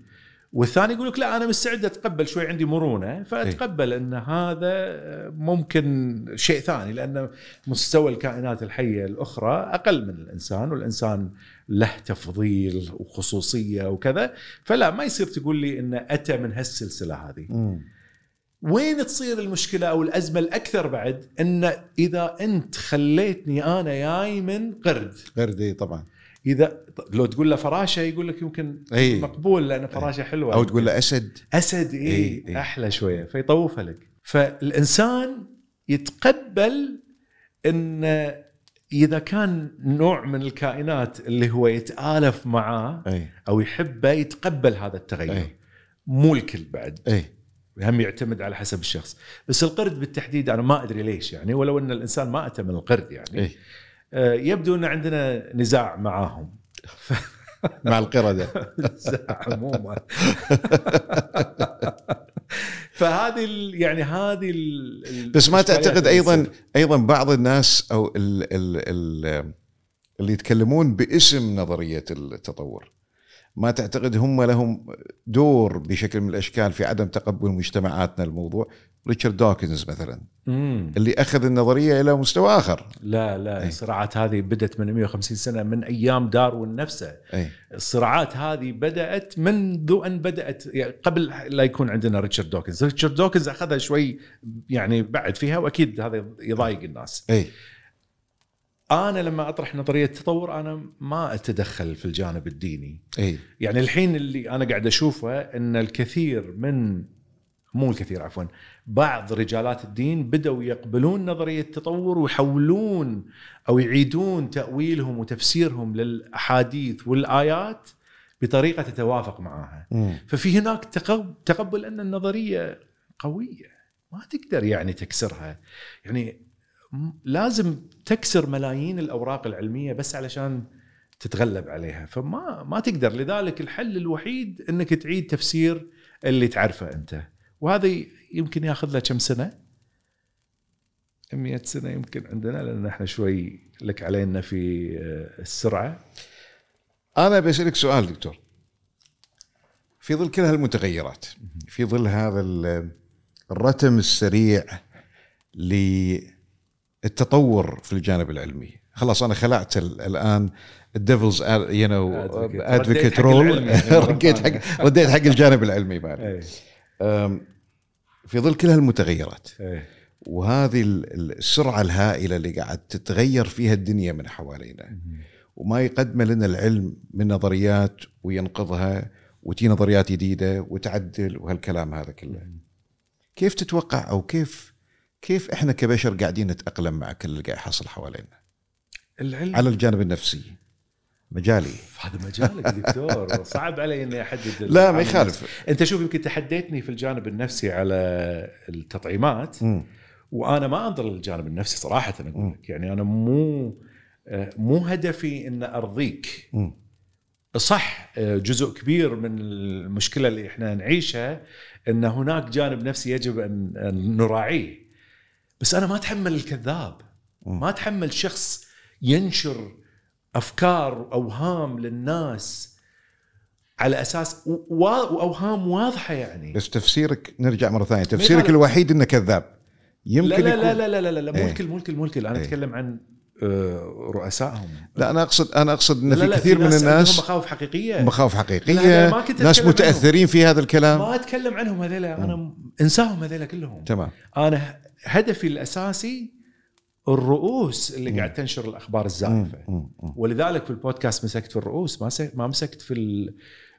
Speaker 2: والثاني يقول لك لا أنا مستعد أتقبل شوي عندي مرونة فأتقبل إن هذا ممكن شيء ثاني لأن مستوى الكائنات الحية الأخرى أقل من الإنسان والإنسان له تفضيل وخصوصية وكذا فلا ما يصير تقول لي انه أتى من هالسلسلة هذه.
Speaker 1: مم.
Speaker 2: وين تصير المشكلة أو الأزمة الأكثر بعد؟ إن إذا أنت خليتني أنا جاي من قرد.
Speaker 1: غير دي طبعا.
Speaker 2: إذا لو تقول له فراشه يقول لك يمكن
Speaker 1: اي
Speaker 2: مقبول لأن فراشه حلوة.
Speaker 1: أو تقول له
Speaker 2: أسد.
Speaker 1: أسد
Speaker 2: اي
Speaker 1: إي.
Speaker 2: أحلى شوية فيطوفها لك. فالإنسان يتقبل إن إذا كان نوع من الكائنات اللي هو يتآلف معاه
Speaker 1: اي
Speaker 2: أو يحبه يتقبل هذا التغير.
Speaker 1: اي
Speaker 2: مو الكل بعد.
Speaker 1: اي
Speaker 2: هم يعتمد على حسب الشخص. بس القرد بالتحديد أنا ما أدري ليش يعني ولو إن الإنسان ما أتى من القرد يعني. آه، يبدو أن عندنا نزاع معاهم.
Speaker 1: مع القردة.
Speaker 2: نزاع عموما. فهذه ال- يعني هذه
Speaker 1: بس ما تعتقد
Speaker 2: أيضا.
Speaker 1: أيضا بعض الناس أو ال ال ال اللي يتكلمون باسم نظرية التطور. ما تعتقد هم لهم دور بشكل من الأشكال في عدم تقبل مجتمعاتنا الموضوع؟ ريتشارد دوكنز مثلا
Speaker 2: مم.
Speaker 1: اللي أخذ النظرية إلى مستوى آخر.
Speaker 2: لا لا
Speaker 1: أي.
Speaker 2: الصراعات هذه بدت من 150 سنة من أيام داروين نفسه.
Speaker 1: أي.
Speaker 2: الصراعات هذه بدأت منذ أن بدأت يعني قبل لا يكون عندنا ريتشارد دوكنز. ريتشارد دوكنز أخذها شوي يعني بعد فيها وأكيد هذا يضايق الناس.
Speaker 1: أي.
Speaker 2: أنا لما أطرح نظرية التطور أنا ما أتدخل في الجانب الديني.
Speaker 1: أي.
Speaker 2: يعني الحين اللي أنا قاعد أشوفه إن الكثير من مو الكثير عفوا. بعض رجالات الدين بدأوا يقبلون نظرية التطور ويحولون أو يعيدون تأويلهم وتفسيرهم للأحاديث والآيات بطريقة تتوافق معها
Speaker 1: مم.
Speaker 2: ففي هناك تقب- تقبل أن النظرية قوية. ما تقدر يعني تكسرها. يعني م- لازم تكسر ملايين الأوراق العلمية بس علشان تتغلب عليها. فما ما تقدر. لذلك الحل الوحيد أنك تعيد تفسير اللي تعرفه أنت. وهذا يمكن ياخذ له كم سنة؟ 100 سنة يمكن عندنا لأن إحنا شوي لك علينا في آه، السرعة.
Speaker 1: أنا بسالك سؤال دكتور. في ظل كل هالمتغيرات في ظل هذا ال- الرتم السريع للتطور في الجانب العلمي. خلاص أنا خلعت ال- الآن
Speaker 2: ال
Speaker 1: devil's
Speaker 2: you know.
Speaker 1: advocate
Speaker 2: role يعني
Speaker 1: رديت. حق رديت حق الجانب العلمي مالي أم، في ظل كل هالمتغيرات.
Speaker 2: إيه.
Speaker 1: وهذه ال- ال- السرعة الهائلة اللي قاعد تتغير فيها الدنيا من حوالينا. وما يقدم لنا العلم من نظريات وينقضها وتي نظريات جديدة وتعدل وهالكلام هذا كله. كيف تتوقع أو كيف كيف إحنا كبشر قاعدين نتأقلم مع كل اللي قاعد يحصل حوالينا؟
Speaker 2: العلم
Speaker 1: على الجانب النفسي. مجالي.
Speaker 2: هذا مجالك دكتور صعب علي إني أحدد
Speaker 1: لا ما يخالف.
Speaker 2: أنت شوف يمكن تحديتني في الجانب النفسي على التطعيمات
Speaker 1: مم.
Speaker 2: وأنا ما أنظر للجانب النفسي صراحة أقول لك. يعني أنا مو آه، مو هدفي إن أرضيك.
Speaker 1: مم.
Speaker 2: صح آه، جزء كبير من المشكلة اللي إحنا نعيشها إن هناك جانب نفسي يجب أن نراعيه. بس أنا ما أتحمل الكذاب.
Speaker 1: مم.
Speaker 2: ما أتحمل شخص ينشر أفكار وأوهام للناس على أساس وأوهام واضحة يعني.
Speaker 1: بس تفسيرك نرجع مرة ثانية. تفسيرك. الوحيد إنه كذاب. يمكن
Speaker 2: لا لا لا لا لا لا, لا, لا مو
Speaker 1: إيه.
Speaker 2: الكل مو الكل مو الكل. أنا
Speaker 1: إيه.
Speaker 2: أتكلم عن آه، رؤسائهم.
Speaker 1: لا أنا أقصد أنا أقصد إن
Speaker 2: لا
Speaker 1: في
Speaker 2: لا
Speaker 1: كثير من
Speaker 2: ناس عندهم
Speaker 1: الناس
Speaker 2: مخاوف حقيقية.
Speaker 1: مخاوف
Speaker 2: لا،
Speaker 1: حقيقية.
Speaker 2: لا، ما كنت
Speaker 1: ناس متأثرين في هذا الكلام.
Speaker 2: ما أتكلم عنهم هذيلا. أنا أنساهم هذيلا كلهم.
Speaker 1: تمام.
Speaker 2: أنا هدفي الأساسي الرؤوس اللي قاعد تنشر
Speaker 1: الأخبار الزائفة.
Speaker 2: ولذلك في البودكاست مسكت في الرؤوس ما ما مسكت في ال...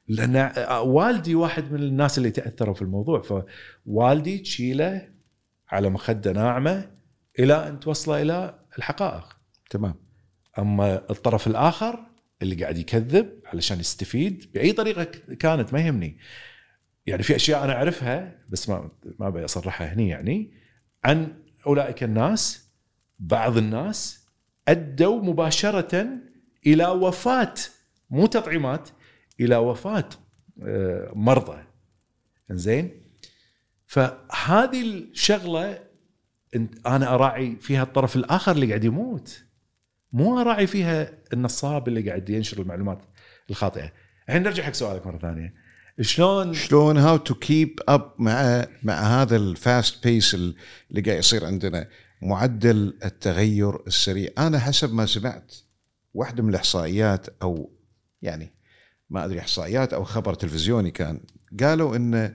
Speaker 2: لأن والدي واحد من الناس اللي تأثروا في الموضوع. فوالدي تشيله على مخدة ناعمة إلى أن توصله إلى الحقائق.
Speaker 1: تمام.
Speaker 2: أما الطرف الآخر اللي قاعد يكذب علشان يستفيد بأي طريقة كانت ما يهمني. يعني في أشياء أنا أعرفها بس ما ما ابي اصرحها هني يعني عن أولئك الناس بعض الناس أدوا مباشرة إلى وفاة مو تطعيمات إلى وفاة آه، مرضى. زين فهذه الشغلة أنا أراعي فيها الطرف الآخر اللي قاعد يموت. مو أراعي فيها النصاب اللي قاعد ينشر المعلومات الخاطئة. الحين نرجع حق سؤالك مرة ثانية. شلون
Speaker 1: شلون how to keep up مع مع هذا ال fast pace اللي قاعد يصير عندنا؟ معدل التغير السريع. أنا حسب ما سمعت واحدة من الإحصائيات أو يعني ما أدري إحصائيات أو خبر تلفزيوني كان قالوا إن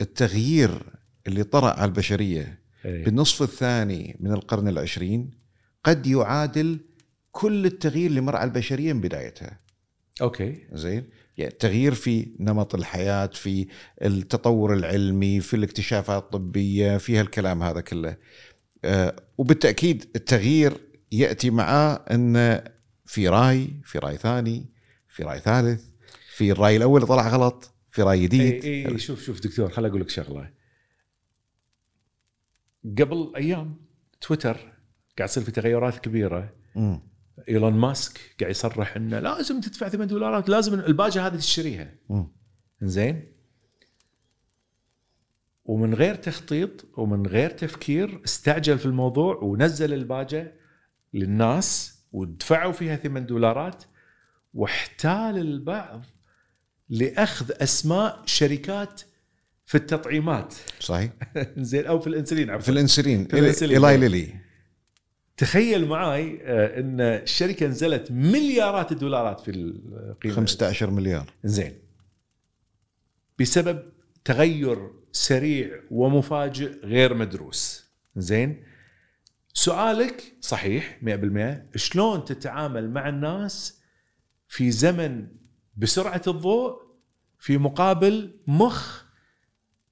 Speaker 1: التغيير اللي طرأ على البشرية
Speaker 2: إيه.
Speaker 1: بالنصف الثاني من القرن العشرين قد يعادل كل التغيير اللي مر على البشرية من بدايتها.
Speaker 2: أوكي.
Speaker 1: زين؟ يعني تغيير في نمط الحياة في التطور العلمي في الاكتشافات الطبية في هالكلام هذا كله. وبالتأكيد التغيير يأتي معاه إن في راي في راي ثاني في راي ثالث في الراي الأول طلع غلط في راي جديد.
Speaker 2: اي اي شوف شوف دكتور خل أقول لك شغلة. قبل أيام تويتر قاعد يصير في تغيرات كبيرة.
Speaker 1: مم.
Speaker 2: إيلون ماسك قاعد يصرح إنه لازم تدفع 8 دولارات لازم الباجة هذه تشتريها. زين ومن غير تخطيط ومن غير تفكير استعجل في الموضوع ونزل الباجة للناس ودفعوا فيها 8 دولارات واحتال البعض لأخذ أسماء شركات في التطعيمات.
Speaker 1: صحيح.
Speaker 2: زين أو في
Speaker 1: الإنسولين
Speaker 2: عفوا.
Speaker 1: الإنسولين.
Speaker 2: في الإنسولين.
Speaker 1: ايلاي ليلي.
Speaker 2: تخيل معاي آه، إن الشركة نزلت مليارات الدولارات في القيمة.
Speaker 1: 15 مليار.
Speaker 2: زين. بسبب تغير سريع ومفاجئ غير مدروس. زين؟ سؤالك صحيح 100% شلون تتعامل مع الناس في زمن بسرعة الضوء في مقابل مخ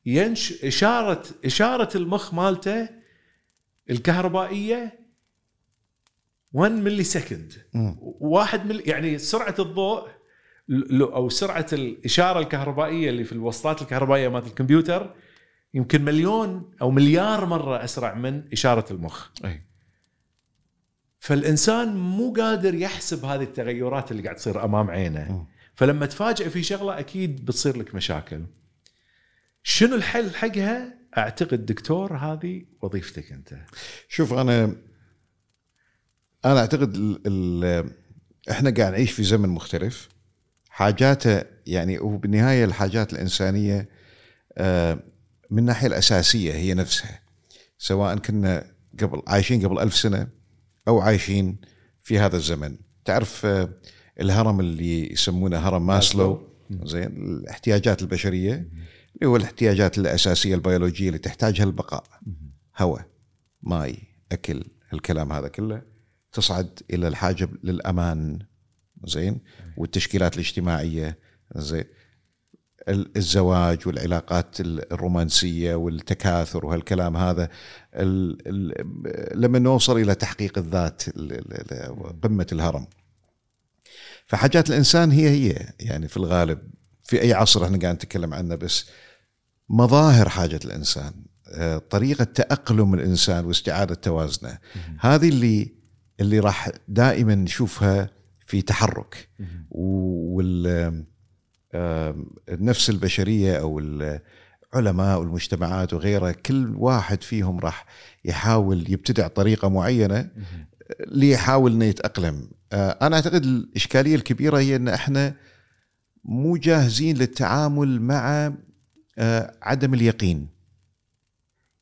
Speaker 2: ينش اشاره إشارة المخ مالته الكهربائية 1 ملي سكند
Speaker 1: مم.
Speaker 2: واحد ملي يعني سرعة الضوء أو سرعة الإشارة الكهربائية اللي في الوصلات الكهربائية مالت الكمبيوتر يمكن مليون أو مليار مرة أسرع من إشارة المخ.
Speaker 1: أي.
Speaker 2: فالإنسان مو قادر يحسب هذه التغيرات اللي قاعد تصير أمام عينه.
Speaker 1: مم.
Speaker 2: فلما تفاجئ في شغلة أكيد بتصير لك مشاكل. شنو الحل حقها؟ أعتقد دكتور هذه وظيفتك أنت.
Speaker 1: شوف أنا أنا أعتقد ال ال إحنا قاعد نعيش في زمن مختلف. حاجاته يعني وبالنهاية الحاجات الإنسانية آه، من الناحيه الأساسية هي نفسها. سواء كنا قبل عايشين قبل ألف سنة أو عايشين في هذا الزمن. تعرف آه، الهرم اللي يسمونه هرم ماسلو زين الاحتياجات البشرية اللي هو الاحتياجات الأساسية البيولوجية اللي تحتاجها البقاء. هواء ماي أكل الكلام هذا كله تصعد إلى الحاجة للأمان. زين؟ والتشكيلات الاجتماعية زين. ال- الزواج والعلاقات ال- الرومانسية والتكاثر وهالكلام هذا لما نوصل إلى تحقيق الذات ال- ال- ال- قمة الهرم. فحاجات الإنسان هي هي يعني في الغالب في أي عصر إحنا قاعد نتكلم عنه بس مظاهر حاجة الإنسان آه، طريقة تأقلم الإنسان واستعادة توازنه. هذه اللي اللي راح دائما نشوفها في تحرك. وال النفس البشرية أو العلماء والمجتمعات وغيرها كل واحد فيهم راح يحاول يبتدع طريقة معينة ليحاول إنه يتأقلم. آه، أنا أعتقد الإشكالية الكبيرة هي إن إحنا مو جاهزين للتعامل مع آه، عدم اليقين.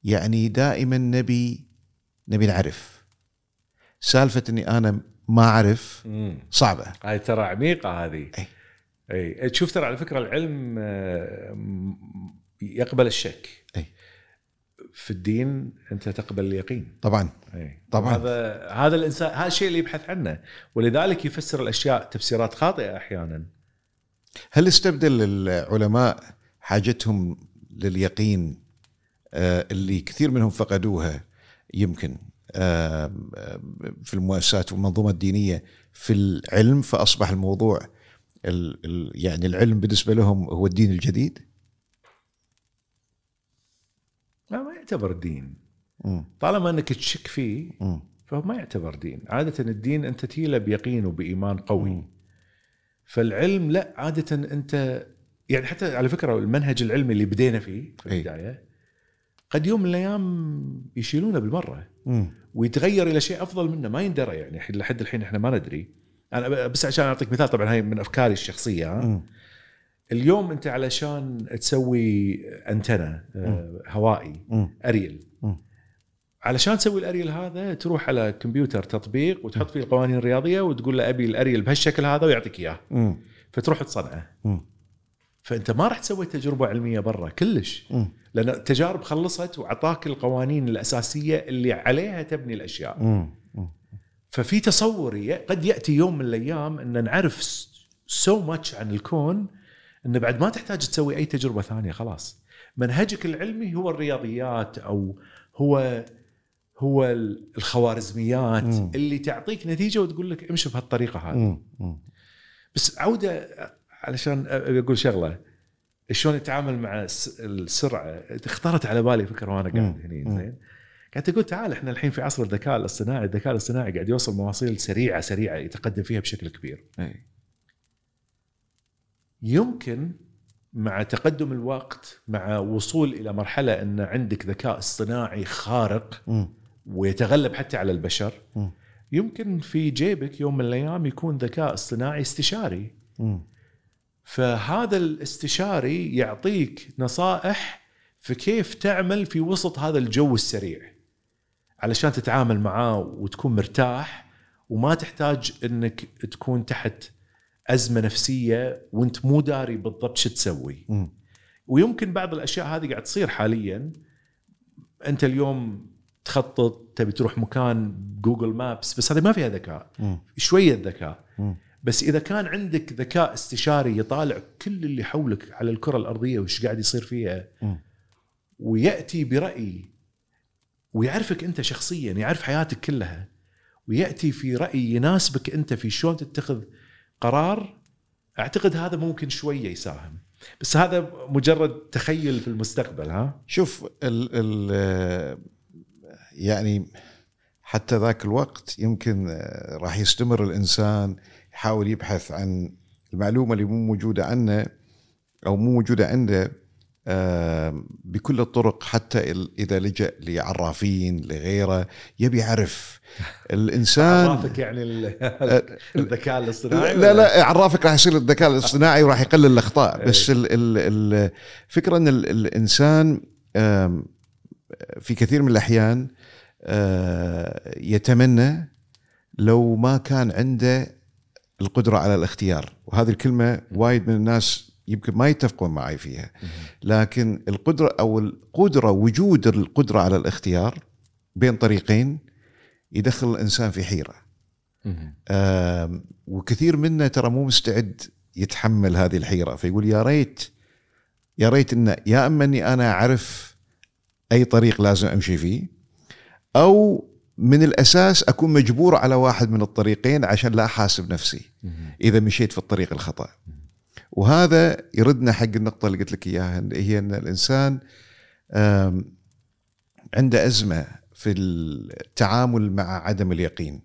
Speaker 1: يعني دائما نبي نبي نعرف. سالفة إني أنا ما أعرف. صعبة.
Speaker 2: هاي ترى عميقة هذه.
Speaker 1: أي.
Speaker 2: إي. تشوف ترى على فكرة العلم آه، يقبل الشك.
Speaker 1: أي.
Speaker 2: في الدين أنت تقبل اليقين.
Speaker 1: طبعا.
Speaker 2: أي.
Speaker 1: طبعاً.
Speaker 2: هذا هذا الإنسان هذا الشيء اللي يبحث عنه. ولذلك يفسر الأشياء تفسيرات خاطئة أحيانا.
Speaker 1: هل استبدل العلماء حاجتهم لليقين آه، اللي كثير منهم فقدوها؟ يمكن. في المؤسسات والمنظومة الدينية في العلم فأصبح الموضوع ال- ال- يعني العلم بالنسبة لهم هو الدين الجديد
Speaker 2: ما ما يعتبر دين. طالما إنك تشك فيه. فهو ما يعتبر دين عادة الدين أنت تيله بيقين وبإيمان قوي فالعلم لا عادة أنت يعني حتى على فكرة المنهج العلمي اللي بدينا فيه في
Speaker 1: أي.
Speaker 2: قد يوم من الأيام يشيلونه بالمرة
Speaker 1: مم.
Speaker 2: ويتغير إلى شيء أفضل منه ما يندرى يعني لحد الحين إحنا ما ندري أنا بس عشان أعطيك مثال طبعا هاي من أفكاري الشخصية ها؟
Speaker 1: مم.
Speaker 2: اليوم أنت علشان تسوي أنتنة آه، هوائي
Speaker 1: مم.
Speaker 2: أريل
Speaker 1: مم.
Speaker 2: علشان تسوي الأريل هذا تروح على كمبيوتر تطبيق وتحط فيه القوانين الرياضية وتقول له أبي الأريل بهالشكل هذا ويعطيك
Speaker 1: إياه.
Speaker 2: فتروح تصنعه. فأنت ما راح تسوي تجربة علمية برا كلش. لأن التجارب خلصت وعطاك القوانين الأساسية اللي عليها تبني
Speaker 1: الأشياء.
Speaker 2: ففي تصور ي- قد يأتي يوم من الأيام إن نعرف سو ماتش عن الكون إن بعد ما تحتاج تسوي أي تجربة ثانية خلاص منهجك العلمي هو الرياضيات أو هو هو الخوارزميات
Speaker 1: مم.
Speaker 2: اللي تعطيك نتيجة وتقول لك امشي بهالطريقة هذه
Speaker 1: مم. مم.
Speaker 2: بس عودة علشان أبي أقول شغلة شلون يتعامل مع الس- السرعة اختارت على بالي فكرة وأنا قاعد
Speaker 1: مم.
Speaker 2: زين قاعد أقول تعال إحنا الحين في عصر الذكاء الاصطناعي، الذكاء الاصطناعي قاعد يوصل مواصيل سريعة سريعة يتقدم فيها بشكل كبير.
Speaker 1: أي.
Speaker 2: يمكن مع تقدم الوقت مع وصول إلى مرحلة إن عندك ذكاء اصطناعي خارق
Speaker 1: مم.
Speaker 2: ويتغلب حتى على البشر
Speaker 1: مم.
Speaker 2: يمكن في جيبك يوم من الأيام يكون ذكاء اصطناعي استشاري
Speaker 1: مم.
Speaker 2: فهذا الاستشاري يعطيك نصائح في كيف تعمل في وسط هذا الجو السريع علشان تتعامل معاه وتكون مرتاح وما تحتاج إنك تكون تحت أزمة نفسية وأنت مو داري بالضبط شو تسوي
Speaker 1: مم.
Speaker 2: ويمكن بعض الأشياء هذه قاعد تصير حاليا أنت اليوم تخطط تبي تروح مكان جوجل مابس بس هذه ما فيها ذكاء. شوية ذكاء. بس إذا كان عندك ذكاء استشاري يطالع كل اللي حولك على الكرة الأرضية وش قاعد يصير فيها. ويأتي برأي ويعرفك أنت شخصيا يعرف حياتك كلها ويأتي في رأي يناسبك أنت في شلون تتخذ قرار أعتقد هذا ممكن شوية يساهم بس هذا مجرد تخيل في المستقبل ها
Speaker 1: شوف ال ال يعني حتى ذاك الوقت يمكن آه، راح يستمر الإنسان يحاول يبحث عن المعلومة اللي مو موجودة عنه أو مو موجودة عنده آه، بكل الطرق حتى إذا لجأ لعرافين لغيره يبي يعرف. الإنسان
Speaker 2: عرافك يعني ال- الذكاء الاصطناعي
Speaker 1: لا؟ لا عرافك راح يصير الذكاء الاصطناعي وراح يقلل الأخطاء. بس ال- ال- الفكرة إن ال- الإنسان في كثير من الأحيان آه، يتمنى لو ما كان عنده القدرة على الاختيار. وهذه الكلمة وايد من الناس يمكن ما يتفقون معي فيها. لكن القدرة أو القدرة وجود القدرة على الاختيار بين طريقين يدخل الإنسان في. آم، وكثير منا ترى مو مستعد يتحمل هذه الحيرة. فيقول يا ريت يا ريت إن يا إما إني أنا أعرف أي طريق لازم أمشي فيه أو من الأساس أكون مجبور على واحد من الطريقين عشان لا أحاسب نفسي. إذا مشيت في الطريق الخطأ. وهذا يردنا حق النقطة اللي قلت لك إياها هي إن الإنسان عنده أزمة في التعامل مع عدم اليقين.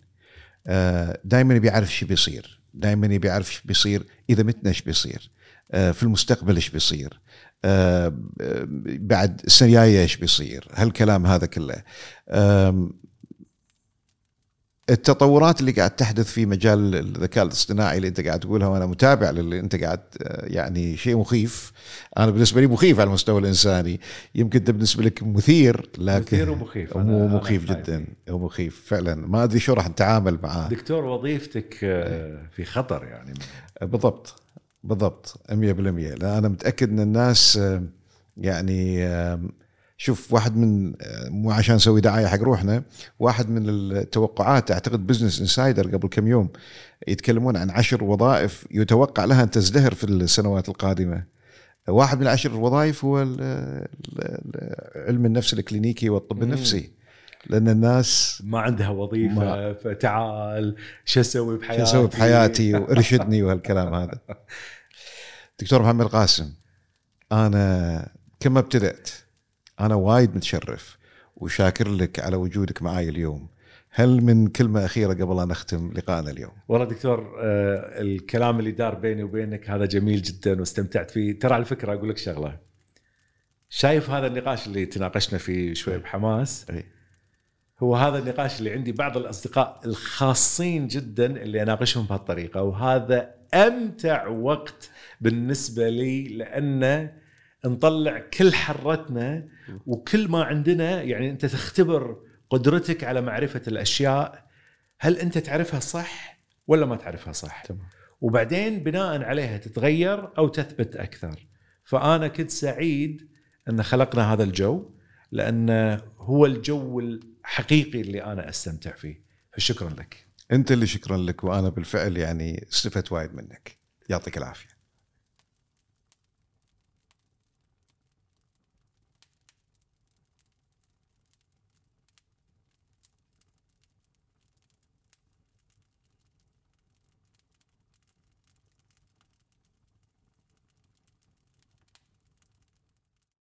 Speaker 1: دائما يبي يعرف شو بيصير. دائما يبي يعرف شو بيصير إذا متنا إيش بيصير. آه، في المستقبل إيش بيصير. آه، آه، بعد السنة الجاية إيش بيصير. هالكلام هذا كله. التطورات اللي قاعد تحدث في مجال الذكاء الاصطناعي اللي انت قاعد تقولها وأنا متابع للي انت قاعد آه، يعني شيء مخيف. أنا بالنسبة لي مخيف على المستوى الإنساني. يمكن أنت بالنسبة لك مثير لكن
Speaker 2: مثير ومخيف.
Speaker 1: هو مخيف جدا. هو مخيف فعلا. ما أدري شو راح نتعامل معاه.
Speaker 2: دكتور وظيفتك آه، في خطر يعني.
Speaker 1: بالضبط. بالضبط. 100% لا أنا متأكد إن الناس آه، يعني آه، شوف واحد من مو عشان نسوي دعاية حق روحنا واحد من التوقعات أعتقد Business Insider قبل كم يوم يتكلمون عن عشر وظائف يتوقع لها أن تزدهر في السنوات القادمة. واحد من العشر الوظائف هو علم النفس الكلينيكي والطب
Speaker 2: مم.
Speaker 1: النفسي. لأن الناس
Speaker 2: ما عندها وظيفة
Speaker 1: ما-
Speaker 2: فتعال شو أسوي
Speaker 1: شو
Speaker 2: بحياتي
Speaker 1: أسوي بحياتي؟ وارشدني وهالكلام هذا. دكتور محمد القاسم أنا كما ابتدأت أنا وايد متشرف وشاكر لك على وجودك معي اليوم. هل من كلمة أخيرة قبل أن نختم لقائنا اليوم؟
Speaker 2: والله دكتور آه، الكلام اللي دار بيني وبينك هذا جميل جدا واستمتعت فيه. ترى على فكرة أقول لك شغلة. شايف هذا النقاش اللي تناقشنا فيه شوي بحماس؟
Speaker 1: أي.
Speaker 2: هو هذا النقاش اللي عندي بعض الأصدقاء الخاصين جدا اللي أناقشهم بهالطريقة وهذا أمتع وقت بالنسبة لي لأنه نطلع كل حرتنا وكل ما عندنا يعني أنت تختبر قدرتك على معرفة الأشياء هل أنت تعرفها صح ولا ما تعرفها صح؟
Speaker 1: تمام.
Speaker 2: وبعدين بناء عليها تتغير أو تثبت أكثر. فأنا كنت سعيد أن خلقنا هذا الجو لأن هو الجو الحقيقي اللي أنا أستمتع فيه. فشكرا لك.
Speaker 1: أنت اللي شكرا لك وأنا بالفعل يعني استفدت وايد منك. يعطيك العافية.